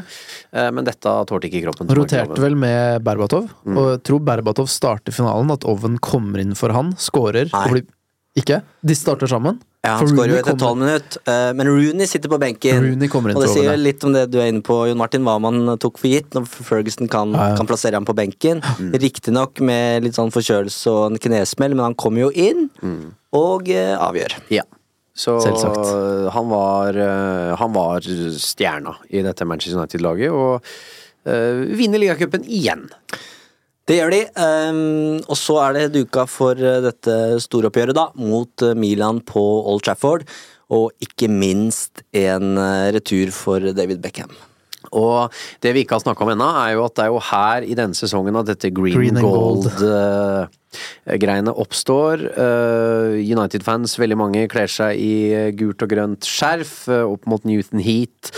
eh, men dette tålte ikke kroppen. Han roterte vel med Berbatov, Mm. og jeg tror Berbatov starter finalen, at Oven kommer inn for han, scorer og blir Ikke? De starter sammen? Ja, han skårer jo etter tolv minutter, eh, men Rooney sitter på benken. Rooney kommer inn og det sier Owen, litt om det du er inne på, Jon Martin, hva man tok for gitt når Ferguson kan, Ja, ja. kan plassere ham på benken. Riktignok med litt sånn forkjølelse og en knesmell, men han kommer jo inn og eh, avgjør. Ja. Så Selvsagt. han var, eh, han var stjerna i dette Manchester United-laget, og uh, vinner ligacupen igjen. Det gjør de, ehm, og så er det duka for eh, dette storoppgjøret, da, mot eh, Milan på Old Trafford. Og ikke minst en eh, retur for David Beckham. Og det vi ikke har snakka om ennå, er jo at det er jo her i denne sesongen at dette green, Green and gold. Gold-greiene oppstår. Eh, United-fans, veldig mange, kler seg i eh, gult og grønt skjerf eh, opp mot Newton Heat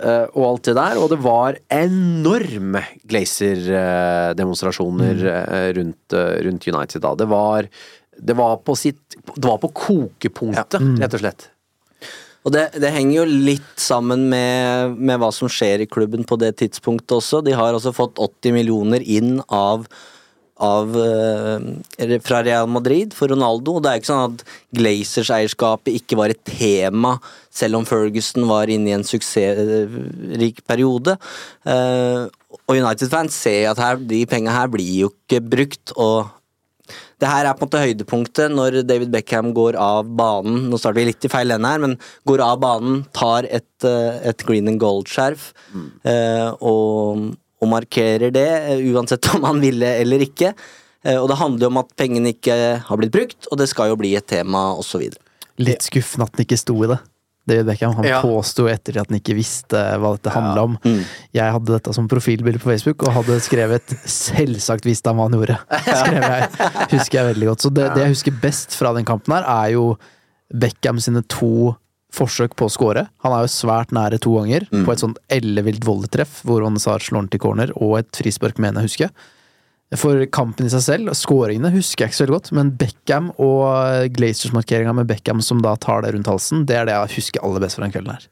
og alt det der. Og det var enorme Glazer-demonstrasjoner eh, rundt, rundt United da. Det var, det var på sitt Det var på kokepunktet, rett og slett. Og det, det henger jo litt sammen med, med hva som skjer i klubben på det tidspunktet også. De har altså fått 80 millioner inn av, av eh, fra Real Madrid for Ronaldo. Og det er ikke sånn at Glazers-eierskapet ikke var et tema, selv om Ferguson var inne i en suksessrik periode. Eh, og United-fans ser at her, de penga her blir jo ikke brukt. og det her er på en måte høydepunktet når David Beckham går av banen. Nå starter vi litt i feil ende her, men går av banen, tar et, eh, et green and gold-skjerf mm. og, og markerer det, eh, uansett om han ville eller ikke. Eh, og det handler jo om at pengene ikke har blitt brukt, og det skal jo bli et tema, osv. Litt skuffende at han ikke sto i det. David Beckham han Ja. påsto etter at han ikke visste hva dette handla om. Mm. Jeg hadde dette som profilbilde på Facebook og hadde skrevet 'selvsagt visste han hva han gjorde'. Skrev jeg, husker jeg veldig godt. Så det, det jeg husker best fra den kampen her, er jo Beckham sine to forsøk på å score. Han er jo svært nære to ganger, Mm. på et sånt ellevilt voldetreff hvor Onesar Sar slår den til corner, og et frispark, mener jeg å huske. For kampen i seg selv, skåringene husker jeg ikke så veldig godt, men Beckham og Glazers-markeringa med Beckham som da tar det rundt halsen, det er det jeg husker aller best fra den kvelden her.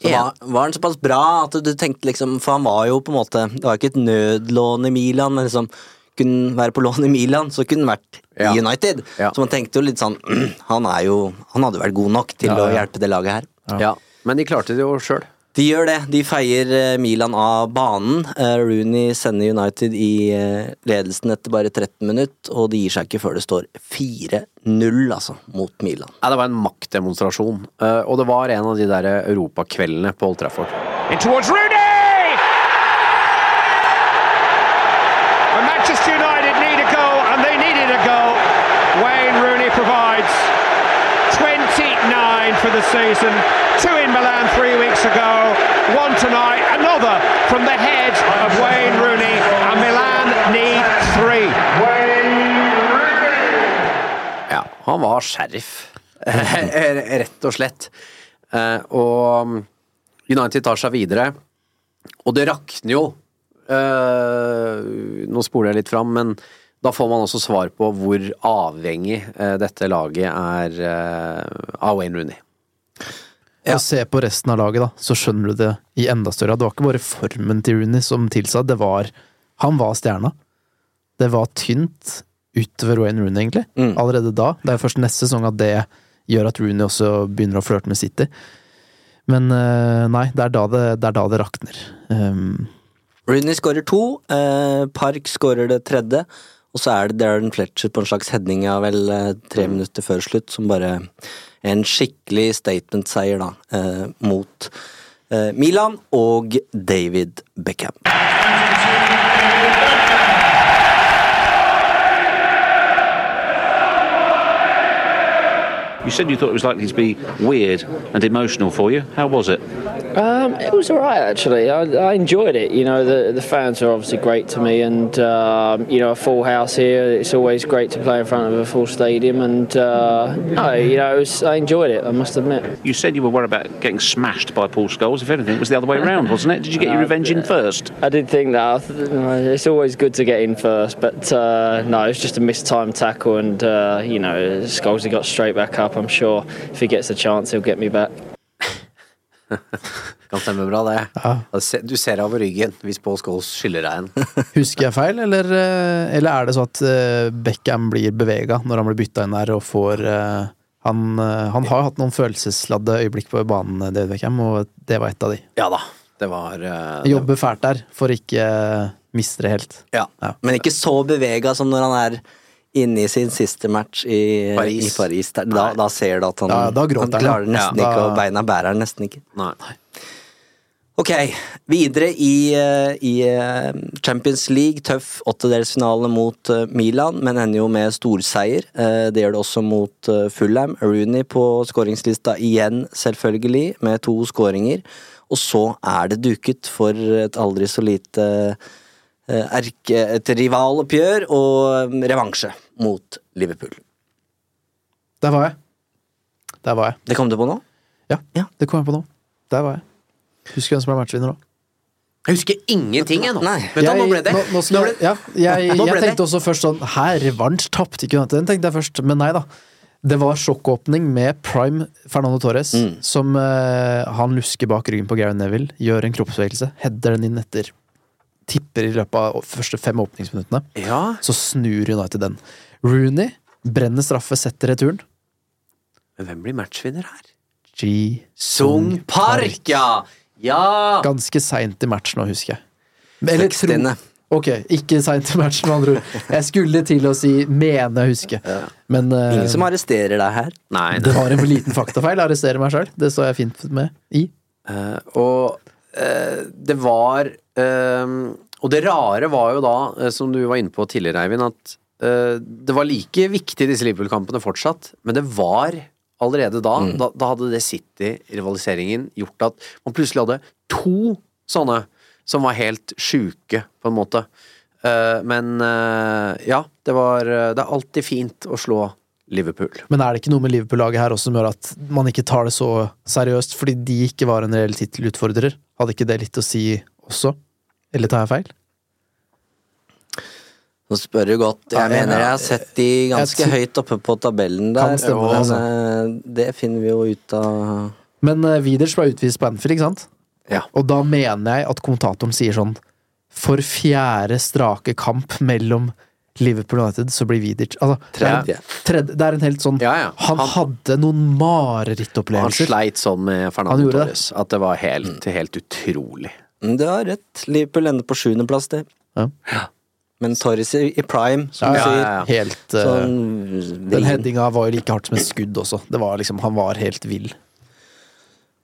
Så var, var han såpass bra at du tenkte liksom For han var jo på en måte Det var ikke et nødlån i Milan, men liksom kunne være på lån i Milan, så kunne han vært Ja. i United. Ja. Så man tenkte jo litt sånn Han er jo Han hadde vært god nok til Ja, å hjelpe det laget her. Ja. Men de klarte det jo sjøl. De gjør det. De feier eh, Milan av banen. Eh, Rooney sender United i eh, ledelsen etter bare 13 minutter, og de gir seg ikke før det står 4-0, altså, mot Milan. Ja, det var en maktdemonstrasjon. Eh, og det var en av de der europakveldene på Old Trafford. In towards Rooney! And Manchester United need a goal, and they needed a goal. Wayne Rooney provides 29 for the season. Two in Milan three weeks ago, one tonight, another from the head of Wayne Rooney, and Milan need three. Ja, han var sheriff, rett og slett. Eh, og United tar seg videre, og det rakner jo. Eh, nå spoler jeg litt fram, men Da får man også svar på hvor avhengig eh, dette laget er eh, av Wayne Rooney. Og se på resten av laget, da, så skjønner du det i enda større grad. Det var ikke bare formen til Rooney som tilsa, det var Han var stjerna. Det var tynt utover Wayne Rooney, egentlig. Allerede da. Det er jo først neste sesong at det gjør at Rooney også begynner å flørte med City. Men eh, nei, det er da det, det, er da det rakner. Um, Rooney skårer to, eh, Park skårer det tredje, og så er det Darren Fletcher på en slags heading av vel eh, tre minutter før slutt, som bare en skikkelig statement-seier, da, eh, mot eh, Milan og David Beckham. You said you thought it was likely to be weird and emotional for you. How was it? Um, it was all right actually. I, I enjoyed it. You know, the the fans are obviously great to me, and um, you know, a full house here. It's always great to play in front of a full stadium, and uh, no, you know, it was, I enjoyed it. I must admit. You said you were worried about getting smashed by Paul Scholes. If anything, it was the other way around, wasn't it? Did you get your Uh, revenge in first? I did think that. I th- It's always good to get in first, but uh, no, it was just a mistimed tackle, and uh, you know, Scholes got straight back up. I'm sure if he gets a chance, he'll get me back. Kan stemme bra, det. Ja. Du ser over ryggen hvis Paul Scholes skylder deg en. Husker jeg feil, eller, eh, eller er det sånn at eh, Beckham blir bevega når han blir bytta inn der og får eh, han, han har hatt noen følelsesladde øyeblikk på banen, David Beckham, og det var et av de. Ja da, det var eh, jobber fælt der for ikke miste det helt. Ja. Men ikke så bevega som når han er inne i sin siste match i Paris. I Paris der. Da, da ser du at han, da, da han klarer det nesten Ja, ikke, da- og beina bærer han nesten ikke. Nei. Ok, videre i, eh, i eh, Champions League. Tøff åttedelsfinale mot eh, Milan, men ender jo med storseier. Eh, Det gjør det også mot eh, Fulham. Rooney på skåringslista igjen, selvfølgelig, med to skåringer. Og så er det duket for et aldri så lite eh, erke, et rivaloppgjør og eh, revansje mot Liverpool. Der var jeg. Der var jeg. Det kom du på nå? Ja, det kom jeg på nå. Der var jeg. Husker hvem som ble matchvinner òg. Jeg husker ingenting, jeg nå. Vet du, nå ble det Nå, nå skal nå ble- jeg, ja, jeg, Nå ble jeg det- tenkte også først sånn Hæ, revansj tapte ikke United? Den tenkte jeg først, men nei da. Det var sjokkåpning med prime Fernando Torres, Mm. som uh, han lusker bak ryggen på Gary Neville, gjør en kroppsbevegelse, header den inn etter Tipper i løpet av første fem åpningsminuttene. Ja. Så snur United den. Rooney brenner straffe, setter returen. Men hvem blir matchvinner her? Ji Sung Park, ja! Ja! Ganske seint i matchen nå, husker jeg. Eller tro- Ok, ikke seint i matchen, med andre ord. Jeg skulle til å si 'mene jeg husker', men uh, Ingen som arresterer deg her. Nei, det var en liten faktafeil. Arresterer meg sjøl. Det står jeg fint med i. Uh, og uh, det var Og det rare var jo da, eh, som du var inne på tidligere, Eivind, at eh, det var like viktig disse Liverpool-kampene fortsatt, men det var allerede da Mm. da, da hadde det City-rivaliseringen gjort at man plutselig hadde to sånne som var helt sjuke, på en måte. Eh, men ja, det var Det er alltid fint å slå Liverpool. Men er det ikke noe med Liverpool-laget her også som gjør at man ikke tar det så seriøst fordi de ikke var en reell tittelutfordrer? Hadde ikke det litt å si også? Eller tar jeg feil? Nå spør du godt. Jeg Ja, mener jeg har sett de ganske høyt oppe på tabellen der. Stemme det, altså. eh, det finner vi jo ut av Men uh, Widers ble utvist på Anfield, ikke sant? Ja. Og da mener jeg at kommentatoren sier sånn For fjerde strake kamp mellom Liverpool United, så blir Widerts Altså, Tredje. tredje, det er en helt sånn ja. Han, Han- hadde noen Han sleit sånn med Fernando. Torres at det var helt, helt utrolig. Mm, Du har rett. Liverpool ender på sjuendeplass, det. Ja. Men Torres i, i prime, som Ja, du ja, sier. ja, Helt eh, Sånn Den headinga var jo like hardt som et skudd også. Det var liksom, Han var helt vill.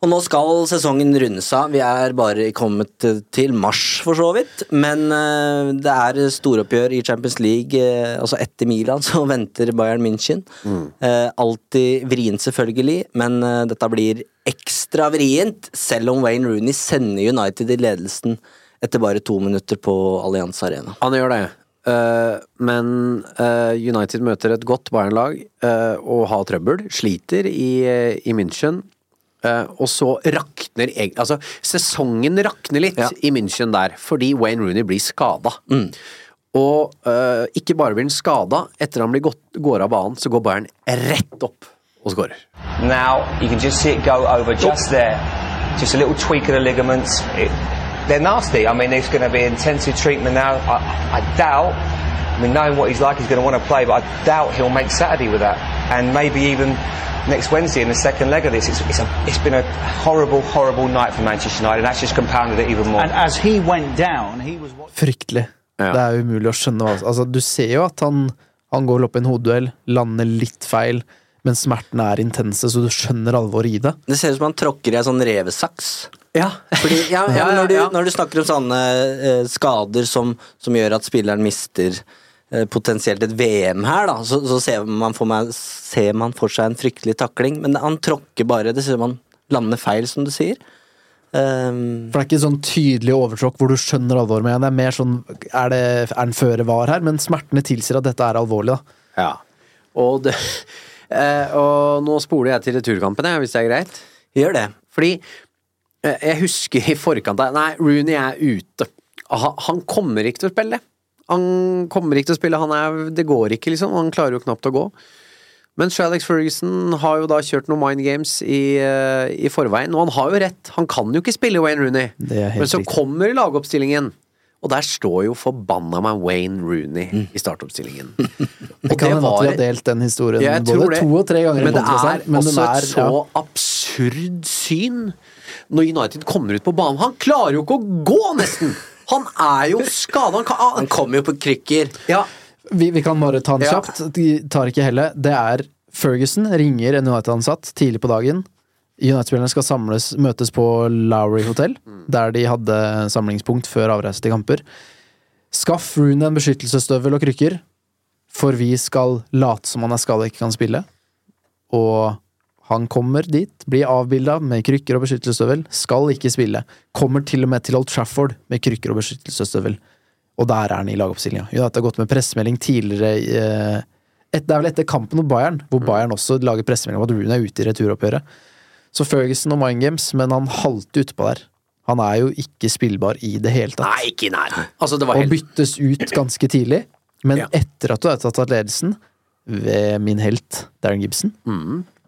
Og nå skal sesongen runde seg. Vi er bare kommet til mars, for så vidt. Men eh, det er storoppgjør i Champions League. eh, altså etter Milan så venter Bayern München. Eh, alltid vrient, selvfølgelig, men dette blir ekstra vrient, selv om Wayne Rooney sender United i ledelsen etter bare to minutter på Allianz Arena. Han gjør det. Uh, men uh, United møter et godt Bayern-lag uh, og har trøbbel. Sliter i, i München. Eh, og så rakner Altså, sesongen rakner litt i München der, fordi Wayne Rooney blir skada. Og uh, ikke bare blir han skada, etter han blir gått, går av banen, så går Bayern rett opp og skårer. Now you can just see it go over just there. Just a little tweak of the ligaments. It, they're nasty. I mean, there's going to be intensive treatment now. I, I doubt. I mean, knowing what he's like, he's going to want to play, but I doubt he'll make Saturday with that, and maybe even next Wednesday in the second leg of this. It's, it's, a, it's been a horrible, horrible night for Manchester United, and that's just compounded it even more. And as he went down, he was Fryktelig. Det er umulig å skjønne hva Altså, du ser jo at han, han går opp i en hodeduell, lander litt feil, men smertene er intense, så du skjønner alvoret i det. Det ser ut som han tråkker i en sånn revesaks. Ja. Fordi, ja, ja, når, du, når du snakker om sånne eh, skader som, som gjør at spilleren mister eh, potensielt et VM her, da, så, så ser, man for meg, ser man for seg en fryktelig takling. Men han tråkker bare. Det ser man lander feil, som du sier. Um, For det er ikke sånn tydelig overtråkk hvor du skjønner alvoret med. Det er mer sånn Er, det, er den føre var her? Men smertene tilsier at dette er alvorlig, da. Ja. Og, det, eh, og nå spoler jeg til returkampen, hvis det er greit. Gjør det. Fordi jeg husker i forkant av Nei, Rooney er ute. Han, kommer ikke til å spille. Han kommer ikke til å spille, han er, det går ikke, liksom. Han klarer jo knapt å gå. Men Alex Ferguson har jo da kjørt noen mind games i, eh, i forveien, og han har jo rett. Han kan jo ikke spille Wayne Rooney. Men så riktig. kommer lagoppstillingen, og der står jo forbanna meg Wayne Rooney i startoppstillingen. Det kan hende at vi har delt den historien både det. to og tre ganger. Men det er men også er- et så ja. absurd syn når United kommer ut på banen. Han klarer jo ikke å gå, nesten! Han er jo skada. Han, han kommer jo på krykker. Ja. Vi, vi kan bare ta den kjapt. De tar ikke hele. Det er Ferguson ringer en United-ansatt tidlig på dagen. United-spillerne skal samles, møtes på Lowry hotell, der de hadde samlingspunkt før avreise til kamper. Skaff Rooney en beskyttelsesstøvel og krykker, for vi skal late som han er skada og ikke kan spille. Og han kommer dit, blir avbilda med krykker og beskyttelsesstøvel, skal ikke spille. Kommer til og med til Old Trafford med krykker og beskyttelsesstøvel. Og der er han i lagoppstillinga. United har gått med pressemelding tidligere eh, et, Det er vel etter kampen mot Bayern, hvor Bayern også lager pressemelding om at Rooney er ute i returoppgjøret. Så Ferguson og Mind Games, men han halter utpå der. Han er jo ikke spillbar i det hele tatt. Nei, ikke i nærheten. Altså, det Og helt byttes ut ganske tidlig. Men etter at du har tatt ledelsen, ved min helt Darren Gibson,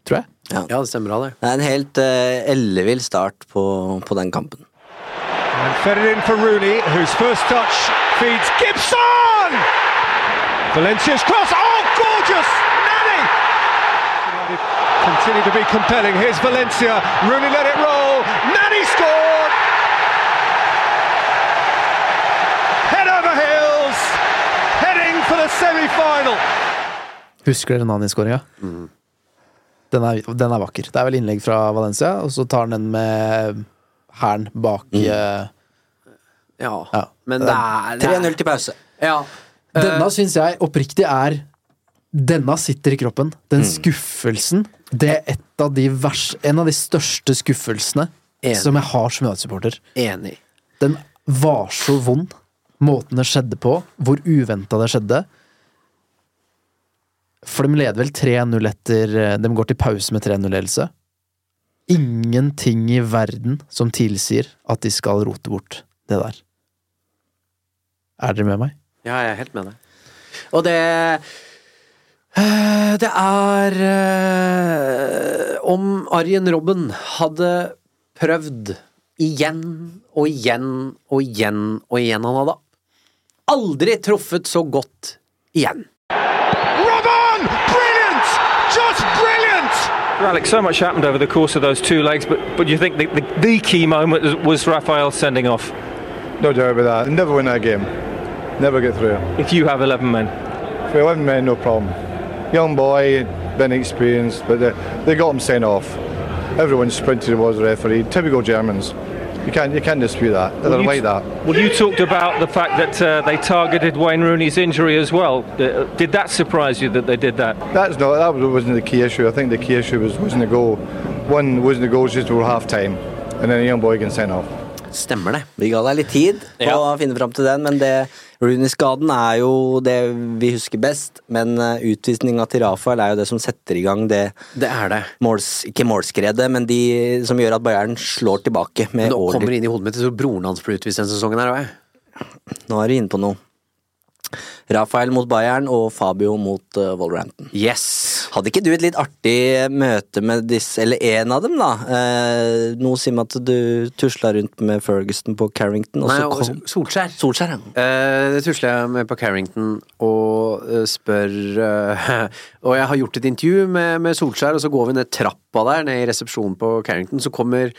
tror jeg. Ja. det stemmer av det. Det er en helt uh, ellevill start på, på den kampen. And fed it in for Rooney, whose first touch feeds Gibson! Valencia's cross. Oh, gorgeous! Nani! United continue to be compelling. Here's Valencia. Rooney let it roll. Nani scored! Head over heels. Heading for the semi-final. Husker dere Nani-skåringa? Den, er, den er vakker. Det er vel innlegg fra Valencia, og så tar han den med hæren bak eh, Ja. Men det er, er 3-0 til pause. Ja. Denne syns jeg oppriktig er Denne sitter i kroppen. Den skuffelsen. Det er et av de vers, en av de største skuffelsene Enig. som jeg har som United-supporter. Enig. Den var så vond. Måten det skjedde på, hvor uventa det skjedde. For de leder vel 3-0 etter De går til pause med 3-0-ledelse. Ingenting i verden som tilsier at de skal rote bort det der. Er dere med meg? Ja, jeg er helt med deg. Og det eh, Det er eh, Om Arjen Robben hadde prøvd igjen og igjen og igjen og igjen Han hadde aldri truffet så godt igjen. Alex, so much happened over the course of those two legs, but but you think the, the, the key moment was- Raphael sending off? No doubt about that. Never win that game. Never get through. If you have 11 men. For 11 men, no problem. Young boy, been experienced, but they, they got him sent off. Everyone sprinted towards the referee. Typical Germans. You can't, you can't dispute that. Well, you like t- that. Well, you talked about the fact that uh, they targeted Wayne Rooney's injury as well. Uh, did that surprise you that they did that? That's not, that wasn't the key issue. I think the key issue was wasn't the goal. One wasn't the goal just before half time, and then a young boy getting sent off. Stemmer det. Vi ga deg litt tid på å finne fram til den, men det Rooney-skaden er jo det vi husker best. Men uh, utvisninga til Rafael er jo det som setter i gang det, Det er det. måls, Ikke målskredet, men de som gjør at Bayern slår tilbake med Men nå kommer det inn i hodet mitt, jeg tror broren hans ble utvist denne sesongen her òg. Nå er du inne på noe. Rafael mot Bayern og Fabio mot uh, Wolverhampton. Yes! Hadde ikke du et litt artig møte med disse, eller en av dem, da? Eh, noe sier meg at du tusla rundt med Ferguson på Carrington, Nei, så og kom Solskjær. Solskjær, ja. Eh, det tusler jeg med på Carrington og uh, spør uh, Og jeg har gjort et intervju med, med Solskjær, og så går vi ned trappa der, ned i resepsjonen på Carrington. Så kommer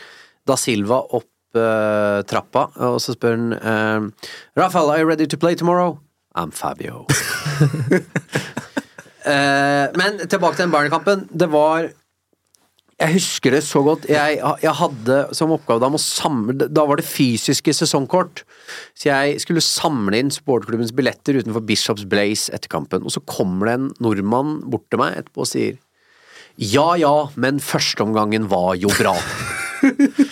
Da Silva opp trappa, og så spør han Rafael, are you ready to play tomorrow? I'm Fabio. Eh, men tilbake til den Bayern-kampen. Det var jeg husker det så godt. Jeg, jeg hadde som oppgave da, samle, da var det fysiske sesongkort. Så jeg skulle samle inn supporterklubbens billetter utenfor Bishops Blaze etter kampen. Og så kommer det en nordmann bort til meg etterpå og sier Ja ja, men førsteomgangen var jo bra.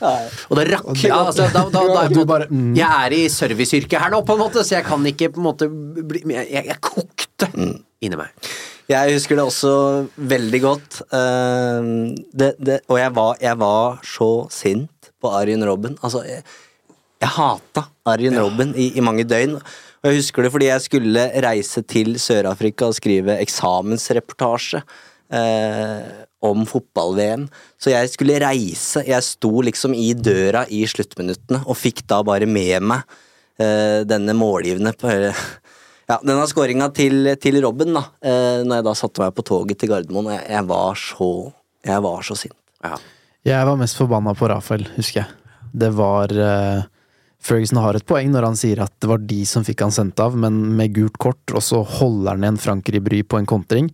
Og det rakk ja, altså, da, da, da, Og måte, mm. Jeg er i serviceyrket her nå, på en måte, så jeg kan ikke på en måte bli Jeg, jeg, jeg kokte inni meg. Jeg husker det også veldig godt. Uh, det, det, og jeg var, jeg var så sint på Arjen Robben. Altså, jeg, jeg hata Arjen Robben i, i mange døgn. Og jeg husker det fordi jeg skulle reise til Sør-Afrika og skrive eksamensreportasje eh, om fotball-VM. Så jeg skulle reise. Jeg sto liksom i døra i sluttminuttene og fikk da bare med meg uh, denne målgivende på ja, denne skåringa til, til Robben, da. Uh, når jeg da satte meg på toget til Gardermoen, og jeg, jeg var så Jeg var så sint. Jeg var mest forbanna på Rafael, husker jeg. Det var eh, Ferguson har et poeng når han sier at det var de som fikk han sendt av, men med gult kort, og så holder han igjen Frankrike-bry på en kontring.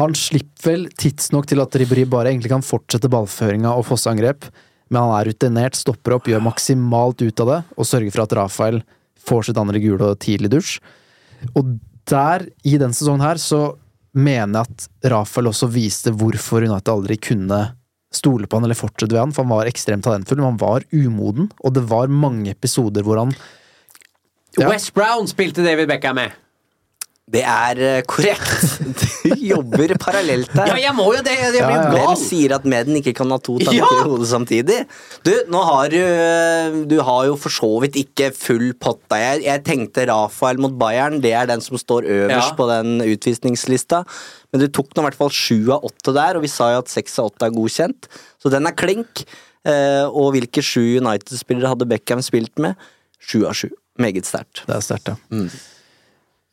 Han slipper vel tidsnok til at Ribéry bare egentlig kan fortsette ballføringa og fosseangrep, men han er rutinert, stopper opp, gjør maksimalt ut av det, og sørger for at Rafael får sitt andre gule og tidlig dusj. Og der, i den sesongen her, så mener jeg at Rafael også viste hvorfor United aldri kunne stole på han eller fortsette ved han, for han var ekstremt talentfull, men han var umoden, og det var mange episoder hvor han West Brown spilte David Beckham med. Det er eh, korrekt. Du jobber parallelt der. Ja, jeg må jo det! Jeg blir jo Hvem gal! sier at Meden ikke kan ha to tanker Ja! i hodet samtidig? Du, nå har du Du har jo for så vidt ikke full pott der. Jeg, jeg tenkte Rafael mot Bayern, det er den som står øverst Ja. på den utvisningslista. Men du tok nå i hvert fall sju av åtte der, og vi sa jo at seks av åtte er godkjent. Så den er klink. Eh, og hvilke sju United-spillere hadde Beckham spilt med? Sju av sju. Meget sterkt. Det er sterkt, ja.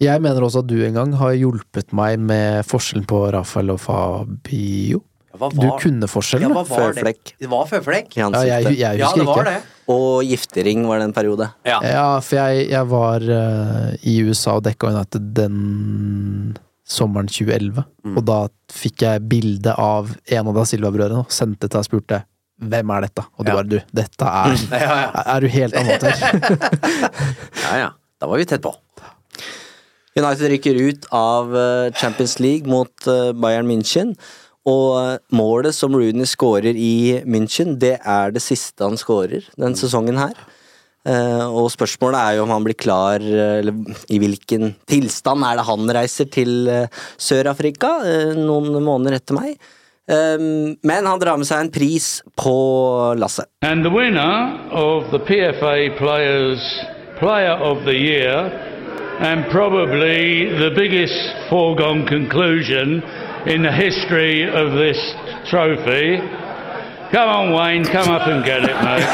Jeg mener også at du en gang har hjulpet meg med forskjellen på Rafael og Fabio. Var, Du kunne forskjellen, Ja, føflekk. det? Det var føflekk? Ja, jeg, jeg- jeg Ja, husker det var ikke. det. Og giftering var det en periode. Ja. Ja, for jeg, jeg var uh, i USA og dekka United den sommeren 2011. Mm. Og da fikk jeg bilde av en av da Silva-brødrene og sendte til deg og spurte hvem er dette? Og du Ja. bare du, dette er Ja, ja. Er du helt amatør? Ja, ja. Da var vi tett på. United rykker ut av eh, Champions League mot eh, Bayern München. Og eh, målet som Rooney skårer i München, det er det siste han skårer den sesongen her. Eh, Og spørsmålet er jo om han blir klar, eller i hvilken tilstand er det han reiser til Sør-Afrika noen måneder etter meg. Eh, Men han drar med seg en pris på lasset. And the winner of the PFA Players Player of the Year, and probably the biggest foregone conclusion in the history of this trophy. Come on, Wayne, come up and get it, mate.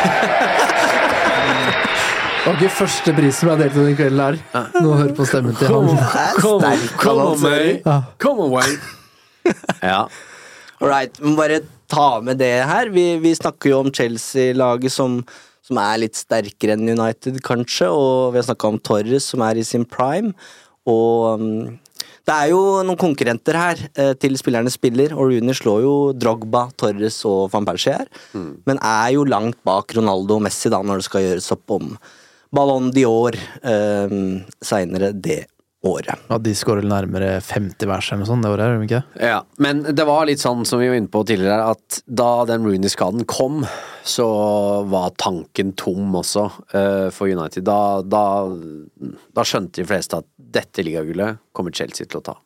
Det var ikke første pris som ble delt den kvelden her. Nå hører på stemmen til Come on, han. come on, come on, mate. Ja. Come on, Wayne. Ja. All right, Må bare ta med det her. Vi, vi snakker jo om Chelsea-laget som, som er litt sterkere enn United, kanskje, og vi har snakka om Torres, som er i sin prime. Og um, det er jo noen konkurrenter her eh, til spillerne spiller, og Rooney slår jo Drogba, Torres og van Persie her, men er jo langt bak Ronaldo og Messi da når det skal gjøres opp om Ballon d'Or eh, seinere det året. Ja, de skårer nærmere 50 vers eller noe sånt det året, er de ikke? Ja, men det var litt sånn som vi var inne på tidligere, at da den Rooney-skaden kom, så var tanken tom også uh, for United. Da, da, da skjønte de fleste at dette ligagullet kommer Chelsea til å ta.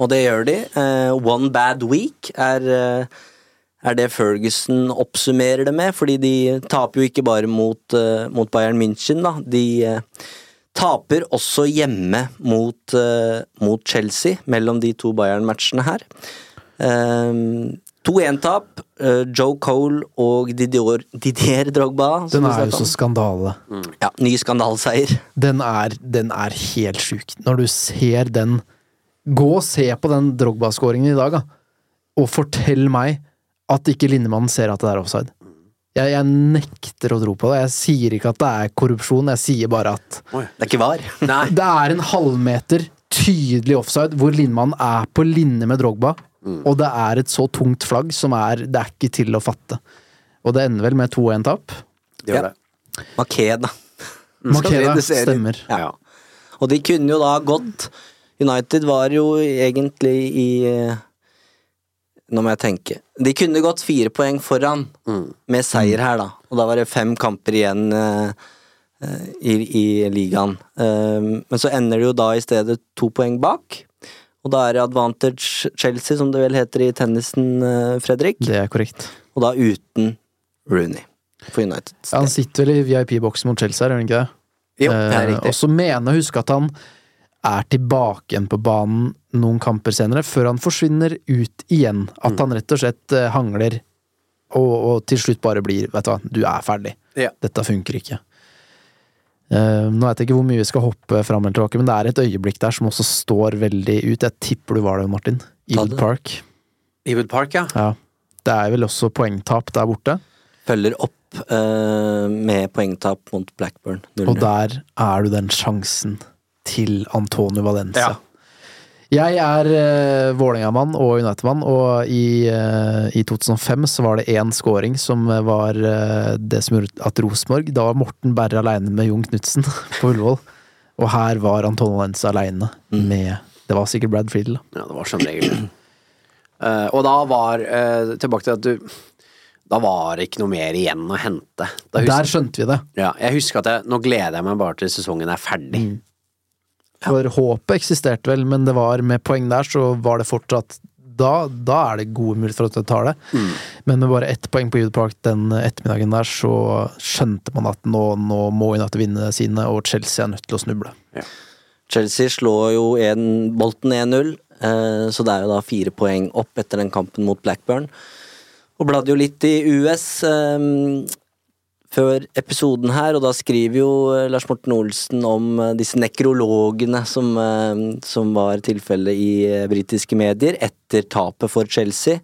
Og det gjør de. Uh, One Bad Week er, uh er det Ferguson oppsummerer det med, fordi de taper jo ikke bare mot, uh, mot Bayern München, da. De eh, taper også hjemme mot, eh, mot Chelsea, mellom de to Bayern-matchene her. Um, 2-1-tap. eh, Joe Cole og Didier, Didier Drogba. Den er jo så skandale. skandale. Ja, ny skandaleseier. Den er, den er helt sjuk. Når du ser den Gå og se på den Drogba-skåringen i dag, da. Og fortell meg at ikke Lindemann ser at det er offside. Jeg, jeg nekter å tro på det. Jeg sier ikke at det er korrupsjon, jeg sier bare at Det er ikke var. Det er en halvmeter tydelig offside hvor Lindmann er på linje med Drogba, og det er et så tungt flagg som er Det er ikke til å fatte. Og det ender vel med 2-1-tap. Det gjør det. Makeda. Makeda, stemmer. Ja. Og de kunne jo da gått United var jo egentlig i eh, Nå må jeg tenke. De kunne gått fire poeng foran med seier her, da. Og da var det fem kamper igjen eh, i, i ligaen. Uh, men så ender det jo da i stedet to poeng bak. Og da er det advantage Chelsea, som det vel heter i tennisen, uh, Fredrik. Det er korrekt. Og da uten Rooney for United. Han sitter vel i VIP-boksen mot Chelsea, gjør han ikke det? Jo, det er riktig. Og så mener jeg å huske at han er tilbake igjen på banen noen kamper senere, før han forsvinner ut igjen. At han rett og slett eh, hangler, og, og til slutt bare blir Vet du hva, du er ferdig. Ja. Dette funker ikke. Uh, nå vet jeg ikke hvor mye vi skal hoppe fram eller tilbake, men det er et øyeblikk der som også står veldig ut. Jeg tipper du var det, Martin. Ewood. Park. Ewood Park, ja. Ja. Det er vel også poengtap der borte. Følger opp uh, med poengtap mot Blackburn. 0-0. Og der er du den sjansen til Antonio Valencia. Ja. Jeg er uh, Vålerenga-mann og United-mann, og i, uh, i 2005 så var det én scoring som var uh, det som gjorde at Rosenborg Da var Morten Berre aleine med Jon Knutsen på Ullevål. Og her var Anton Lenz aleine med Det var sikkert Brad Friedel. Ja, det var som regel. Eh, og da var eh, Tilbake til at du Da var det ikke noe mer igjen å hente. Husker- Der skjønte vi det. Ja, jeg husker at jeg, nå gleder jeg meg bare til sesongen er ferdig. For håpet eksisterte vel, men det var med poeng der, så var det fortsatt da, da er det gode muligheter for at du tar det. Men med bare ett poeng på Youth Park den ettermiddagen der, så skjønte man at nå, nå må United vinne sine, og Chelsea er nødt til å snuble. Chelsea slår jo en, Bolten 1-0, eh, så det er jo da fire poeng opp etter den kampen mot Blackburn. Og bladde jo litt i US eh, før episoden her, og da skriver jo eh, Lars Morten Olsen om eh, disse nekrologene som, eh, som var tilfellet i britiske medier etter tapet for Chelsea.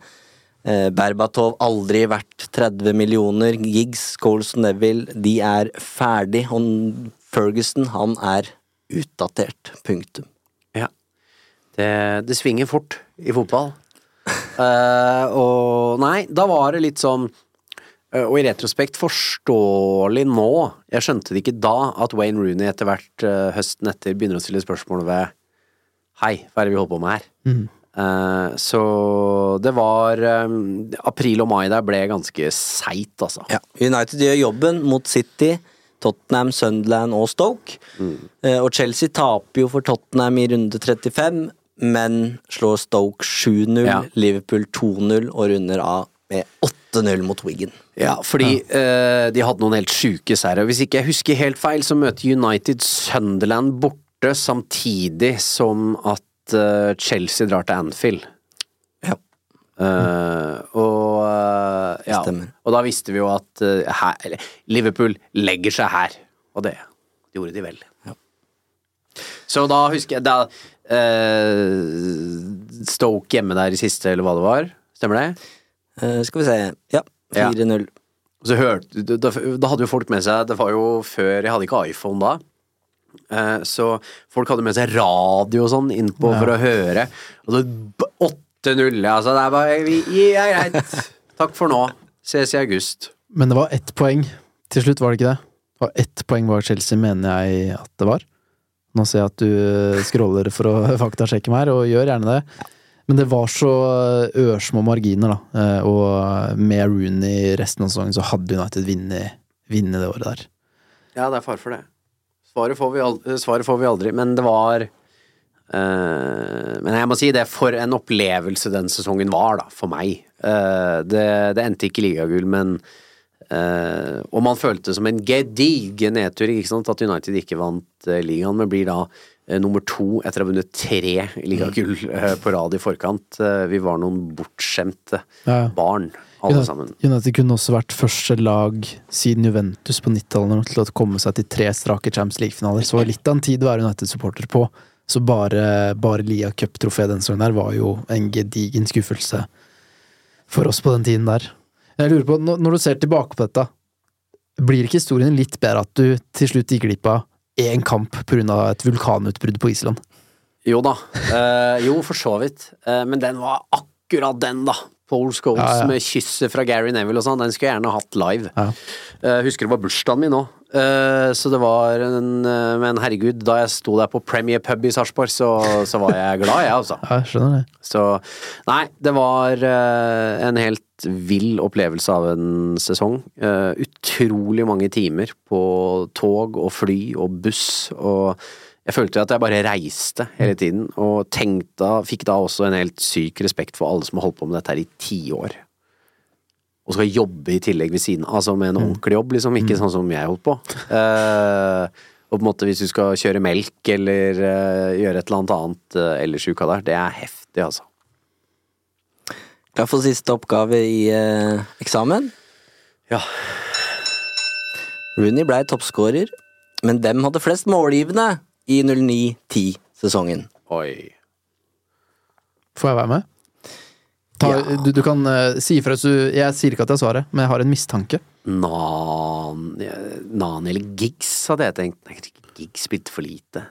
Berbatov aldri verdt 30 millioner. Giggs, Coles og Neville, de er ferdig. Og Ferguson, han er utdatert. Punktum. Ja. Det, det svinger fort i fotball. uh, og nei, da var det litt sånn Og i retrospekt forståelig nå. Jeg skjønte det ikke da at Wayne Rooney etter hvert eh, høsten etter begynner å stille spørsmål ved Hei, hva er det vi holder på med her? Eh, så det var eh, April og mai der ble ganske seigt, altså. Ja, United gjør jobben mot City, Tottenham, Sunderland og Stoke. Eh, og Chelsea taper jo for Tottenham i runde 35, men slår Stoke 7-0, Ja. Liverpool 2-0 og runder av med 8-0 mot Wigan. Ja, fordi eh, de hadde noen helt sjuke seire. Hvis ikke jeg husker helt feil, så møter United Sunderland borte samtidig som at uh, Chelsea drar til Anfield. Ja. Uh, og ja, og da visste vi jo at her, eller, Liverpool legger seg her, og det gjorde de vel. Så da husker jeg da Stoke hjemme der i siste, eller hva det var. Stemmer det? Eh, skal vi se Ja, 4-0. Ja. så hørte, da, da da hadde jo folk med seg Det var jo før Jeg hadde ikke iPhone da. Eh, så folk hadde med seg radio og sånn innpå Ja. for å høre. Og så 8-0, altså. Det er bare Ja, greit. Takk for nå. Ses i august. Men det var ett poeng. Til slutt var det ikke det? Det var ett poeng bak Chelsea, mener jeg at det var. Nå ser jeg at du scroller for å faktasjekke meg her, og gjør gjerne det. Men det var så ørsmå marginer, da. Eh, Og med Rooney resten av sesongen så hadde United vunnet vunnet det året der. Ja, det er fare for det. Svaret får aldri, svaret får vi aldri men det var Uh, Men jeg må si det, for en opplevelse den sesongen var, da, for meg. Uh, det, det endte ikke ligagull, men uh, Og man følte det som en gedigen nedtur ikke sant, at United ikke vant eh, ligaen, men blir da eh, nummer to etter å ha vunnet tre ligagull eh, på rad i forkant. Eh, vi var noen bortskjemte Ja. barn, alle sammen. United kunne også vært første lag siden Juventus på 90-tallet til å komme seg til tre strake Champions League-finaler. Så litt av en tid å være United-supporter på. Så bare, bare Lia Cup-trofé den sesongen der var jo en gedigen skuffelse for oss på den tiden der. Jeg lurer på, når du ser tilbake på dette, blir ikke historien litt bedre at du til slutt gikk glipp av én kamp pga. et vulkanutbrudd på Island? Jo da. Eh, jo, for så vidt. Eh, men den var akkurat den, da. Paul Scholes Ja, ja. med kysset fra Gary Neville og sånn. Den skulle jeg gjerne hatt live. Eh, husker det var bursdagen min òg. Så det var en eh, Men herregud, da jeg sto der på Premier Pub i Sarpsborg, så, så var jeg glad, jeg, altså. Ja, jeg skjønner det. Så Nei, det var uh, en helt vill opplevelse av en sesong. Eh, utrolig mange timer på tog og fly og buss, og jeg følte at jeg bare reiste hele tiden, og tenkte, fikk da også en helt syk respekt for alle som har holdt på med dette her i ti år. Og skal jobbe i tillegg ved siden av, altså med en ordentlig jobb, liksom, ikke sånn som jeg holdt på. Uh, og på en måte hvis du skal kjøre melk eller uh, gjøre et eller annet annet uh, ellers i uka der, det er heftig, altså. Klar for siste oppgave i uh, eksamen? Ja. Rooney blei toppskårer, men hvem hadde flest målgivende i 09-10-sesongen? Oi. Får jeg være med? Ta, du, du kan uh, si ifra hvis du Jeg sier ikke at jeg har svaret, men jeg har en mistanke. Nan, Nan eller Giggs, hadde jeg tenkt. Nei, Giggs spilte for lite.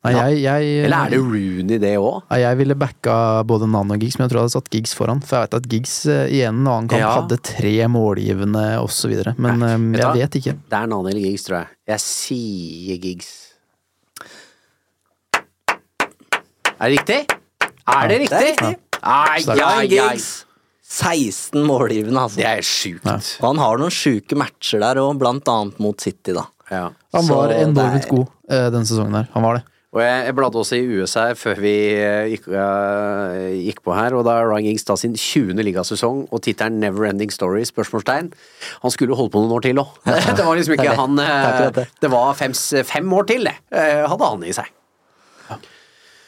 Nei, jeg, jeg Eller er det Rooney, det òg? Jeg ville backa både Nan og Giggs, men jeg tror jeg hadde satt Giggs foran. For jeg vet at Giggs eh, i en og annen kamp Ja. hadde tre målgivende osv. Men eh, Vet jeg vet ikke. Det er Nan eller Giggs, tror jeg. Jeg sier Giggs. Er det riktig? Er det riktig? riktig. Ai. Giggs. 16 målgivende, altså. Det er sjukt. Og han har noen sjuke matcher der og blant annet mot City, da. Han var enormt er- god eh, denne sesongen her. Han var det. Og jeg, jeg bladde også i USA før vi eh, gikk, uh, gikk på her, og da er Ryan Giggs da sin 20. ligasesong, og tittelen Never Ending Story, spørsmålstegn. Han skulle holde på noen år til òg. Det var liksom ikke han det. Det var fem, fem år til, det. uh, Hadde han i seg.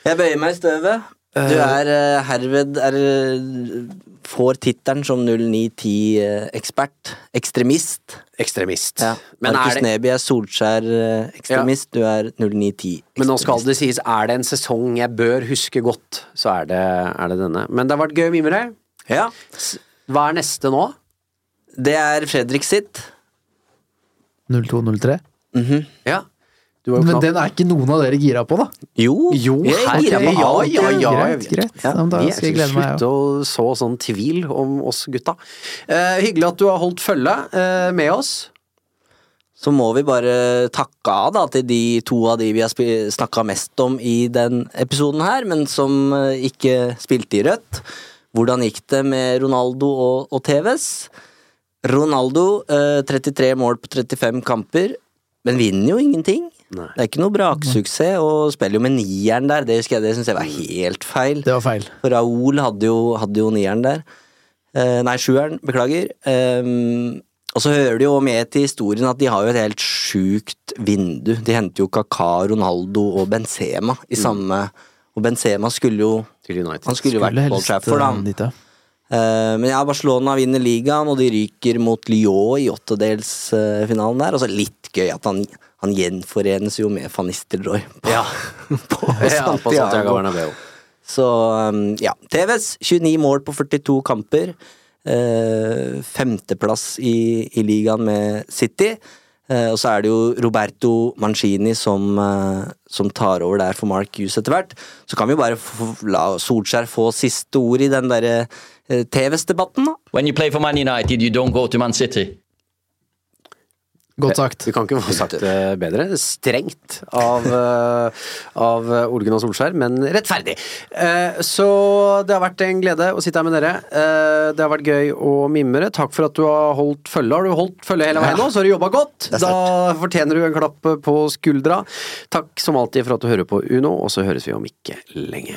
Jeg bøyer meg i støvet. Du er eh, herved er, eh, får tittelen som 0910-ekspert. Ekstremist. Ekstremist. Ja. Men er Markus det- Neby er Solskjær-ekstremist. Du er 0910. Men nå skal det sies, er det en sesong jeg bør huske godt, så er det, er det denne. Men det har vært gøy å mimre. Ja. Hva er neste nå? Det er Fredrik sitt. 0203. Mm -hmm. Ja. Men den er ikke noen av dere gira på, da? Jo, Jo, Jeg er gira på ja, alt, ja, ja. ja. Greit, greit. Ja, da skal jeg glede meg, slutte å så sånn tvil om oss gutta. Eh, hyggelig at du har holdt følge eh, med oss. Så må vi bare takke av da, til de to av de vi har snakka mest om i den episoden her, men som eh, ikke spilte i rødt. Hvordan gikk det med Ronaldo og, og TVs? Ronaldo, eh, 33 mål på 35 kamper, men vinner jo ingenting. Det er ikke noe braksuksess, og spiller jo med nieren der. Det, husker jeg- det syns jeg var helt feil. Det var feil. For Raoul hadde jo, hadde jo nieren der. Eh, nei, sjueren. Beklager. Eh, og så hører det jo med til historien at de har jo et helt sjukt vindu. De henter jo Kaka, Ronaldo og Benzema i samme Og Benzema skulle jo Han skulle jo vært helst, Trafford, eh, ja. Eh, men ja, Barcelona vinner ligaen, og de ryker mot Lyon i åttedelsfinalen der. Og så litt gøy at han, han gjenforenes jo med van Nistelrooy på, Ja. på Ja, på Santiago Bernabeu. Så um, ja. TVs 29 mål på 42 kamper. Eh, femteplass i, i ligaen med City. Eh, og så er det jo Roberto Mancini som, eh, som tar over der for Mark Hughes etter hvert. Så kan vi bare få, la Solskjær få siste ord i den derre eh, TVs-debatten, da. When you play for Man United, you don't go to Man City. Godt sagt. Du kan ikke få sagt det bedre. Strengt av, eh, av Ole Gunnar Solskjær, men rettferdig. Eh, Så det har vært en glede å sitte her med dere. Eh, Det har vært gøy å mimre. Takk for at du har holdt følge. Har du holdt følge hele veien nå, så har du jobba godt. Da fortjener du en klapp på skuldra. Takk som alltid for at du hører på Uno, og så høres vi om ikke lenge.